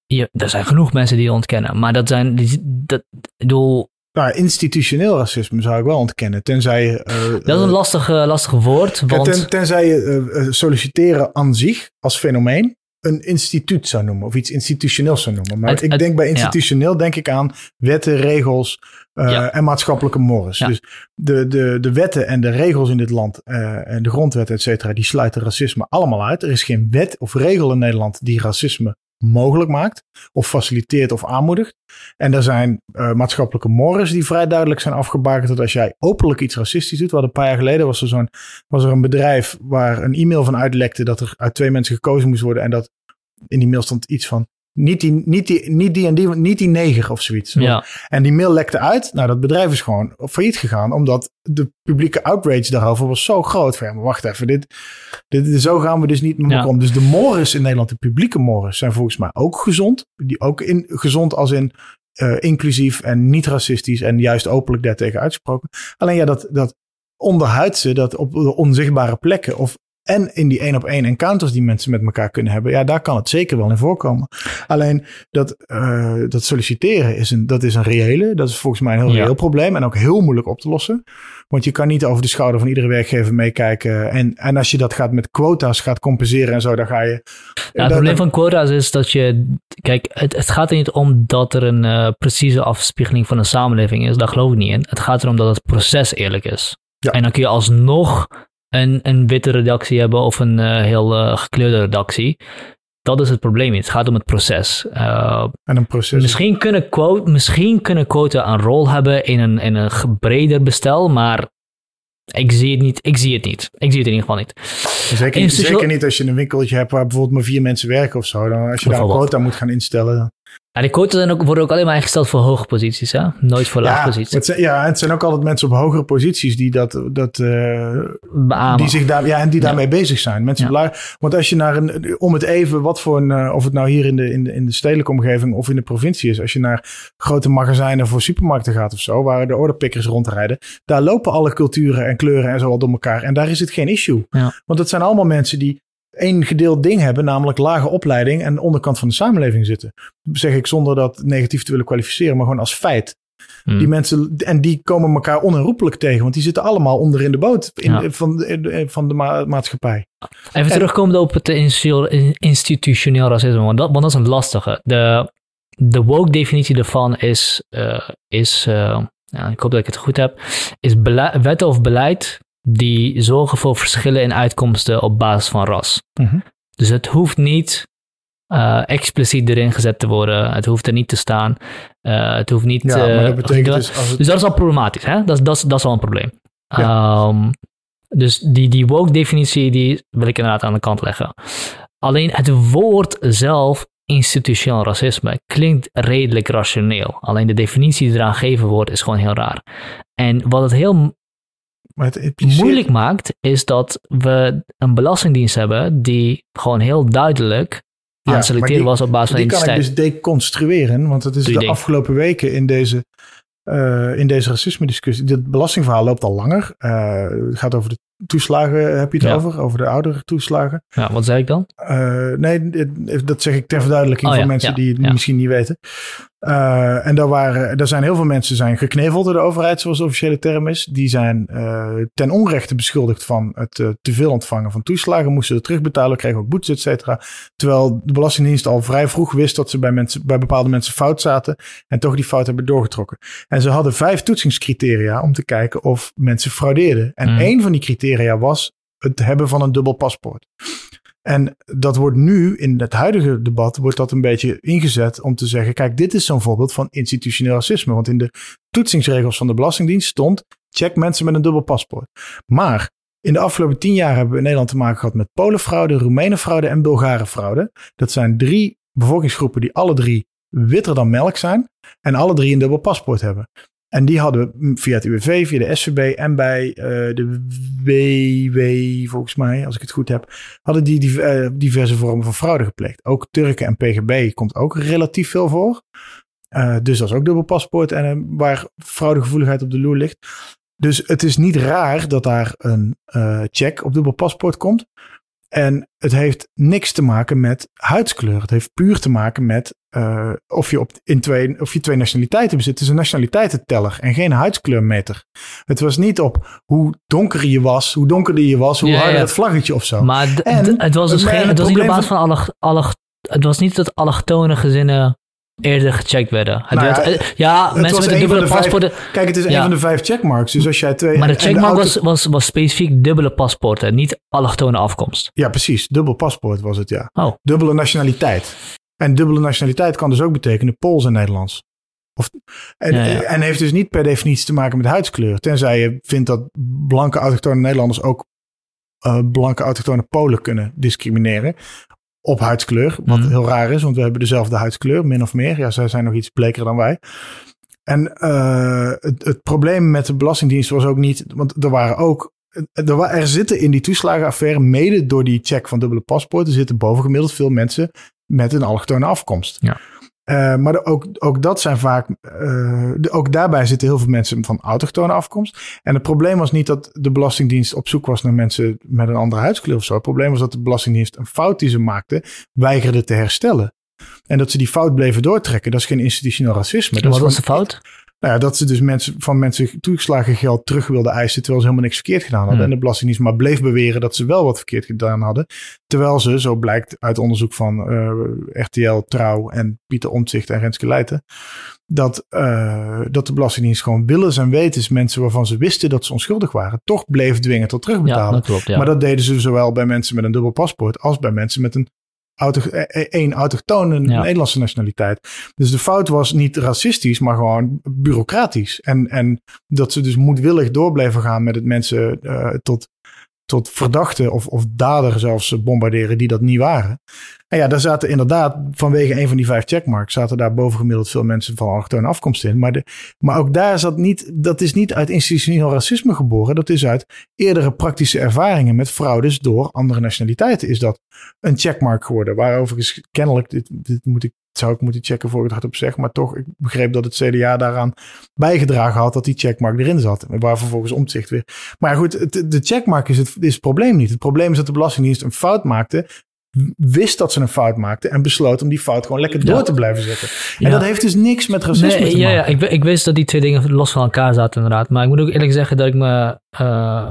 Speaker 1: Ja, er zijn genoeg mensen die het ontkennen. Maar dat zijn... Die, dat, ik bedoel,
Speaker 2: Nou, institutioneel racisme zou ik wel ontkennen. Tenzij, eh,
Speaker 1: dat is een lastig, eh, lastig woord. Want,
Speaker 2: ten, tenzij je eh, solliciteren aan zich als fenomeen een instituut zou noemen of iets institutioneels zou noemen. Maar
Speaker 1: Het-
Speaker 2: ik
Speaker 1: het-
Speaker 2: denk bij
Speaker 1: ja.
Speaker 2: institutioneel denk ik aan wetten, regels
Speaker 1: Ja.
Speaker 2: en maatschappelijke mores.
Speaker 1: Ja.
Speaker 2: Dus de, de, de wetten en de regels in dit land en de grondwet, et cetera, die sluiten racisme allemaal uit. Er is geen wet of regel in Nederland die racisme mogelijk maakt of faciliteert of aanmoedigt. En er zijn eh, maatschappelijke mores die vrij duidelijk zijn afgebakend dat als jij openlijk iets racistisch doet, wat een paar jaar geleden was er zo'n was er een bedrijf waar een e-mail van uitlekte dat er uit twee mensen gekozen moest worden en dat in die mail stond iets van niet die, niet die, niet die en die, niet die neger of zoiets.
Speaker 1: ja,
Speaker 2: En die mail lekte uit. Nou, dat bedrijf is gewoon failliet gegaan. Omdat de publieke outrage daarover was zo groot. Van, ja, maar wacht even. Dit, dit, zo gaan we dus niet
Speaker 1: Ja.
Speaker 2: elkaar om. Dus de mores in Nederland, de publieke mores, zijn volgens mij ook gezond. Die ook in, gezond als in eh, inclusief en niet racistisch. En juist openlijk daartegen uitgesproken. Alleen ja, dat, dat onderhuidse, dat op de onzichtbare plekken. Of en in die één op één encounters die mensen met elkaar kunnen hebben, ja, daar kan het zeker wel in voorkomen. Alleen dat, uh, dat solliciteren is een, dat is een reële, dat is volgens mij een heel reëel probleem en ook heel moeilijk op te lossen. Want je kan niet over de schouder van iedere werkgever meekijken. En, en als je dat gaat met quota's gaat compenseren en zo, dan ga je.
Speaker 1: Ja, het probleem van quota's is dat je. Kijk, het, het gaat er niet om dat er een uh, precieze afspiegeling van een samenleving is. Daar geloof ik niet in. Het gaat erom dat het proces eerlijk is. Ja. En dan kun je alsnog een, een witte redactie hebben of een uh, heel uh, gekleurde redactie. Dat is het probleem. Het gaat om het proces. Uh,
Speaker 2: en een proces.
Speaker 1: Misschien kunnen, quote, misschien kunnen quota een rol hebben in een, in een breder bestel, maar ik zie het niet. Ik zie het niet. Ik zie het in ieder geval niet.
Speaker 2: Zeker, zeker niet als je een winkeltje hebt waar bijvoorbeeld maar vier mensen werken of zo. Dan als je daar een quota moet gaan instellen.
Speaker 1: Ja, die quotas zijn ook, worden ook alleen maar ingesteld voor hoge posities, hè? Nooit voor lage posities.
Speaker 2: Het zijn, ja, en het zijn ook altijd mensen op hogere posities die dat, dat uh, die zich daar, ja, en die daarmee bezig zijn. Mensen ja. want als je naar een, om het even, wat voor een, uh, of het nou hier in de, in de, in de stedelijke omgeving of in de provincie is, als je naar grote magazijnen voor supermarkten gaat of zo, waar de orderpickers rondrijden, daar lopen alle culturen en kleuren en zo al door elkaar. En daar is het geen issue.
Speaker 1: Ja.
Speaker 2: Want het zijn allemaal mensen die één gedeeld ding hebben, namelijk lage opleiding en onderkant van de samenleving zitten. Dat zeg ik zonder dat negatief te willen kwalificeren, maar gewoon als feit. Hmm. Die mensen, en die komen elkaar onherroepelijk tegen, want die zitten allemaal onder in de boot in, ja. van, de, van de ma maatschappij.
Speaker 1: Even en, terugkomen op het institutioneel racisme, want dat, want dat is een lastige. De, de woke definitie daarvan is, uh, is uh, ja, ik hoop dat ik het goed heb, is wetten of beleid die zorgen voor verschillen in uitkomsten op basis van ras.
Speaker 2: Mm -hmm.
Speaker 1: Dus het hoeft niet uh, expliciet erin gezet te worden. Het hoeft er niet te staan. Uh, het hoeft niet.
Speaker 2: Ja, maar dat betekent dus, het...
Speaker 1: dus dat is al problematisch. Hè? Dat, dat, dat is al een probleem. Ja. Um, dus die, die woke-definitie die wil ik inderdaad aan de kant leggen. Alleen het woord zelf, institutioneel racisme, klinkt redelijk rationeel. Alleen de definitie die eraan gegeven wordt, is gewoon heel raar. En wat het heel
Speaker 2: maar het impliceert...
Speaker 1: moeilijk maakt, is dat we een belastingdienst hebben die gewoon heel duidelijk aan het selecteren was op basis van
Speaker 2: identiteit. Die kan ik dus deconstrueren, want het is de afgelopen weken in deze, uh, in deze racisme-discussie. Dit belastingverhaal loopt al langer. Uh, het gaat over de toeslagen, heb je het
Speaker 1: Ja.
Speaker 2: over? Over de oudere toeslagen.
Speaker 1: Ja, wat zei ik dan?
Speaker 2: Uh, nee, dat zeg ik ter verduidelijking
Speaker 1: Oh,
Speaker 2: voor
Speaker 1: ja,
Speaker 2: mensen
Speaker 1: ja,
Speaker 2: die het
Speaker 1: ja.
Speaker 2: misschien niet weten. Uh, en daar, waren, daar zijn heel veel mensen zijn gekneveld door de overheid, zoals de officiële term is. Die zijn uh, ten onrechte beschuldigd van het uh, te veel ontvangen van toeslagen. Moesten het terugbetalen, kregen ook boetes, et cetera. Terwijl de Belastingdienst al vrij vroeg wist dat ze bij, mensen, bij bepaalde mensen fout zaten. En toch die fout hebben doorgetrokken. En ze hadden vijf toetsingscriteria om te kijken of mensen fraudeerden. En
Speaker 1: Mm.
Speaker 2: één van die criteria was het hebben van een dubbel paspoort. En dat wordt nu in het huidige debat wordt dat een beetje ingezet om te zeggen: kijk, dit is zo'n voorbeeld van institutioneel racisme. Want in de toetsingsregels van de Belastingdienst stond: check mensen met een dubbel paspoort. Maar in de afgelopen tien jaar hebben we in Nederland te maken gehad met Polenfraude, Roemenenfraude en Bulgarenfraude. Dat zijn drie bevolkingsgroepen die alle drie witter dan melk zijn en alle drie een dubbel paspoort hebben. En die hadden via het UWV, via de SVB en bij uh, de WW, volgens mij, als ik het goed heb, hadden die, uh, diverse vormen van fraude gepleegd. Ook Turken en PGB komt ook relatief veel voor. Uh, dus dat is ook dubbel paspoort en waar fraudegevoeligheid op de loer ligt. Dus het is niet raar dat daar een check op dubbel paspoort komt. En het heeft niks te maken met huidskleur. Het heeft puur te maken met uh, of, je op in twee, of je twee nationaliteiten bezit. Het is een nationaliteitenteller en geen huidskleurmeter. Het was niet op hoe donker je was, hoe donkerder je was, hoe
Speaker 1: Ja,
Speaker 2: harder
Speaker 1: ja.
Speaker 2: het vlaggetje of zo.
Speaker 1: Maar
Speaker 2: En
Speaker 1: het was dus geen,
Speaker 2: het
Speaker 1: was niet op basis van alle, alle, het was niet dat allochtone gezinnen eerder gecheckt werden.
Speaker 2: Nou ja,
Speaker 1: ja, mensen met een dubbele
Speaker 2: de vijf-. Kijk, het is
Speaker 1: Ja.
Speaker 2: een van de vijf checkmarks. Dus als jij twee.
Speaker 1: Maar de checkmark
Speaker 2: auto-
Speaker 1: was, was, was specifiek dubbele paspoorten, niet allochtone afkomst.
Speaker 2: Ja, precies. Dubbel paspoort was het, ja.
Speaker 1: Oh,
Speaker 2: Dubbele nationaliteit. En dubbele nationaliteit kan dus ook betekenen Pools en Nederlands. Of, en,
Speaker 1: Ja, ja.
Speaker 2: en heeft dus niet per definitie te maken met huidskleur. Tenzij je vindt dat blanke autochtone Nederlanders ook eh, blanke autochtone Polen kunnen discrimineren. Op huidskleur. Wat
Speaker 1: Mhm.
Speaker 2: heel raar is, want we hebben dezelfde huidskleur, min of meer. Ja, zij zijn nog iets bleker dan wij. En eh, het, het probleem met de Belastingdienst was ook niet, want er waren ook. Er, er zitten in die toeslagenaffaire, mede door die check van dubbele paspoorten, zitten bovengemiddeld veel mensen met een allochtone afkomst.
Speaker 1: Ja.
Speaker 2: Uh, maar ook, ook dat zijn vaak, uh, ook daarbij zitten heel veel mensen van autochtone afkomst. En het probleem was niet dat de Belastingdienst op zoek was naar mensen met een andere huidskleur of zo. Het probleem was dat de Belastingdienst een fout die ze maakte, weigerde te herstellen. En dat ze die fout bleven doortrekken. Dat is geen institutioneel racisme.
Speaker 1: Dat wat was de fout?
Speaker 2: Nou ja, dat ze dus mensen, van mensen toegeslagen geld terug wilden eisen terwijl ze helemaal niks verkeerd gedaan hadden. Hmm. En de Belastingdienst maar bleef beweren dat ze wel wat verkeerd gedaan hadden. Terwijl ze, zo blijkt uit onderzoek van uh, eh, RTL, Trouw en Pieter Omtzigt en Renske Leijten, dat, uh, dat de Belastingdienst gewoon willens en wetens mensen waarvan ze wisten dat ze onschuldig waren, toch bleef dwingen tot terugbetalen. Ja, dat klopt, ja. Maar dat deden ze zowel bij mensen met een dubbel paspoort als bij mensen met een één autochtone Nederlandse nationaliteit. Dus de fout was niet racistisch, maar gewoon bureaucratisch. En, en dat ze dus moedwillig door bleven gaan met het mensen uh, tot tot verdachten of, of dader zelfs bombarderen die dat niet waren. En ja, daar zaten inderdaad vanwege een van die vijf checkmarks zaten daar bovengemiddeld veel mensen van allochtone afkomst in. Maar, de, maar ook daar zat niet, dat is niet uit institutioneel racisme geboren. Dat is uit eerdere praktische ervaringen met fraudes door andere nationaliteiten is dat een checkmark geworden. Waarover is kennelijk, dit, dit moet ik zou ik moeten checken voor ik het hardop zeg. Maar toch, ik begreep dat het CDA daaraan bijgedragen had dat die checkmark erin zat. Waar vervolgens omzicht weer. Maar goed, de checkmark is het, is het probleem niet. Het probleem is dat de Belastingdienst een fout maakte wist dat ze een fout maakte en besloot om die fout gewoon lekker door te blijven zetten. En dat heeft dus niks met racisme nee, te
Speaker 1: ja,
Speaker 2: maken.
Speaker 1: Ja, ik, ik, wist dat die twee dingen los van elkaar zaten inderdaad. Maar ik moet ook eerlijk zeggen dat ik me uh,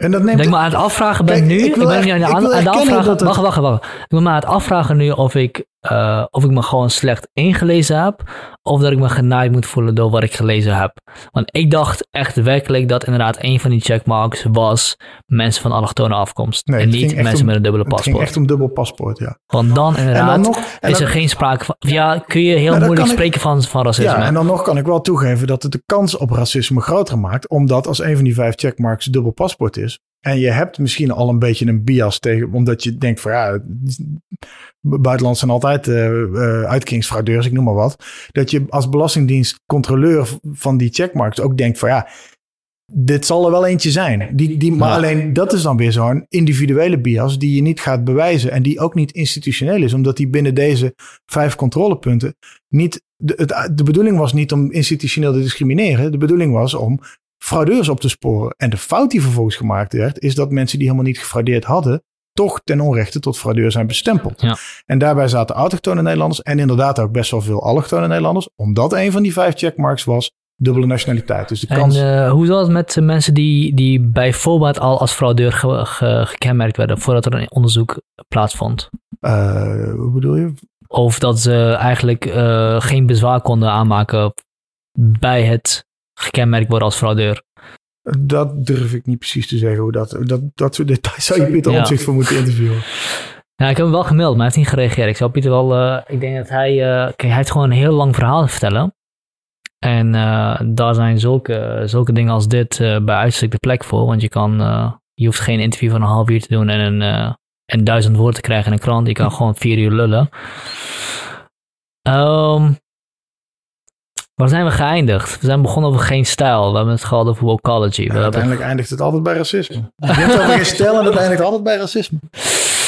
Speaker 1: en dat neemt denk maar aan het afvragen ben nu. Ik, ben nu aan, aan, aan de afvragen. Wacht, wacht, wacht. Ik ben maar aan het afvragen nu of ik, uh, of ik me gewoon slecht ingelezen heb. Of dat ik me genaaid moet voelen door wat ik gelezen heb. Want ik dacht echt werkelijk dat inderdaad een van die checkmarks was mensen van allochtone afkomst. Nee, en niet mensen met een dubbele paspoort. Het
Speaker 2: ging echt om dubbel paspoort, ja.
Speaker 1: Want dan inderdaad nog, is er geen sprake van... Ja, kun je heel moeilijk spreken van, van racisme.
Speaker 2: Ja, en dan nog kan ik wel toegeven dat het de kans op racisme groter maakt. Omdat als een van die vijf checkmarks dubbel paspoort is, en je hebt misschien al een beetje een bias tegen, omdat je denkt van ja, buitenland zijn altijd uh, uitkeringsfraudeurs, ik noem maar wat. Dat je als belastingdienst controleur van die checkmarks ook denkt van ja, dit zal er wel eentje zijn. Die, die, maar alleen dat is dan weer zo'n individuele bias die je niet gaat bewijzen en die ook niet institutioneel is, omdat die binnen deze vijf controlepunten niet. De, het, de bedoeling was niet om institutioneel te discrimineren. De bedoeling was om fraudeurs op te sporen. En de fout die vervolgens gemaakt werd, is dat mensen die helemaal niet gefraudeerd hadden, toch ten onrechte tot fraudeur zijn bestempeld. Ja. En daarbij zaten autochtone Nederlanders en inderdaad ook best wel veel allochtone Nederlanders, omdat een van die vijf checkmarks was dubbele nationaliteit. Dus de kans...
Speaker 1: En uh, hoe zat het met mensen die, die bijvoorbeeld al als fraudeur gekenmerkt werden voordat er een onderzoek plaatsvond?
Speaker 2: Uh, hoe bedoel je?
Speaker 1: Of dat ze eigenlijk uh, geen bezwaar konden aanmaken bij het gekenmerkt worden als fraudeur?
Speaker 2: Dat durf ik niet precies te zeggen. Hoe dat, dat, dat soort details zou je Pieter ja. zich voor moeten interviewen.
Speaker 1: Ja, ik heb hem wel gemeld, maar hij heeft niet gereageerd. Ik zou Pieter wel, uh, ik denk dat hij, uh, kijk, hij heeft gewoon een heel lang verhaal te vertellen. En uh, daar zijn zulke, zulke dingen als dit bij uitstek de plek voor. Want je kan, je hoeft geen interview van een half uur te doen en een, en duizend woorden te krijgen in een krant. Je kan gewoon vier uur lullen. Um, Waar zijn we geëindigd? We zijn begonnen over geen stijl. We hebben het gehad over vocology.
Speaker 2: Ja, uiteindelijk eindigt het altijd bij racisme. Je hebt over geen stijl en het eindigt altijd bij racisme.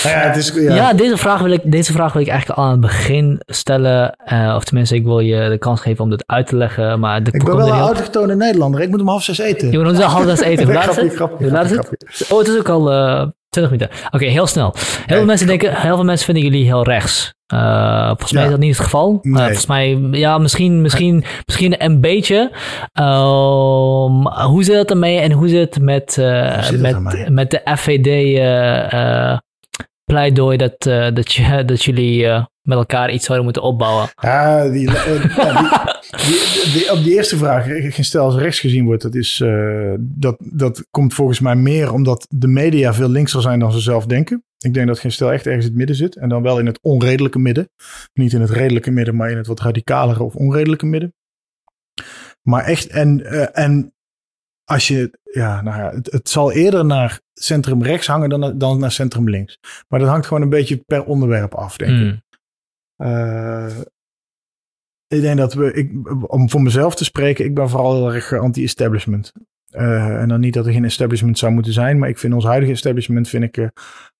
Speaker 1: Nou ja, het is, ja. ja, deze, vraag wil ik, deze vraag wil ik eigenlijk al aan het begin stellen. Uh, of tenminste, ik wil je de kans geven om dit uit te leggen. Maar de,
Speaker 2: ik ben wel een autochtone Nederlander. Ik moet om half zes eten.
Speaker 1: Je moet om half zes eten. Hoe laat is het? Oh, het is ook al uh, 20 minuten. Oké, heel snel. Heel veel mensen denken, heel veel mensen vinden jullie heel rechts. Uh, volgens mij is dat niet het geval. Uh, volgens mij, ja, misschien, misschien, misschien een beetje. Um, hoe zit het ermee en hoe zit het met, uh, met, met de FVD pleidooi dat, dat, je, dat jullie met elkaar iets zouden moeten opbouwen?
Speaker 2: Ja, die, die, die, op die eerste vraag, geen stel als rechts gezien wordt, dat, is, dat, dat komt volgens mij meer omdat de media veel linkser zijn dan ze zelf denken. Ik denk dat geen stel echt ergens in het midden zit. En dan wel in het onredelijke midden. Niet in het redelijke midden, maar in het wat radicalere of onredelijke midden. Maar echt, en, uh, en als je, ja, nou ja, het, het, zal eerder naar centrum rechts hangen dan, dan naar centrum links. Maar dat hangt gewoon een beetje per onderwerp af, denk ik. Uh, ik denk dat we, ik, om voor mezelf te spreken, ik ben vooral heel erg anti-establishment. Uh, en dan niet dat er geen establishment zou moeten zijn, maar ik vind ons huidige establishment vind ik,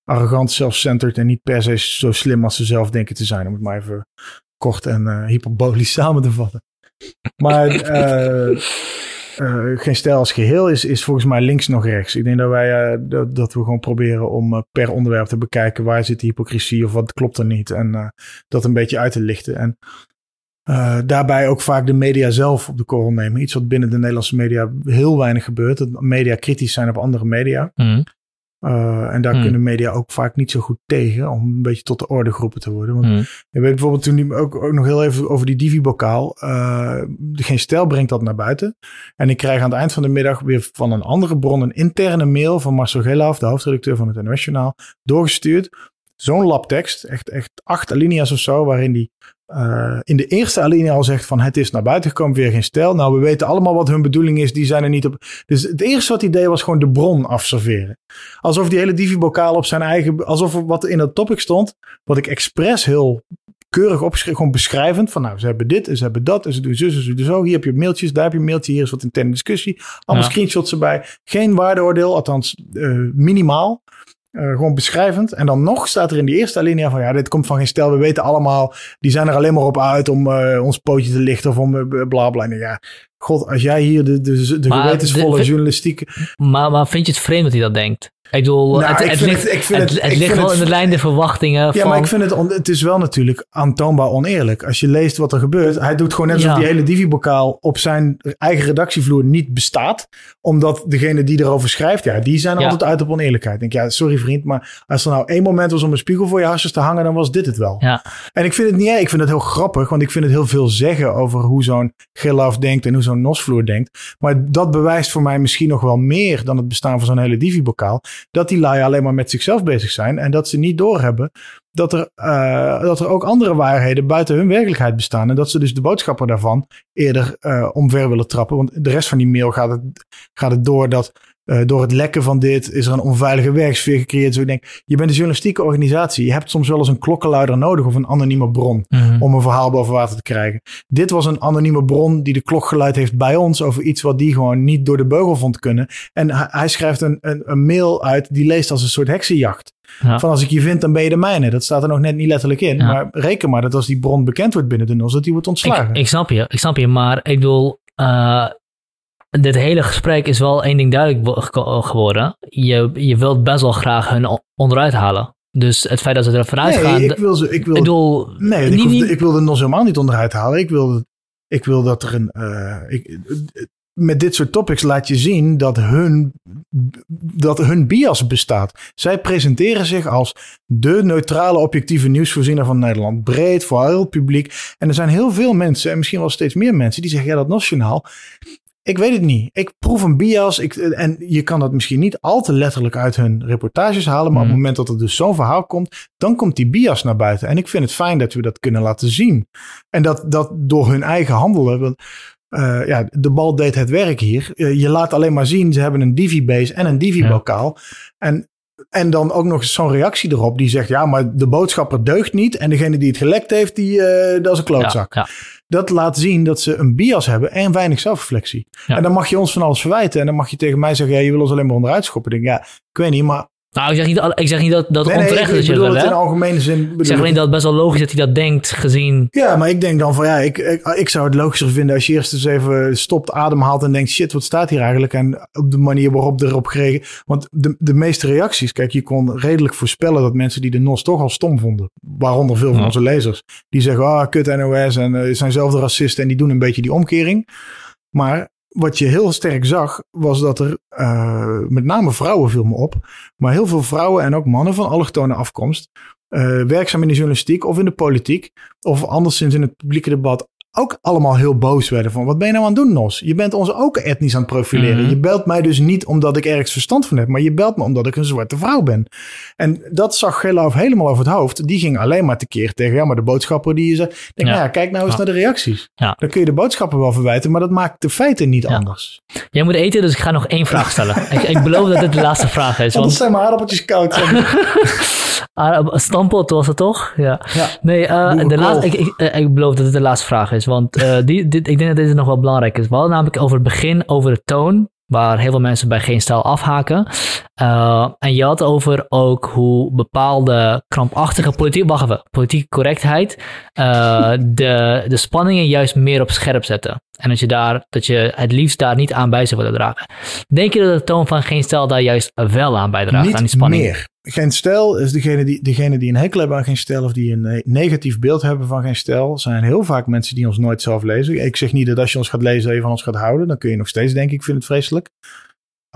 Speaker 2: arrogant, self-centered en niet per se zo slim als ze zelf denken te zijn. Om het maar even kort en uh, hyperbolisch samen te vatten. Maar uh, geen stijl als geheel is, is volgens mij links nog rechts. Ik denk dat wij dat, dat, we gewoon proberen om per onderwerp te bekijken waar zit de hypocrisie of wat klopt er niet. En dat een beetje uit te lichten. En daarbij ook vaak de media zelf op de korrel nemen. Iets wat binnen de Nederlandse media heel weinig gebeurt. Dat media kritisch zijn op andere media. Mm. Uh, en daar hmm. kunnen media ook vaak niet zo goed tegen om een beetje tot de orde geroepen te worden. Want hmm. je weet bijvoorbeeld toen die, ook, ook nog heel even over die Divi-bokaal. Uh, geen stijl brengt dat naar buiten. En ik krijg aan het eind van de middag weer van een andere bron een interne mail van Marcel Gelaaf, de hoofdredacteur van het Internationaal, doorgestuurd. Zo'n labtekst, echt, echt acht alinea's of zo, waarin die uh, in de eerste alinea al zegt van het is naar buiten gekomen, weer geen stijl. Nou, we weten allemaal wat hun bedoeling is, die zijn er niet op. Dus het eerste wat hij deed was gewoon de bron afserveren. Alsof die hele Divi-bokaal op zijn eigen, alsof wat in het topic stond, wat ik expres heel keurig opgeschreven, gewoon beschrijvend. Van nou, ze hebben dit en ze hebben dat en ze doen zo, ze doen zo. Hier heb je mailtjes, daar heb je een mailtje, hier is wat interne discussie. Allemaal screenshots erbij. Geen waardeoordeel, althans uh, minimaal. Uh, gewoon beschrijvend. En dan nog staat er in die eerste alinea van ja, dit komt van geen stel. We weten allemaal, die zijn er alleen maar op uit om uh, ons pootje te lichten of om uh, bla bla. En ja, god, als jij hier de, de, de gewetensvolle journalistiek.
Speaker 1: Maar, maar vind je het vreemd dat hij dat denkt? Ik bedoel, nou, het, het, ligt, het, het, het ligt wel in de lijn de verwachtingen.
Speaker 2: Ja, maar ik vind het, het is wel natuurlijk aantoonbaar oneerlijk. Als je leest wat er gebeurt, hij doet gewoon net alsof die hele Divi-bokaal op zijn eigen redactievloer niet bestaat. Omdat degene die erover schrijft, ja, die zijn altijd uit op oneerlijkheid. Ik denk, ja, sorry vriend, maar als er nou één moment was om een spiegel voor je hasjes te hangen, dan was dit het wel.
Speaker 1: Ja.
Speaker 2: En ik vind het niet, ik vind het heel grappig, want ik vind het heel veel zeggen over hoe zo'n Gilaf denkt en hoe zo'n Nosvloer denkt. Maar dat bewijst voor mij misschien nog wel meer dan het bestaan van zo'n hele Divi-bokaal dat die lui alleen maar met zichzelf bezig zijn en dat ze niet doorhebben dat er, uh, dat er ook andere waarheden buiten hun werkelijkheid bestaan. En dat ze dus de boodschappen daarvan eerder uh, omver willen trappen. Want de rest van die mail gaat het, gaat het door dat uh, door het lekken van dit is er een onveilige werksfeer gecreëerd. Zo ik denk, je bent een journalistieke organisatie. Je hebt soms wel eens een klokkenluider nodig of een anonieme bron mm-hmm. om een verhaal boven water te krijgen. Dit was een anonieme bron die de klok geluid heeft bij ons over iets wat die gewoon niet door de beugel vond kunnen. En hij, hij schrijft een, een, een, mail uit die leest als een soort heksenjacht. Ja. Van als ik je vind, dan ben je de mijne. Dat staat er nog net niet letterlijk in. Ja. Maar reken maar dat als die bron bekend wordt binnen de NOS, dat die wordt ontslagen.
Speaker 1: Ik, ik snap je, ik snap je. Maar ik bedoel, uh, dit hele gesprek is wel één ding duidelijk geworden. Je, je wilt best wel graag hun onderuit halen. Dus het feit dat ze er vanuit
Speaker 2: nee,
Speaker 1: gaan.
Speaker 2: Ik wil ze. Ik wil,
Speaker 1: bedoel,
Speaker 2: nee, niet, ik, hoef, ik wil de NOS helemaal niet onderuit halen. Ik wil, ik wil dat er een. Uh, ik, met dit soort topics laat je zien dat hun, dat hun bias bestaat. Zij presenteren zich als de neutrale, objectieve nieuwsvoorziener van Nederland. Breed, voor heel het publiek. En er zijn heel veel mensen, en misschien wel steeds meer mensen, die zeggen: ja, dat nationaal. Ik weet het niet. Ik proef een bias. Ik, en je kan dat misschien niet al te letterlijk uit hun reportages halen. Maar op het mhm. moment dat er dus zo'n verhaal komt, dan komt die bias naar buiten. En ik vind het fijn dat we dat kunnen laten zien. En dat, dat door hun eigen handelen. Want, uh, ja, de bal deed het werk hier. Uh, je laat alleen maar zien, ze hebben een Divi-base en een Divi-bokaal. En en dan ook nog zo'n reactie erop die zegt: ja, maar de boodschapper deugt niet. En degene die het gelekt heeft, die, uh, dat is een klootzak. Ja, Dat laat zien dat ze een bias hebben en weinig zelfreflectie. En dan mag je ons van alles verwijten. En dan mag je tegen mij zeggen: ja, je wil ons alleen maar onderuit schoppen. Ik denk, ja, ik weet niet, maar
Speaker 1: nou, ik zeg niet, ik zeg niet dat, dat nee, onterecht nee,
Speaker 2: ik, ik
Speaker 1: is.
Speaker 2: het in algemene zin.
Speaker 1: Ik zeg alleen dat het best wel logisch dat hij dat denkt, gezien...
Speaker 2: Ja, maar ik denk dan van ja, ik, ik, ik, zou het logischer vinden als je eerst eens even stopt, ademhaalt en denkt, shit, wat staat hier eigenlijk? En op de manier waarop erop gereageerd... Want de, de meeste reacties, kijk, je kon redelijk voorspellen dat mensen die de NOS toch al stom vonden, waaronder veel van onze lezers, die zeggen, ah, kut NOS en uh, zijn zelf de racisten en die doen een beetje die omkering. Maar wat je heel sterk zag, was dat er uh, met name vrouwen viel me op, maar heel veel vrouwen en ook mannen van allochtone afkomst, uh, werkzaam in de journalistiek of in de politiek, of anderszins in het publieke debat, ook allemaal heel boos werden van wat ben je nou aan het doen, Nos? Je bent ons ook etnisch aan het profileren. Mhm. Je belt mij dus niet omdat ik ergens verstand van heb, maar je belt me omdat ik een zwarte vrouw ben. En dat zag Geloof helemaal over het hoofd. Die ging alleen maar tekeer tegen, ja, maar de boodschapper die je zei, denk, ja. Nou ja, kijk nou eens naar de reacties. Ja. Dan kun je de boodschappen wel verwijten, maar dat maakt de feiten niet anders.
Speaker 1: Jij moet eten, dus ik ga nog één vraag stellen. ik, ik, beloof dat dit de laatste vraag is.
Speaker 2: Want... zijn mijn aardappeltjes koud.
Speaker 1: Stampot was het toch? Ja. Nee, uh, de laatste, ik, ik, eh, ik beloof dat het de laatste vraag is. Want uh, die, dit, ik denk dat dit nog wel belangrijk is. We hadden namelijk over het begin over de toon waar heel veel mensen bij geen stijl afhaken. Uh, en je had over ook hoe bepaalde krampachtige politiek, wacht even, politieke correctheid de, de spanningen juist meer op scherp zetten. En dat je, daar, dat je het liefst daar niet aan bij zou willen dragen. Denk je dat de toon van geen stijl daar juist wel aan bijdraagt,
Speaker 2: niet
Speaker 1: aan die spanning?
Speaker 2: meer. Geen stijl is degene die, degene die een hekel hebben aan geen stijl of die een negatief beeld hebben van geen stijl. Zijn heel vaak mensen die ons nooit zelf lezen. Ik zeg niet dat als je ons gaat lezen, dat je van ons gaat houden. Dan kun je nog steeds denken, ik vind het vreselijk.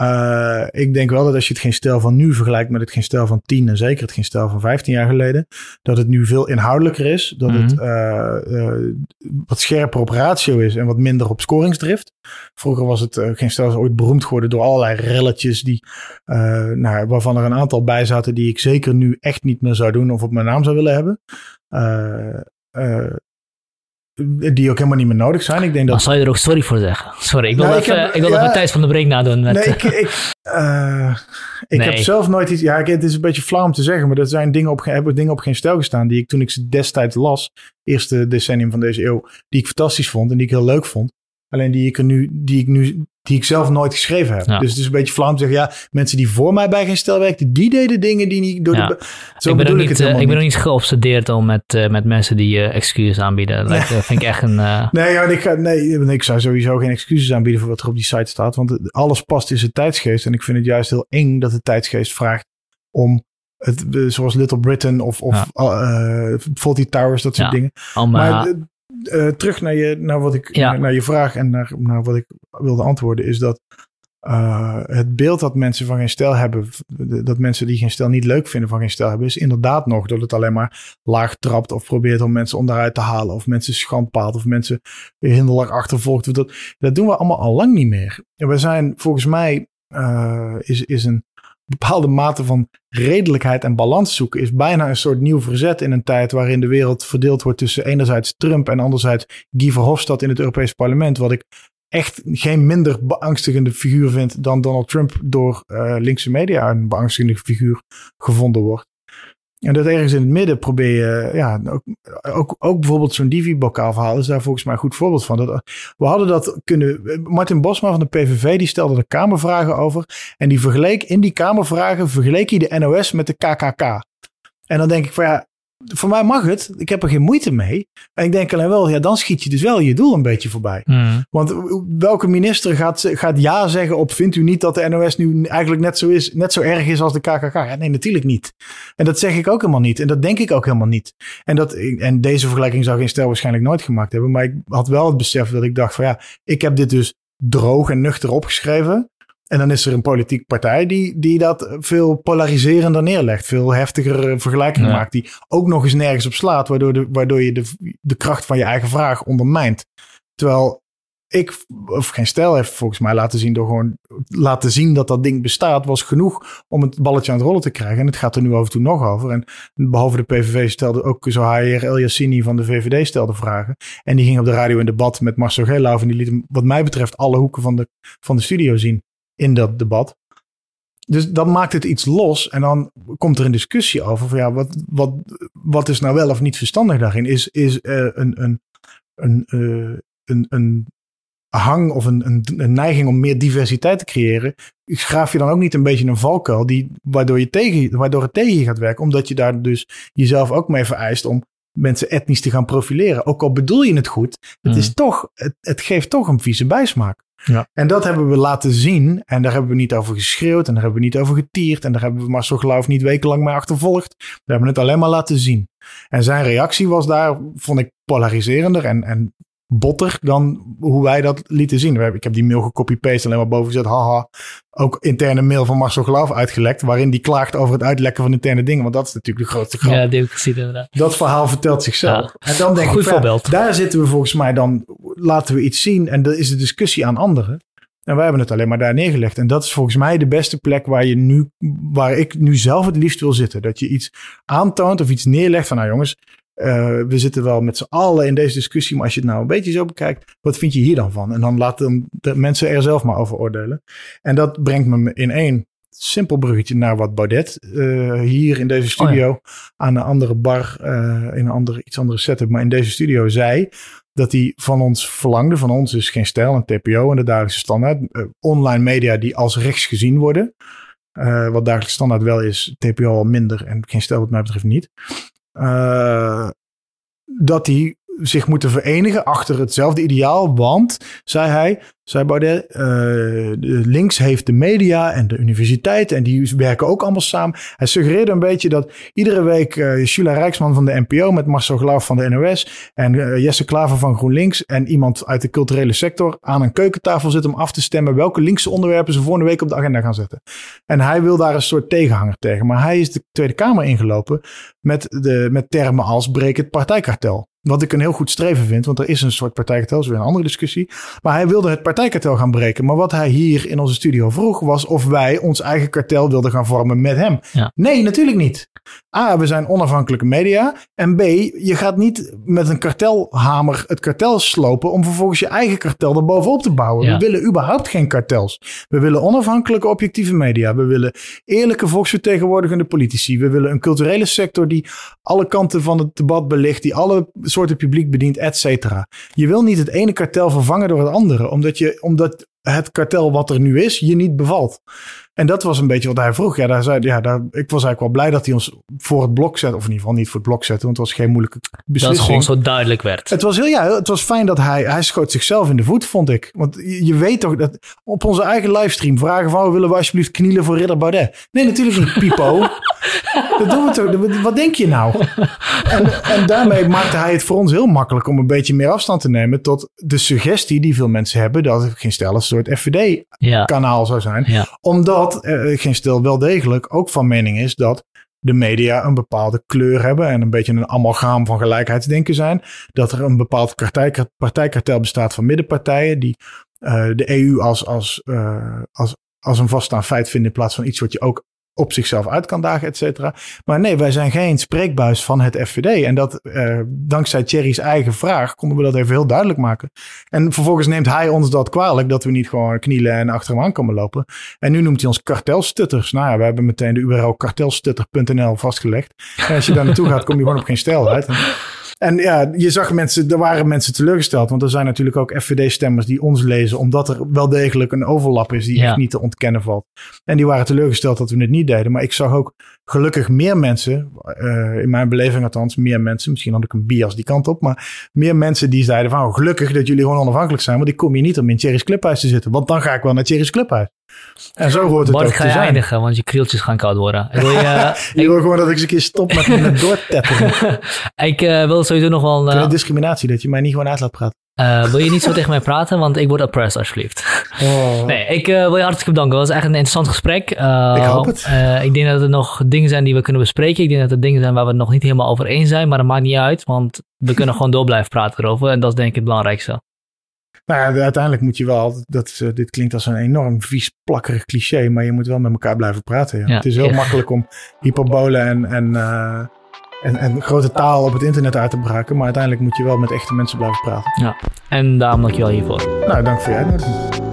Speaker 2: Uh, ik denk wel dat als je het geen stijl van nu vergelijkt met het geen stijl van 10 en zeker het geen stijl van 15 jaar geleden, dat het nu veel inhoudelijker is. Dat het uh, uh, wat scherper op ratio is en wat minder op scoringsdrift. Vroeger was het geen stijl ooit beroemd geworden door allerlei relletjes die, nou, waarvan er een aantal bij zaten die ik zeker nu echt niet meer zou doen of op mijn naam zou willen hebben die ook helemaal niet meer nodig zijn. Ik denk dat...
Speaker 1: Dan zou je er ook sorry voor zeggen. Sorry, ik wil nou, even, ik, heb, ik wil ja, even Thijs van de Brink nadoen. Met...
Speaker 2: Nee, ik, ik, uh, ik nee. heb zelf nooit iets... Ja, het is een beetje flauw om te zeggen, maar er zijn dingen op, hebben dingen op geen stel gestaan die ik toen ik ze destijds las, eerste decennium van deze eeuw, die ik fantastisch vond en die ik heel leuk vond. Alleen die ik er nu, die ik nu, die ik zelf nooit geschreven heb. Ja. Dus het is een beetje flauw om te zeggen, ja, mensen die voor mij bij geen stel werkten, die deden dingen die niet door
Speaker 1: ja.
Speaker 2: de.
Speaker 1: Zo ik ben, ook niet, ik, ik ben ook niet geobsedeerd om met, uh, met mensen die uh, excuses aanbieden. Dat vind ik echt een.
Speaker 2: Nee, ja, ik, ga, nee, ik zou sowieso geen excuses aanbieden voor wat er op die site staat. Want alles past in zijn tijdsgeest. En ik vind het juist heel eng dat de tijdsgeest vraagt om het, zoals Little Britain of, of ja. uh, Towers, dat soort dingen.
Speaker 1: Om,
Speaker 2: maar uh, terug naar je, naar, wat ik, ja. naar je vraag en naar, naar wat ik wilde antwoorden, is dat uh, het beeld dat mensen van geen stijl hebben, dat mensen die geen stijl niet leuk vinden van geen stijl hebben, is inderdaad nog dat het alleen maar laag trapt of probeert om mensen onderuit te halen of mensen schandpaalt of mensen hinderlijk achtervolgt. Dat, dat doen we allemaal al lang niet meer. En we zijn volgens mij uh, is, is een bepaalde mate van redelijkheid en balans zoeken is bijna een soort nieuw verzet in een tijd waarin de wereld verdeeld wordt tussen enerzijds Trump en anderzijds Guy Verhofstadt in het Europees Parlement. Wat ik echt geen minder beangstigende figuur vind dan Donald Trump door uh, linkse media een beangstigende figuur gevonden wordt. En dat ergens in het midden probeer je, ja, ook, ook, ook bijvoorbeeld zo'n Divi-bokaal verhaal is daar volgens mij een goed voorbeeld van. We hadden dat kunnen, Martin Bosma van de PVV, die stelde er kamervragen over. En die vergeleek, in die kamervragen vergeleek hij de NOS met de KKK. En dan denk ik van ja, voor mij mag het. Ik heb er geen moeite mee. En ik denk alleen wel, ja, dan schiet je dus wel je doel een beetje voorbij.
Speaker 1: Mm.
Speaker 2: Want welke minister gaat, gaat ja zeggen op, vindt u niet dat de NOS nu eigenlijk net zo, is, net zo erg is als de KKK? Ja, nee, natuurlijk niet. En dat zeg ik ook helemaal niet. En dat denk ik ook helemaal niet. En, dat, en deze vergelijking zou geen stel waarschijnlijk nooit gemaakt hebben. Maar ik had wel het besef dat ik dacht van ja, ik heb dit dus droog en nuchter opgeschreven. En dan is er een politieke partij die, die dat veel polariserender neerlegt. Veel heftiger vergelijkingen ja. maakt. Die ook nog eens nergens op slaat. Waardoor, de, waardoor je de, de kracht van je eigen vraag ondermijnt. Terwijl ik, of geen stijl heeft volgens mij laten zien door gewoon laten zien dat dat ding bestaat, was genoeg om het balletje aan het rollen te krijgen. En het gaat er nu af en toe nog over. En behalve de PVV stelde ook zo HR El Yassini van de VVD stelde vragen. En die ging op de radio in debat met Marcel Geelhoff en die liet hem, wat mij betreft, alle hoeken van de, van de studio zien in dat debat. Dus dat maakt het iets los. En dan komt er een discussie over van ja, wat, wat, wat is nou wel of niet verstandig daarin? Is, is uh, een, een, een, uh, een, een hang of een, een, een, neiging om meer diversiteit te creëren, schraaf je dan ook niet een beetje een valkuil die, waardoor, je tegen, waardoor het tegen je gaat werken, omdat je daar dus jezelf ook mee vereist om mensen etnisch te gaan profileren. Ook al bedoel je het goed, het, is toch, het, het geeft toch een vieze bijsmaak.
Speaker 1: Ja.
Speaker 2: En dat hebben we laten zien. En daar hebben we niet over geschreeuwd. En daar hebben we niet over getierd. En daar hebben we Marcel Geloof niet wekenlang mee achtervolgd. We hebben het alleen maar laten zien. En zijn reactie was daar, vond ik, polariserender en, en botter dan hoe wij dat lieten zien. Ik heb die mail gecopy-paste alleen maar boven gezet. Haha. Ook interne mail van Marcel Geloof uitgelekt. Waarin die klaagt over het uitlekken van interne dingen. Want dat is natuurlijk de grootste grap.
Speaker 1: Ja, die heb ik gezien inderdaad.
Speaker 2: Dat verhaal vertelt zichzelf.
Speaker 1: Ja.
Speaker 2: En dan denk
Speaker 1: Goed
Speaker 2: ik,
Speaker 1: voorbeeld.
Speaker 2: daar zitten we volgens mij dan, laten we iets zien. En dat is de discussie aan anderen. En wij hebben het alleen maar daar neergelegd. En dat is volgens mij de beste plek waar je nu, waar ik nu zelf het liefst wil zitten. Dat je iets aantoont of iets neerlegt van, nou jongens, uh, we zitten wel met z'n allen in deze discussie, maar als je het nou een beetje zo bekijkt, wat vind je hier dan van? En dan laten de mensen er zelf maar over oordelen. En dat brengt me in één simpel bruggetje naar wat Baudet uh, hier in deze studio
Speaker 1: oh
Speaker 2: ja. aan een andere bar, uh, in een andere, iets andere setup, maar in deze studio zei. dat hij van ons verlangde. Van ons is geen stijl, een TPO en de dagelijkse standaard. Online media die als rechts gezien worden. Uh, wat dagelijkse standaard wel is, TPO al minder en geen stijl wat mij betreft niet. Uh, dat hij zich moeten verenigen achter hetzelfde ideaal. Want, zei hij, zei Baudet, uh, links heeft de media en de universiteit en die werken ook allemaal samen. Hij suggereerde een beetje dat iedere week uh, Shula Rijksman van de NPO met Marcel Glauw van de NOS en uh, Jesse Klaver van GroenLinks en iemand uit de culturele sector aan een keukentafel zit om af te stemmen welke linkse onderwerpen ze volgende week op de agenda gaan zetten. En hij wil daar een soort tegenhanger tegen. Maar hij is de Tweede Kamer ingelopen met, de, met termen als breek het partijkartel. Wat ik een heel goed streven vind, want er is een soort partijkartel, is weer een andere discussie. Maar hij wilde het partijkartel gaan breken. Maar wat hij hier in onze studio vroeg, was of wij ons eigen kartel wilden gaan vormen met hem.
Speaker 1: Ja.
Speaker 2: Nee, natuurlijk niet. A, we zijn onafhankelijke media. En B, je gaat niet met een kartelhamer het kartel slopen om vervolgens je eigen kartel erbovenop te bouwen.
Speaker 1: Ja.
Speaker 2: We willen überhaupt geen kartels. We willen onafhankelijke objectieve media. We willen eerlijke volksvertegenwoordigende politici. We willen een culturele sector die alle kanten van het debat belicht, die alle soorten publiek bedient, et cetera. Je wil niet het ene kartel vervangen door het andere, omdat, je, omdat het kartel wat er nu is je niet bevalt. En dat was een beetje wat hij vroeg. Ja, daar zei, ja daar, ik was eigenlijk wel blij dat hij ons voor het blok zette. Of in ieder geval niet voor het blok zette, want het was geen moeilijke beslissing.
Speaker 1: Dat het gewoon zo duidelijk werd.
Speaker 2: Het was, heel, ja, het was fijn dat hij, hij schoot zichzelf in de voet, vond ik. Want je, je weet toch dat op onze eigen livestream vragen van, willen we alsjeblieft knielen voor Ridder Baudet? Nee, natuurlijk niet, Pipo. dat doen we toch. Wat denk je nou? En, en daarmee maakte hij het voor ons heel makkelijk om een beetje meer afstand te nemen tot de suggestie die veel mensen hebben dat het geen stel een soort FVD-kanaal zou zijn.
Speaker 1: Ja.
Speaker 2: Omdat uh, geen stel wel degelijk ook van mening is dat de media een bepaalde kleur hebben en een beetje een amalgaam van gelijkheidsdenken zijn. Dat er een bepaald partijkartel bestaat van middenpartijen die uh, de EU als, als, uh, als, als een vaststaand feit vinden in plaats van iets wat je ook op zichzelf uit kan dagen, et cetera. Maar nee, wij zijn geen spreekbuis van het FVD. En dat uh, dankzij Thierry's eigen vraag konden we dat even heel duidelijk maken. En vervolgens neemt hij ons dat kwalijk dat we niet gewoon knielen en achter hem aan komen lopen. En nu noemt hij ons kartelstutters. Nou ja, we hebben meteen de URL kartelstutter.nl vastgelegd. En als je daar naartoe gaat, kom je gewoon op geen stijl uit. En ja, je zag mensen, er waren mensen teleurgesteld. Want er zijn natuurlijk ook FVD-stemmers die ons lezen. Omdat er wel degelijk een overlap is die
Speaker 1: Ja.
Speaker 2: echt niet te ontkennen valt. En die waren teleurgesteld dat we het niet deden. Maar ik zag ook gelukkig meer mensen, eh, in mijn beleving althans, meer mensen. Misschien had ik een bias die kant op. Maar meer mensen die zeiden van oh, gelukkig dat jullie gewoon onafhankelijk zijn. Want ik kom hier niet om in Thierry's Clubhuis te zitten. Want dan ga ik wel naar Thierry's Clubhuis. En zo hoort het
Speaker 1: Bart,
Speaker 2: ook
Speaker 1: ga
Speaker 2: te
Speaker 1: je
Speaker 2: zijn.
Speaker 1: eindigen, want je krieltjes gaan koud worden. Ik wil, je,
Speaker 2: Je wil gewoon dat ik eens een keer stop met, met doortetteren.
Speaker 1: ik eh, wil sowieso nog wel...
Speaker 2: Uh,
Speaker 1: eh,
Speaker 2: discriminatie, dat je mij niet gewoon uit laat praten.
Speaker 1: eh, wil je niet zo tegen mij praten, want ik word oppressed alsjeblieft.
Speaker 2: Oh.
Speaker 1: Nee, ik eh, wil je hartelijk bedanken. Het was echt een interessant gesprek. Eh,
Speaker 2: Ik hoop het.
Speaker 1: eh, ik denk dat er nog dingen zijn die we kunnen bespreken. Ik denk dat er dingen zijn waar we het nog niet helemaal over eens zijn, maar dat maakt niet uit, want we kunnen gewoon door blijven praten erover. En dat is denk ik het belangrijkste.
Speaker 2: Nou ja, uiteindelijk moet je wel, dat, is, eh, dit klinkt als een enorm vies plakkerig cliché, maar je moet wel met elkaar blijven praten. Ja.
Speaker 1: Ja.
Speaker 2: Het is heel
Speaker 1: Ja.
Speaker 2: makkelijk om hyperbolen en, en, eh, en, en grote taal op het internet uit te braken, maar uiteindelijk moet je wel met echte mensen blijven praten.
Speaker 1: En daarom dank je wel hiervoor.
Speaker 2: Nou, dank voor je uitnodiging.